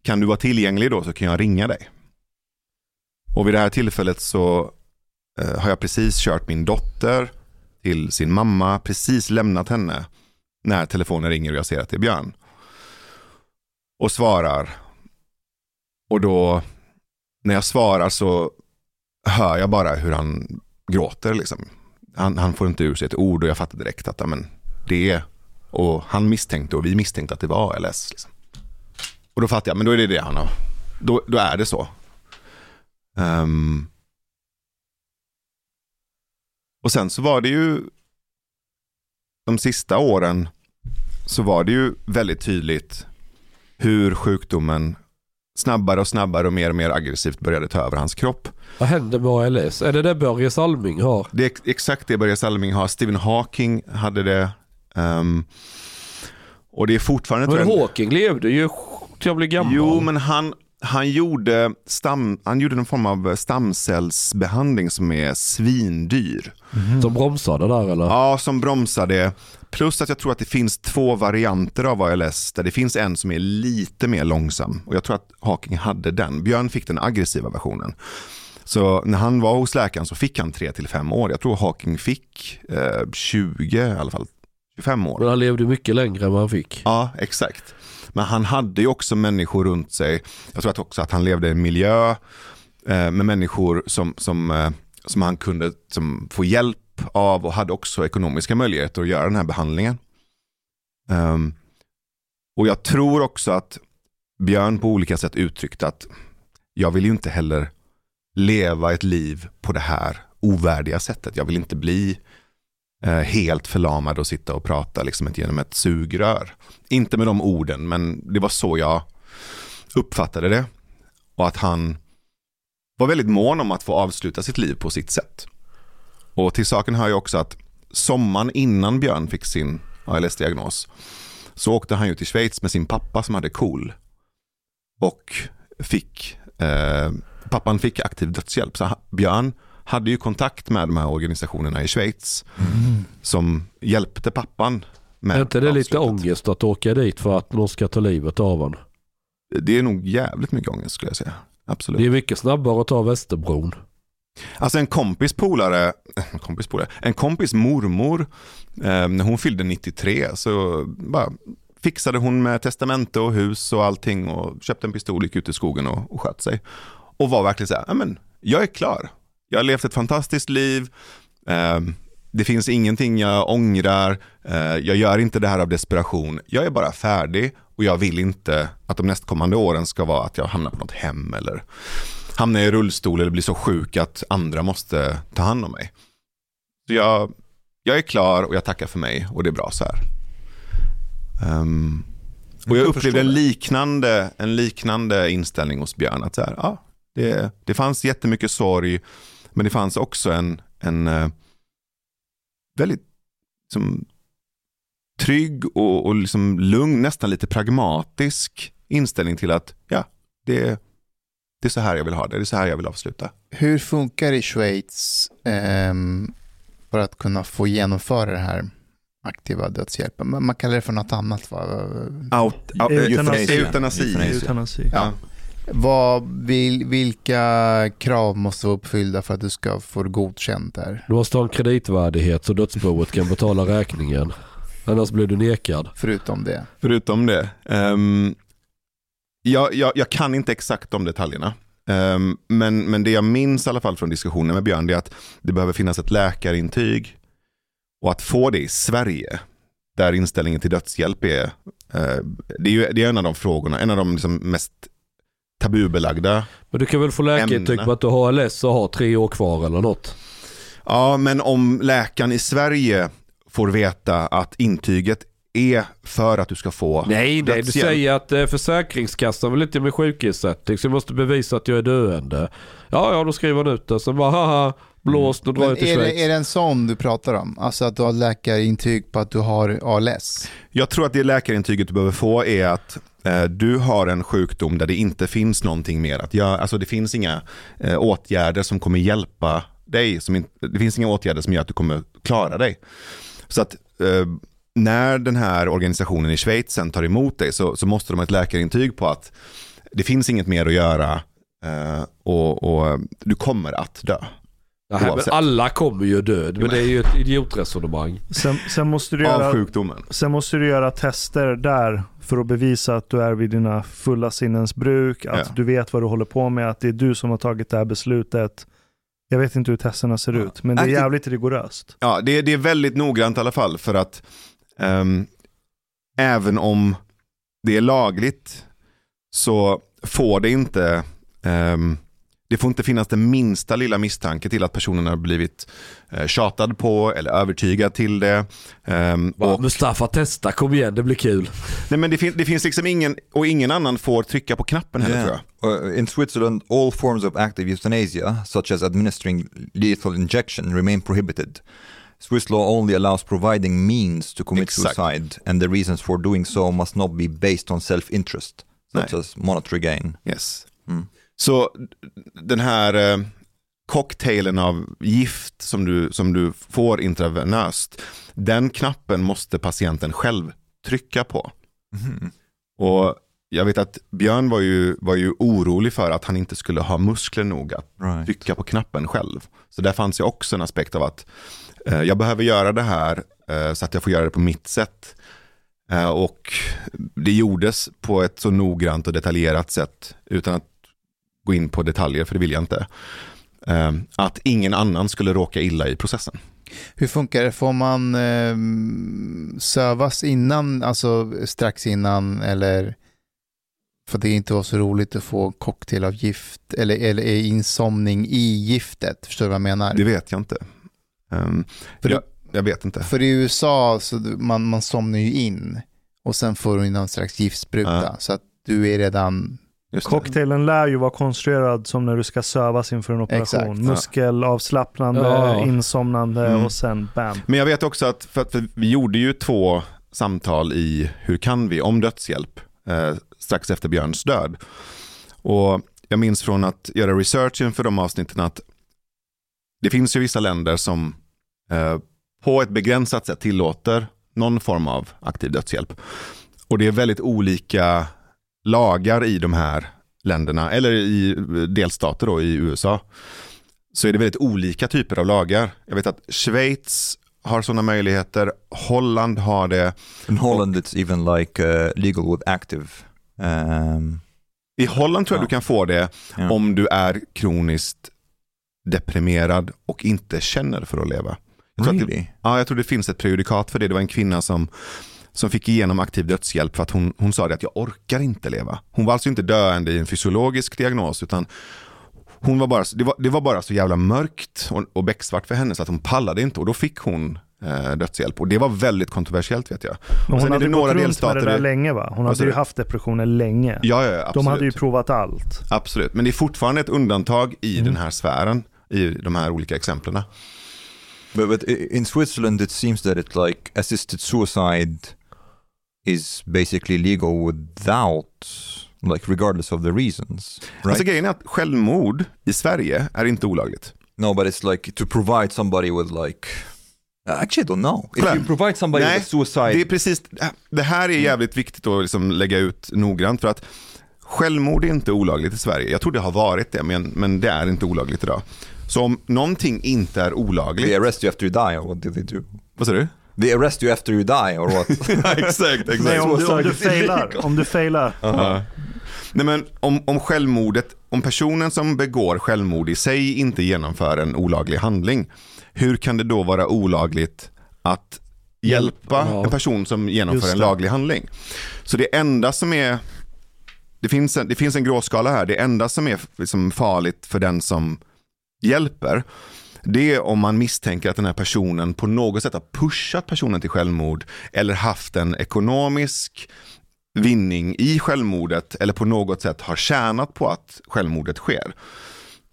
Kan du vara tillgänglig då så kan jag ringa dig. Och vid det här tillfället så eh, har jag precis kört min dotter till sin mamma, precis lämnat henne när telefonen ringer och jag ser att det är Björn. Och svarar. Och då, när jag svarar så hör jag bara hur han gråter. Liksom. Han, han får inte ur sig ett ord och jag fattar direkt att amen, det är, och han misstänkte och vi misstänkte att det var ALS. Liksom. Och då fattar jag, men då är det det han har, då, då är det så. Ehm. och sen så var det ju de sista åren så var det ju väldigt tydligt hur sjukdomen snabbare och snabbare och mer och mer aggressivt började ta över hans kropp. Vad händer med ALS? Är det det Börje Salming har? Det är ex- exakt det Börje Salming har. Stephen Hawking hade det. Ehm, och det är fortfarande... Men jag- Hawking levde ju till att bli gammal. Jo, men han, han, gjorde stam, han gjorde någon form av stamcellsbehandling som är svindyr. Som bromsade där eller? Ja, som bromsade. Plus att jag tror att det finns två varianter av ALS där det finns en som är lite mer långsam. Och jag tror att Hawking hade den. Björn fick den aggressiva versionen. Så när han var hos läkaren så fick han 3-5 år. Jag tror Hawking fick eh, 20 i alla fall. 25 år. Men han levde mycket längre än vad han fick. Ja, exakt. Men han hade ju också människor runt sig. Jag tror att också att han levde i en miljö eh, med människor som, som, eh, som han kunde som, få hjälp av och hade också ekonomiska möjligheter att göra den här behandlingen. Ehm, och jag tror också att Björn på olika sätt uttryckte att jag vill ju inte heller leva ett liv på det här ovärdiga sättet. Jag vill inte bli Eh, helt förlamad och sitta och prata liksom ett, genom ett sugrör. Inte med de orden, men det var så jag uppfattade det. Och att han var väldigt mån om att få avsluta sitt liv på sitt sätt. Och till saken hör ju också att sommaren innan Björn fick sin ALS-diagnos så åkte han ju till Schweiz med sin pappa som hade KOL. Och fick, eh, pappan fick aktiv dödshjälp. Så Björn hade ju kontakt med de här organisationerna i Schweiz som hjälpte pappan. Med Är inte det lite ångest att åka dit för att någon ska ta livet av en? Det är nog jävligt mycket ångest skulle jag säga. Absolut. Det är mycket snabbare att ta Västerbron. Alltså en kompis polare, en kompis polare, en kompis mormor, eh, när hon fyllde 93 så bara fixade hon med testamente och hus och allting och köpte en pistol, gick ut i skogen och, och sköt sig. Och var verkligen så här, "Ja, men jag är klar. Jag har levt ett fantastiskt liv. Eh, det finns ingenting jag ångrar. Eh, jag gör inte det här av desperation. Jag är bara färdig och jag vill inte att de nästkommande åren ska vara att jag hamnar på något hem eller hamnar i rullstol eller blir så sjuk att andra måste ta hand om mig. Så jag, jag är klar och jag tackar för mig och det är bra så här. Ehm, och jag upplevde en liknande, en liknande inställning hos Björn. Att så här, ja, det, det fanns jättemycket sorg, men det fanns också en, en eh, väldigt som, trygg och, och liksom lugn, nästan lite pragmatisk inställning till att ja, det, det är så här jag vill ha det, det är så här jag vill avsluta. Hur funkar det i Schweiz ehm, för att kunna få genomföra det här aktiva dödshjälpen? Man man kallar det för något annat va? Out, out, Eutanasi. eutanasi. Eutanasi. Eutanasi. Ja. Vad, vil, vilka krav måste vara uppfyllda för att du ska få det godkänt där? Du måste ha en kreditvärdighet så dödsboet kan betala räkningen. Annars blir du nekad. Förutom det. Förutom det. ehm, jag, jag, jag kan inte exakt de detaljerna. Ehm, men, men det jag minns i alla fall från diskussionen med Björn är att det behöver finnas ett läkarintyg. Och att få det i Sverige, där inställningen till dödshjälp är, eh, det är, ju, det är en av de frågorna, en av de liksom mest tabubelagda. Men du kan väl få läkarintyg på att du har ALS och har tre år kvar eller något. Ja, men om läkaren i Sverige får veta att intyget är för att du ska få Nej, nej du säger att eh, Försäkringskassan vill inte med sjukersättning så jag måste bevisa att jag är döende. Ja, ja, då skriver han ut det. Så bara haha, blåst och drar Men jag till är, Schweiz. det, är det en sån du pratar om? Alltså att du har läkarintyg på att du har ALS? Jag tror att det läkarintyget du behöver få är att Eh, du har en sjukdom där det inte finns någonting mer att göra. Alltså det finns inga eh, åtgärder som kommer hjälpa dig. Som inte, det finns inga åtgärder som gör att du kommer klara dig. Så att eh, när den här organisationen i Schweiz sen tar emot dig så, så måste de ha ett läkarintyg på att det finns inget mer att göra eh, och, och du kommer att dö. Nej, men alla kommer ju död. Men det är ju ett idiotresonemang. Sen, sen, måste du Av göra, sjukdomen. sen måste du göra tester där för att bevisa att du är vid dina fulla sinnens bruk, att Ja. du vet vad du håller på med, att det är du som har tagit det här beslutet. Jag vet inte hur testerna ser Ja. ut, men det är Aktiv- jävligt rigoröst. Ja, det, det är väldigt noggrant i alla fall för att ehm, även om det är lagligt så får det inte ehm, det får inte finnas den minsta lilla misstanke till att personen har blivit eh, tjatad på eller övertygad till det. Ehm, Va, och, Mustafa testa, kom igen det blir kul. nej, men det, fin- det finns liksom ingen, och ingen annan får trycka på knappen heller tror jag. Uh, in Switzerland, all forms of active euthanasia, such as administering lethal injection, remain prohibited. Swiss law only allows providing means to commit Exakt. suicide, and the reasons for doing so must not be based on self-interest, such Nej. as monetary gain. Yes. Mm. Så den här eh, cocktailen av gift som du, som du får intravenöst, den knappen måste patienten själv trycka på. Mhm. Och jag vet att Björn var ju, var ju orolig för att han inte skulle ha muskler nog att Right. trycka på knappen själv. Så där fanns ju också en aspekt av att eh, jag behöver göra det här eh, så att jag får göra det på mitt sätt. Eh, och det gjordes på ett så noggrant och detaljerat sätt utan att gå in på detaljer, för det vill jag inte. Eh, att ingen annan skulle råka illa i processen. Hur funkar det? Får man eh, sövas innan, alltså strax innan eller för det inte var så roligt att få cocktail av gift eller, eller är insomning i giftet? Förstår du vad jag menar? Det vet jag inte. Um, För jag, jag vet inte. För i USA så man, man somnar ju in och sen får du någon slags giftspruta. Ja. Så att du är redan, Just det. Cocktailen lär ju vara konstruerad som när du ska sövas inför en operation. Exakt. Muskelavslappnande, Ja. insomnande Mm. och sen bam. Men jag vet också att, för, att för vi gjorde ju två samtal i Hur kan vi? om dödshjälp eh, strax efter Björns död. Och jag minns från att göra research inför de avsnitten att det finns ju vissa länder som eh, på ett begränsat sätt tillåter någon form av aktiv dödshjälp. Och det är väldigt olika lagar i de här länderna, eller i delstater då i USA, så är det väldigt olika typer av lagar. Jag vet att Schweiz har sådana möjligheter, Holland har det. In Holland, it's even like uh, legal with active. Um, I Holland tror jag Ja. du kan få det Ja. om du är kroniskt deprimerad och inte känner för att leva. Jag tror att det, really? ja, jag tror det finns ett prejudikat för det. Det var en kvinna som, som fick igenom aktiv dödshjälp för att hon, hon sa det att jag orkar inte leva. Hon var alltså inte döende i en fysiologisk diagnos utan hon var bara, det, var, det var bara så jävla mörkt och, och becksvart för henne så att hon pallade inte och då fick hon eh, dödshjälp. Och det var väldigt kontroversiellt vet jag. Men hon hade det gått några runt med det där länge va? Hon hade ju du? haft depressioner länge. Ja, ja, absolut. De hade ju provat allt. Absolut, men det är fortfarande ett undantag i Mm. den här sfären, i de här olika exemplen. But, but i- in Switzerland, it seems that it like assisted suicide is basically legal without, like, regardless of the reasons, right? Alltså grejen är att självmord i Sverige är inte olagligt. no, but it's like to provide somebody with like. Actually, I don't know. If you provide somebody Nej, with suicide, Det är precis, det här är jävligt viktigt att liksom lägga ut noggrant för att självmord är inte olagligt i Sverige. Jag tror det har varit det, men, men det är inte olagligt idag. Så om någonting inte är olagligt, they arrest you after you die, what did they do? vad sa du? They arrest you after you die, or what? exakt, exakt. Nej, om du, om du failar. Om du failar. Ja. Nej, men om, om självmordet, om personen som begår självmord i sig inte genomför en olaglig handling, hur kan det då vara olagligt att hjälpa Ja. en person som genomför en laglig handling? Så det enda som är, det finns en, det finns en gråskala här, det enda som är liksom farligt för den som hjälper, det är om man misstänker att den här personen på något sätt har pushat personen till självmord eller haft en ekonomisk vinning i självmordet eller på något sätt har tjänat på att självmordet sker.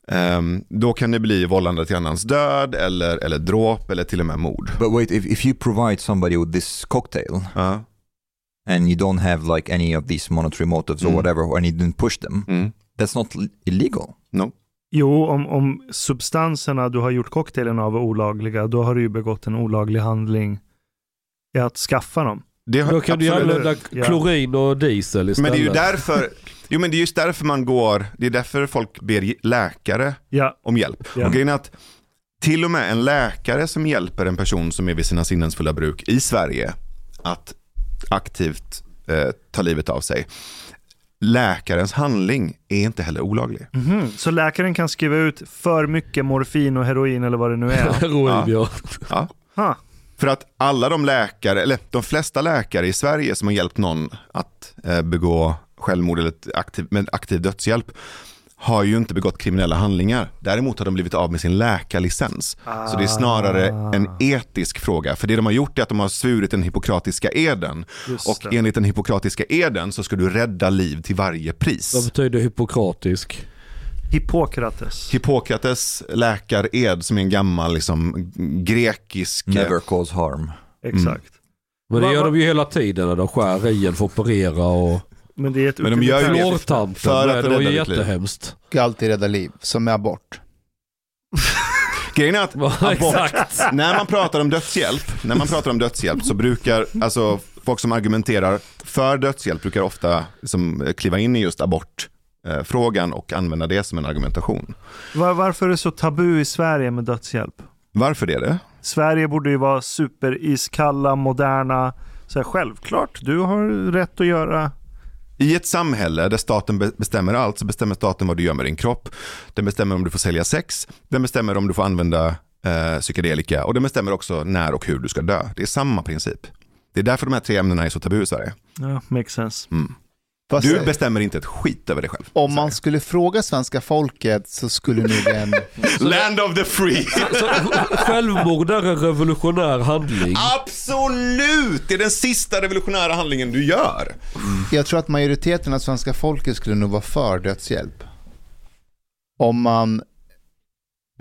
Ehm, då kan det bli vållande till annans död eller, eller dråp eller till och med mord. but wait, if, if you provide somebody with this cocktail Ja. and you don't have like any of these monetary motives or Mm. whatever, and you didn't push them, Mm. that's not illegal. No. Jo, om, om substanserna du har gjort cocktailen av är olagliga, då har du ju begått en olaglig handling i att skaffa dem. Det har, Då kan du ju absolut. använda Ja. klorin och diesel Men istället. det är ju därför, jo men det är just därför man går, det är därför folk ber läkare Ja, om hjälp. Ja. Och grejen är att till och med en läkare som hjälper en person som är vid sina sinnens fulla bruk i Sverige att aktivt eh, ta livet av sig. Läkarens handling är inte heller olaglig. Mhm. Så läkaren kan skriva ut för mycket morfin och heroin eller vad det nu är. Heroin, ja. Ja. Ha. För att alla de läkare, eller de flesta läkare i Sverige som har hjälpt någon att eh, begå självmord eller aktiv, med aktiv dödshjälp har ju inte begått kriminella handlingar. Däremot har de blivit av med sin läkarlicens. Så det är snarare en etisk fråga. För det de har gjort är att de har svurit den hippokratiska eden. Just Och det. enligt den hippokratiska eden så ska du rädda liv till varje Vad pris. betyder hippokratisk? Hippokrates. Hippokrates läkared som är en gammal liksom, grekisk... Never cause harm. Exakt. Men det gör de ju hela tiden när de skär i en för att operera och Men det är ett Men de gör ju det Flårtanten, för att rädda ditt liv. Ska alltid rädda liv, som med abort. Grejen är att abort, när man pratar om dödshjälp, när man pratar om dödshjälp så brukar, alltså folk som argumenterar för dödshjälp brukar ofta liksom, kliva in i just abortfrågan och använda det som en argumentation. Var, varför är det så tabu i Sverige med dödshjälp? Varför är det? Sverige borde ju vara superiskalla, moderna. Så här, självklart, du har rätt att göra. I ett samhälle där staten be- bestämmer allt så bestämmer staten vad du gör med din kropp. Den bestämmer om du får sälja sex, den bestämmer om du får använda eh, psykedelika och den bestämmer också när och hur du ska dö. Det är samma princip. Det är därför de här tre ämnena är så tabu i Sverige. Ja, makes sense. Fast Du bestämmer inte ett skit över dig själv. om man skulle fråga svenska folket så skulle nog en... Land of the free! Så, självmord är en revolutionär handling. Absolut! Det är den sista revolutionära handlingen du gör. Jag tror att majoriteten av svenska folket skulle nog vara för dödshjälp. Om man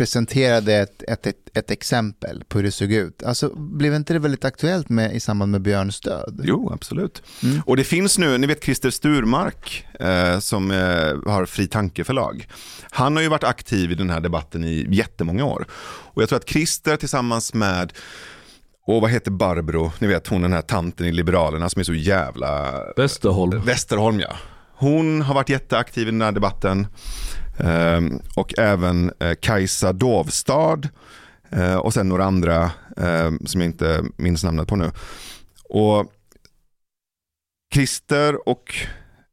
presenterade ett, ett, ett, ett exempel på hur det såg ut. Alltså, blev inte det väldigt aktuellt med, i samband med Björns död? Jo, absolut. Mm. Och det finns nu, ni vet Christer Sturmark eh, som eh, har Fri Tankeförlag. Han har ju varit aktiv i den här debatten i jättemånga år. Och jag tror att Christer tillsammans med och vad heter Barbro, ni vet hon den här tanten i Liberalerna som är så jävla Västerholm. Västerholm ja. Hon har varit jätteaktiv i den här debatten. Ehm, och även eh, Kajsa Dovstad eh, och sen några andra eh, som jag inte minns namnet på nu. Och Christer och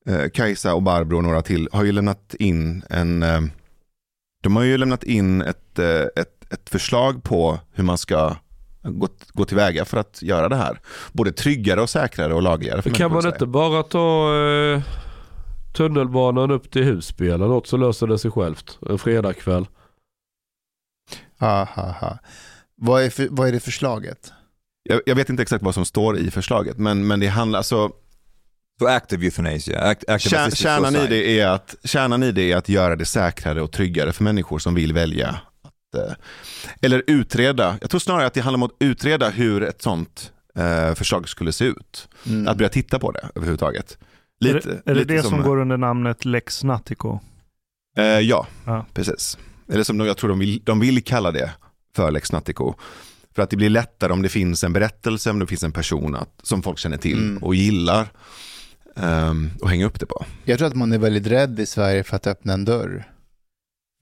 eh, Kajsa och Barbro och några till har ju lämnat in en eh, de har ju lämnat in ett, ett, ett förslag på hur man ska gå, gå tillväga för att göra det här. Både tryggare och säkrare och lagligare. Kan man inte bara ta eh, tunnelbanan upp till Husby eller något så löser det sig självt en fredagkväll? Ha, ha, ha. Vad, är för, vad är det förslaget? Jag, jag vet inte exakt vad som står i förslaget, men, men det handlar alltså, So active euthanasia, act, active kär, kärnan, i det är att, kärnan i det är att göra det säkrare och tryggare för människor som vill välja. Att, eh, eller utreda, jag tror snarare att det handlar om att utreda hur ett sånt eh, förslag skulle se ut. Mm. Att börja titta på det överhuvudtaget. Lite, är det, är det, lite det som, går under namnet Lex Nattico? Eh, ja, Ja. precis. Eller som de, jag tror de vill, de vill kalla det för Lex Nattico. För att det blir lättare om det finns en berättelse, om det finns en person att, som folk känner till Mm. och gillar. Um, och hänga upp det på. Jag tror att man är väldigt rädd i Sverige för att öppna en dörr.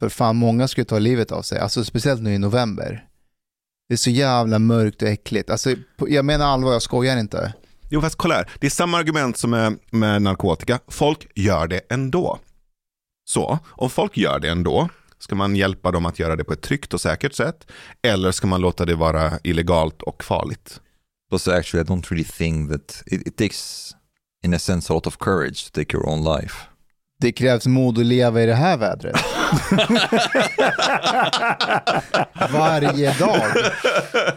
För fan, många skulle ta livet av sig. Alltså speciellt nu i november. Det är så jävla mörkt och äckligt. Alltså, jag menar allvar, jag skojar inte. Jo fast kolla här, det är samma argument som med, med narkotika. Folk gör det ändå. Så, om folk gör det ändå, ska man hjälpa dem att göra det på ett tryggt och säkert sätt? Eller ska man låta det vara illegalt och farligt? Plus, actually, I don't really think that it, it takes, in a sense, a lot of courage to take your own life. Det krävs mod att leva i det här vädret. Varje dag.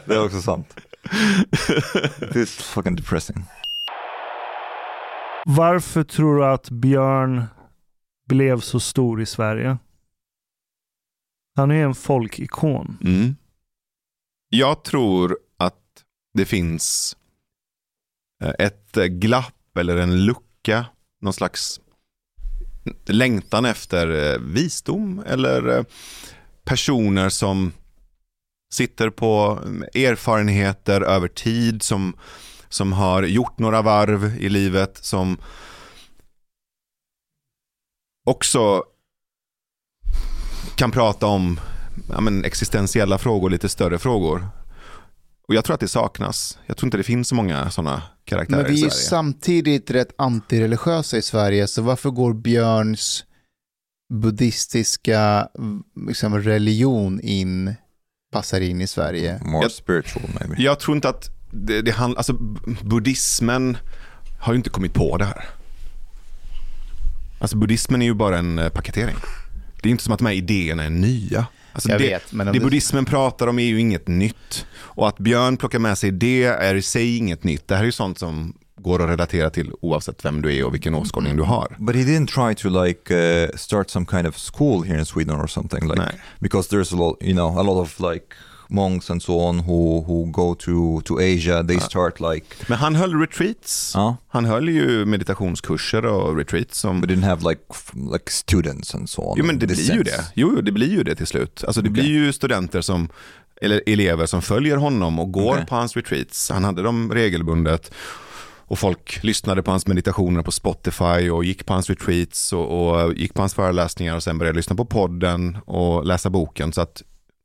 Det är också sant. It is fucking depressing. Varför tror du att Björn blev så stor i Sverige? Han är en folkikon. Mm. Jag tror att det finns eh, ett eh, glapp eller en lucka, någon slags längtan efter eh, visdom eller personer som sitter på mm, erfarenheter över tid, som, som har gjort några varv i livet, som också kan prata om ja, men, existentiella frågor, lite större frågor. Och jag tror att det saknas. Jag tror inte det finns så många sådana karaktärer Men vi är i ju Sverige. samtidigt rätt antireligiösa i Sverige, så varför går Björns buddhistiska liksom, religion in, passar in i Sverige? More Jag- spiritual, maybe. Jag tror inte att det, det handlar, alltså buddhismen har ju inte kommit på det här. Alltså buddhismen är ju bara en eh, paketering. Det är inte som att de här idéerna är nya. Alltså Jag det, vet, men det du- buddhismen pratar om är ju inget nytt. Och att Björn plockar med sig det är i sig inget nytt. Det här är ju sånt som går att relatera till oavsett vem du är och vilken åskådning du har. But he didn't try to like uh, start some kind of school here in Sweden or something like Nej. because there's a lot, you know, a lot of like monks and so on who who go to to Asia. They start like, Men han höll retreats. uh, Han höll ju meditationskurser och retreats som but didn't have like like students and so on. Jo men det blir ju sense. det. Jo, det blir ju det till slut. Alltså det Okej. blir ju studenter som, eller elever som följer honom och går Okej. på hans retreats. Han hade dem regelbundet. Och folk lyssnade på hans meditationer på Spotify och gick på hans retreats och, och gick på hans föreläsningar och sen började lyssna på podden och läsa boken. Så att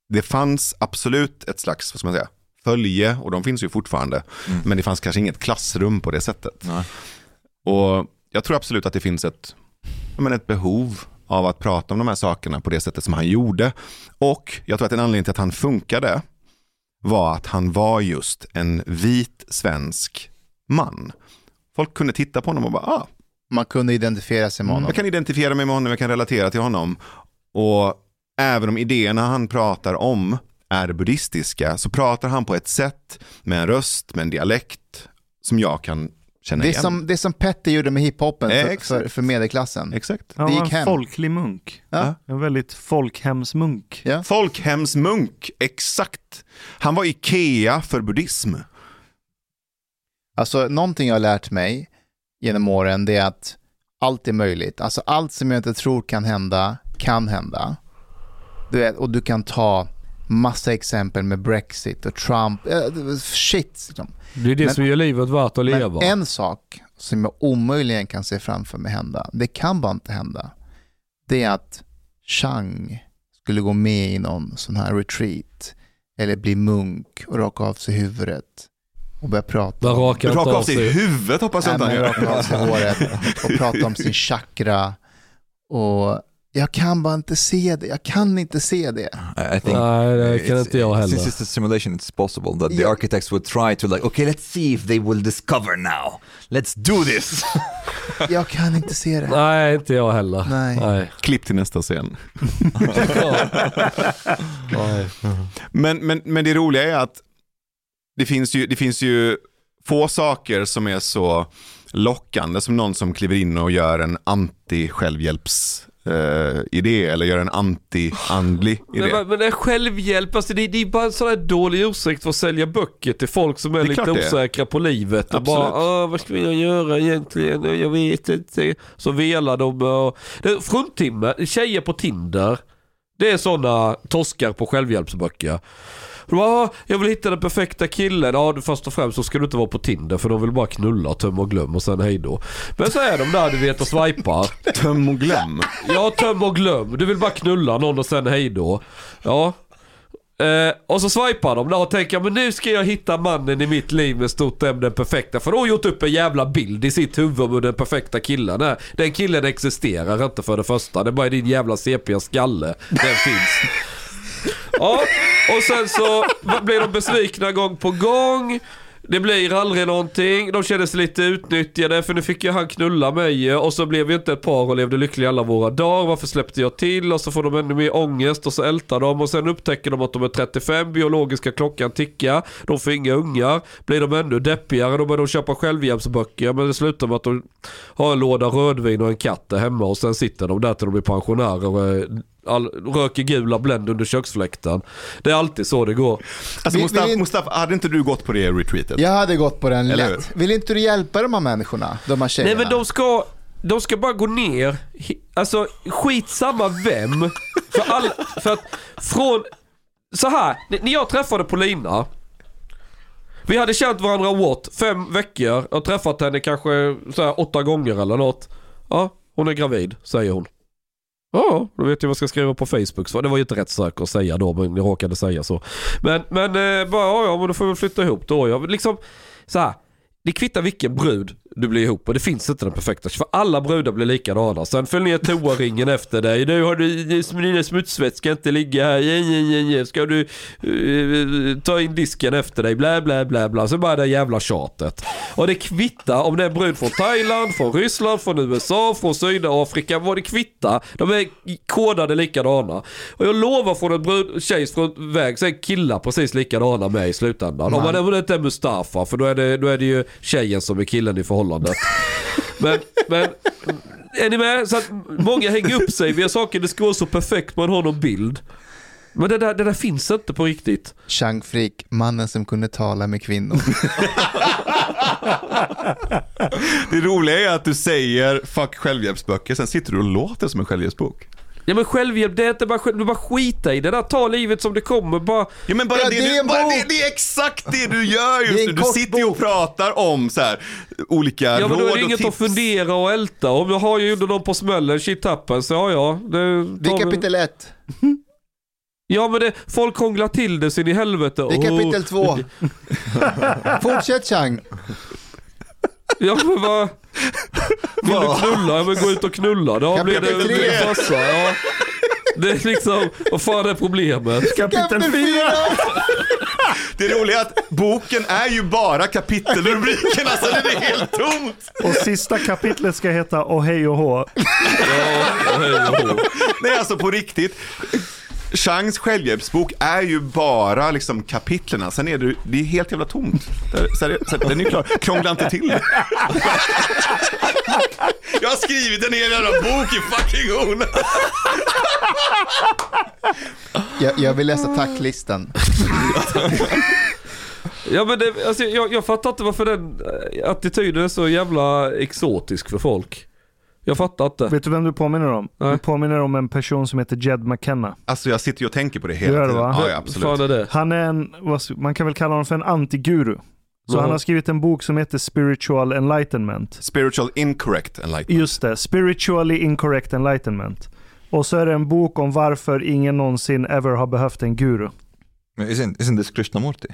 det fanns absolut ett slags, vad ska man säga, följe och de finns ju fortfarande. Mm. Men det fanns kanske inget klassrum på det sättet. Nej. Och jag tror absolut att det finns ett, menar, ett behov av att prata om de här sakerna på det sättet som han gjorde. Och jag tror att en anledning till att han funkade var att han var just en vit svensk man. Folk kunde titta på honom och bara, ah, Man kunde identifiera sig med honom. jag kan identifiera mig med honom, jag kan relatera till honom. Och även om idéerna han pratar om är buddhistiska så pratar han på ett sätt med en röst, med en dialekt som jag kan känna Det är igen. som, det är som Petter gjorde med hiphopen för, Exakt. för, för medelklassen. Exakt. Han var en hem. folklig munk. Ja. En väldigt folkhemsmunk. Ja. Folkhemsmunk, exakt. Han var Ikea för buddhism. Alltså någonting jag har lärt mig genom åren det är att allt är möjligt. Alltså allt som jag inte tror kan hända, kan hända. Du vet, och du kan ta massa exempel med Brexit och Trump. eh, shit. Liksom. Det är det Men- som gör livet värt att leva. Men en sak som jag omöjligen kan se framför mig hända, det kan bara inte hända, det är att Chang skulle gå med i någon sån här retreat eller bli munk och raka av sig huvudet och börja prata om, inte Raka av sig huvudet hoppas jag inte han gör. raka av sig håret och prata om sin chakra och jag kan bara inte se det, jag kan inte se det. I, I think Nej, det kan inte jag heller. Since it's a simulation, it's possible that the Yeah. architects would try to like, okay, let's see if they will discover now. Let's do this. Jag kan inte se det. Nej, inte jag heller. Nej. Nej. Klipp till nästa scen. Men, men, men det roliga är att det finns, ju, det finns ju få saker som är så lockande som någon som kliver in och gör en anti-självhjälps eh, idé eller gör en anti-andlig idé. Men, men det är självhjälp, alltså det, det är bara en sån här dålig ursäkt för att sälja böcker till folk som är, är lite det är. osäkra på livet. Och Absolut. bara, "Åh, vad ska jag göra egentligen? Jag vet inte. Så velar de. Och... Fruntimmer, tjejer på Tinder. Det är sådana torskar på självhjälpsböcker. De bara, "Ah, jag vill hitta den perfekta killen. Ja, du- först och främst så ska du inte vara på Tinder för de vill bara knulla, töm och glöm och sen hejdå. Men så är de där du vet och swipar. Töm och glöm. Ja, töm och glöm. Du vill bara knulla någon och sen hejdå. Ja. Eh, och så swipar de där och tänker men nu ska jag hitta mannen i mitt liv med stort M, den perfekta. För då har gjort upp en jävla bild i sitt huvud med den perfekta killen. Nej, den killen existerar inte för det första. Det är bara i din jävla CP skalle den finns. Ja, och sen så blir de besvikna gång på gång. Det blir aldrig någonting. De känner sig lite utnyttjade för nu fick ju han knulla mig och så blev vi inte ett par och levde lyckliga alla våra dagar. Varför släppte jag till? Och så får de ännu mer ångest och så ältar de och sen upptäcker de att de är 35, biologiska klockan tickar. De får inga ungar. Blir de ännu deppigare då börjar de köpa självhjälpsböcker men det slutar med att de har en låda rödvin och en katt där hemma och sen sitter de där till de blir pensionärer och är all, röker gula Blend under köksfläkten. Det är alltid så det går. Alltså Vi- Mustafa, vi- Mustafa, hade inte du gått på det retreatet? Jag hade gått på den Eller lätt. Vill inte du hjälpa de här människorna? De här tjejerna? Nej men de ska, de ska bara gå ner, alltså skitsamma vem. För, all, för att från, så här, när jag träffade Polina. Vi hade känt varandra what? Fem veckor. Jag har träffat henne kanske så här, åtta gånger eller något. Ja, hon är gravid, säger hon. Ja, då vet jag vad jag ska skriva på Facebook. Så det var ju inte rätt sak att säga då, men jag råkade säga så. Men, men eh, bara, ja, ja, men då får vi väl flytta ihop då. Jag, liksom, så här, det kvittar vilken brud du blir ihop och det finns inte den perfekta. För alla brudar blir likadana. Sen följer ner toaringen efter dig. Nu har du, dina smutsvett ska inte ligga här. Ska du eh, ta in disken efter dig? Blä, blä, blä, blä. Så bara det jävla tjatet. Och det kvittar om det är en brud från Thailand, från Ryssland, från USA, från Sydafrika. Vad det kvittar. De är kodade likadana. Och jag lovar från en brud, tjej från väg så är killar precis likadana med i slutändan. Om man inte är Mustafa, för då är det, då är det ju tjejen som är killen i förhållandet. Men, men är ni med? Så att många hänger upp sig vid saker det ska vara så perfekt man har någon bild. Men det där, det där finns inte på riktigt. Chang Frick, mannen som kunde tala med kvinnor. Det roliga är att du säger fuck självhjälpsböcker, sen sitter du och låter som en självhjälpsbok. Ja men självhjälp, det är inte bara, själv- du bara skita i det där. Ta livet som det kommer. Bara, Ja men bara Ja, det, det är du, bara det, det är exakt det du gör just nu. Du sitter ju och pratar om så här, olika ja men råd då är det och inget tips. att fundera och älta om. Jag har ju gjort någon på smällen, shit happens. Ja ja. Det, Det är kapitel ett. Ja men det, folk hånglar till det sin i helvete. Det är kapitel två. Fortsätt Chang. Ja men vad... Vill du knulla? Ja men gå ut och knulla. Då blir det Kapitel blir det farsa. Ja. Det är liksom, vad fan är problemet? Kapitel 4. Det roliga är att boken är ju bara kapitelrubrikerna så det är helt tomt. Och sista kapitlet ska heta Oh hej och hå. Ja, hej och hå. Nej alltså på riktigt. Changs självhjälpsbok är ju bara liksom kapitlerna, sen är det, det är helt jävla tomt. Där, den är klar, krångla inte till det. Jag har skrivit en hel jävla bok i fucking onödan. Jag, jag vill läsa tacklistan. Ja men det, alltså, jag, jag fattar inte varför den eh, attityden är så jävla exotisk för folk. Jag fattar inte. Vet du vem du påminner om? Nej. Du påminner om en person som heter Jed McKenna. Alltså jag sitter ju och tänker på det hela Gör det, tiden. va? Ja, ja, fan absolut. är det? Han är en, man kan väl kalla honom för en antiguru. Så Ja. han har skrivit en bok som heter Spiritual Enlightenment. Spiritual incorrect enlightenment. Just det, Spiritually Incorrect Enlightenment. Och så är det en bok om varför ingen någonsin ever har behövt en guru. Isn't, isn't this Krishnamurti?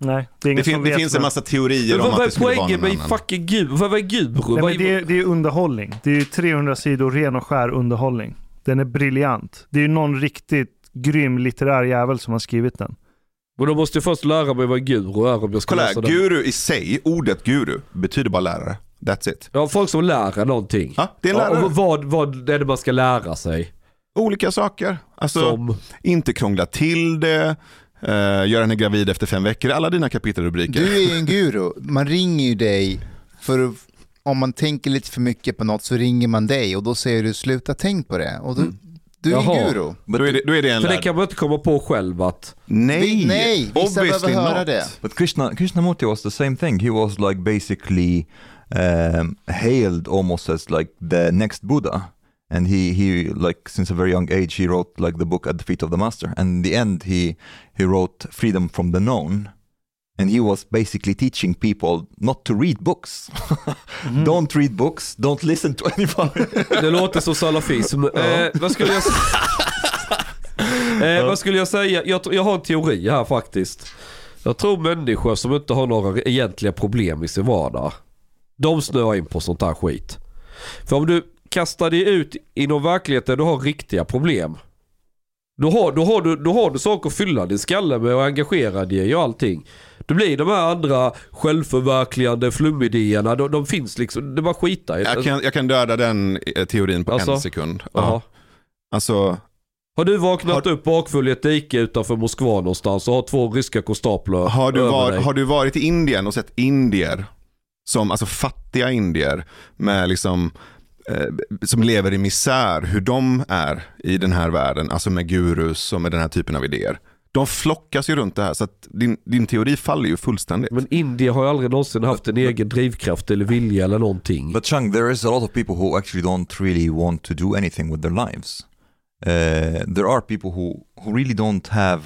Nej, det Det, fin, det finns en massa teorier om att det är skulle vara någon annan. fucking guru? Vad är guru? Nej, men det, är, det är underhållning. Det är 300 sidor ren och skär underhållning. Den är briljant. Det är ju någon riktigt grym litterär jävel som har skrivit den. Men då måste jag först lära mig vad guru är om jag ska Kolla läsa den. guru i sig, ordet guru, betyder bara lärare. That's it. Ja, folk som lär någonting. Ja, det är en Ja, lärare. och vad, vad är det man ska lära sig? Olika saker. Alltså, Som... inte krångla till det, uh, göra henne gravid efter fem veckor, alla dina kapitelrubriker. Du är en guru. Man ringer ju dig för att, om man tänker lite för mycket på något så ringer man dig och då säger du sluta tänk på det. Och då, du är en Jaha. guru. Då är det, då är det en För det lärare. kan man inte komma på själv att... Nej, Vi- nej, vissa obviously behöver höra not. det. But Krishna, Krishnamurti was the same thing. He was like basically um, hailed almost as like the next Buddha. And he, he like since a very young age he wrote like the book at the feet of the master. And in the end he he wrote Freedom from the Known. And he was basically teaching people not to read books. don't read books, don't listen to anybody. Det låter som salafism. eh, vad skulle jag eh, vad skulle jag säga? Jag, jag har en teori här faktiskt. Jag tror människor som inte har några egentliga problem i sin vardag. De snöar in på sånt här skit. För om du kastar dig ut i någon verklighet där du har riktiga problem. Då har, då, har du, då har du saker att fylla din skalle med och engagera dig i och allting. Då blir de här andra självförverkligande flumidéerna, de, de finns liksom, det bara skita i. Jag kan, jag kan döda den eh, teorin på Alltså? en sekund. Ja. Alltså, Har du vaknat upp bakfull i ett dike utanför Moskva någonstans och har två ryska konstaplar har du, över var, dig? har du varit i Indien och sett indier, som, alltså fattiga indier, med liksom, som lever i misär, hur de är i den här världen, alltså med gurus och med den här typen av idéer. De flockas ju runt det här, så att din, din teori faller ju fullständigt. Men Indien har ju aldrig någonsin haft en egen drivkraft eller vilja eller någonting. But Chang, there is a lot of people who actually don't really want to do anything with their lives. Uh, there are people who, who really don't have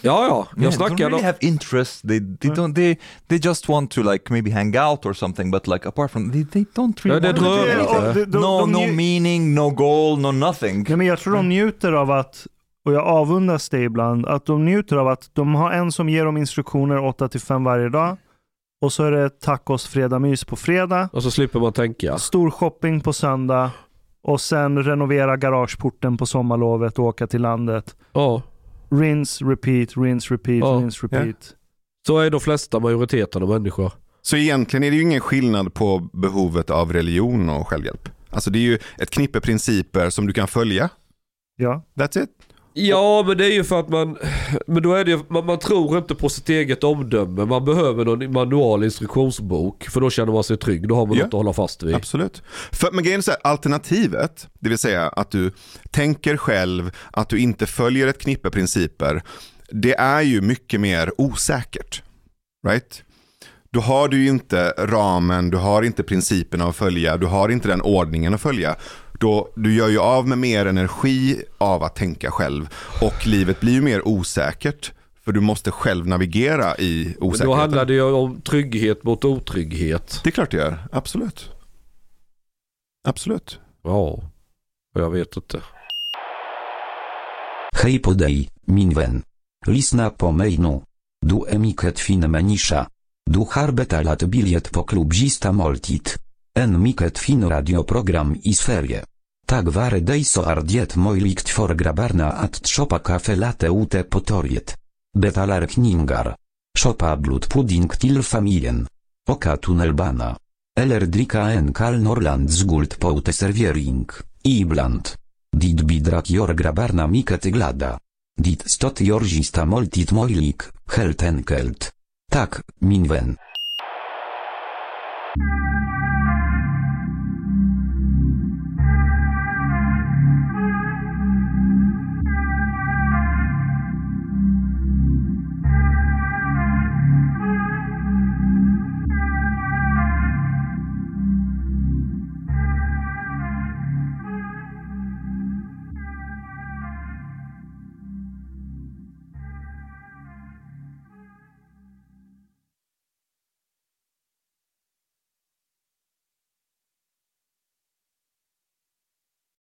ja, ja. Jag Yeah, snackar don't really have interest. They they don't they they just want to like maybe hang out or something. But like apart from they, they don't Ja, really. det want to do anything. de, no no meaning, no goal, no nothing. Nej, men jag tror de njuter av att, och jag avundas det ibland, att de njuter av att de har en som ger dem instruktioner 8 till 5 varje dag. Och så är det tacos fredag mys på fredag. Och så slipper man tänka. Stor shopping på söndag. Och sen renovera garageporten på sommarlovet och åka till landet. Ja. Rinse, repeat, rinse, repeat, Ja. rinse, repeat. Så är de flesta majoriteten av människor. Så egentligen är det ju ingen skillnad på behovet av religion och självhjälp. Alltså det är ju ett knippe principer som du kan följa. Ja. That's it. Ja, men det är ju för att man... Men då är det ju, man, man tror inte på sitt eget omdöme. Man behöver någon manual instruktionsbok. För då känner man sig trygg. Då har man Ja. något att hålla fast vid. Absolut. För, men grejen är så här, alternativet, det vill säga att du tänker själv, att du inte följer ett knippe principer, det är ju mycket mer osäkert. Right? Då har du ju inte ramen, du har inte principerna att följa, du har inte den ordningen att följa. Då, du gör ju av med mer energi av att tänka själv och livet blir ju mer osäkert. För du måste själv navigera i Men då osäkerheten. handlar det ju om trygghet mot otrygghet. Det är klart det gör, absolut. Absolut. Ja, jag vet inte. Hej på dig, min vän. Lisna po mejnu. Du emiket fin menisza. Du harbeta lat biliet po klubzista moltit. En miket fin radioprogram i sferie. Tak ware dejso ardiet mojlikt for grabarna at tropa kafe late ute potoriet. Betalar kningar. Shopa blut pudding til familien. Oka tunnelbana. Eller drika en kal norland zgult poute serviering. Ibland. Dit bidrak jor grabarna miket glada. Dit stot jorzista moltit mojlik, helt enkelt. Tak, minwen.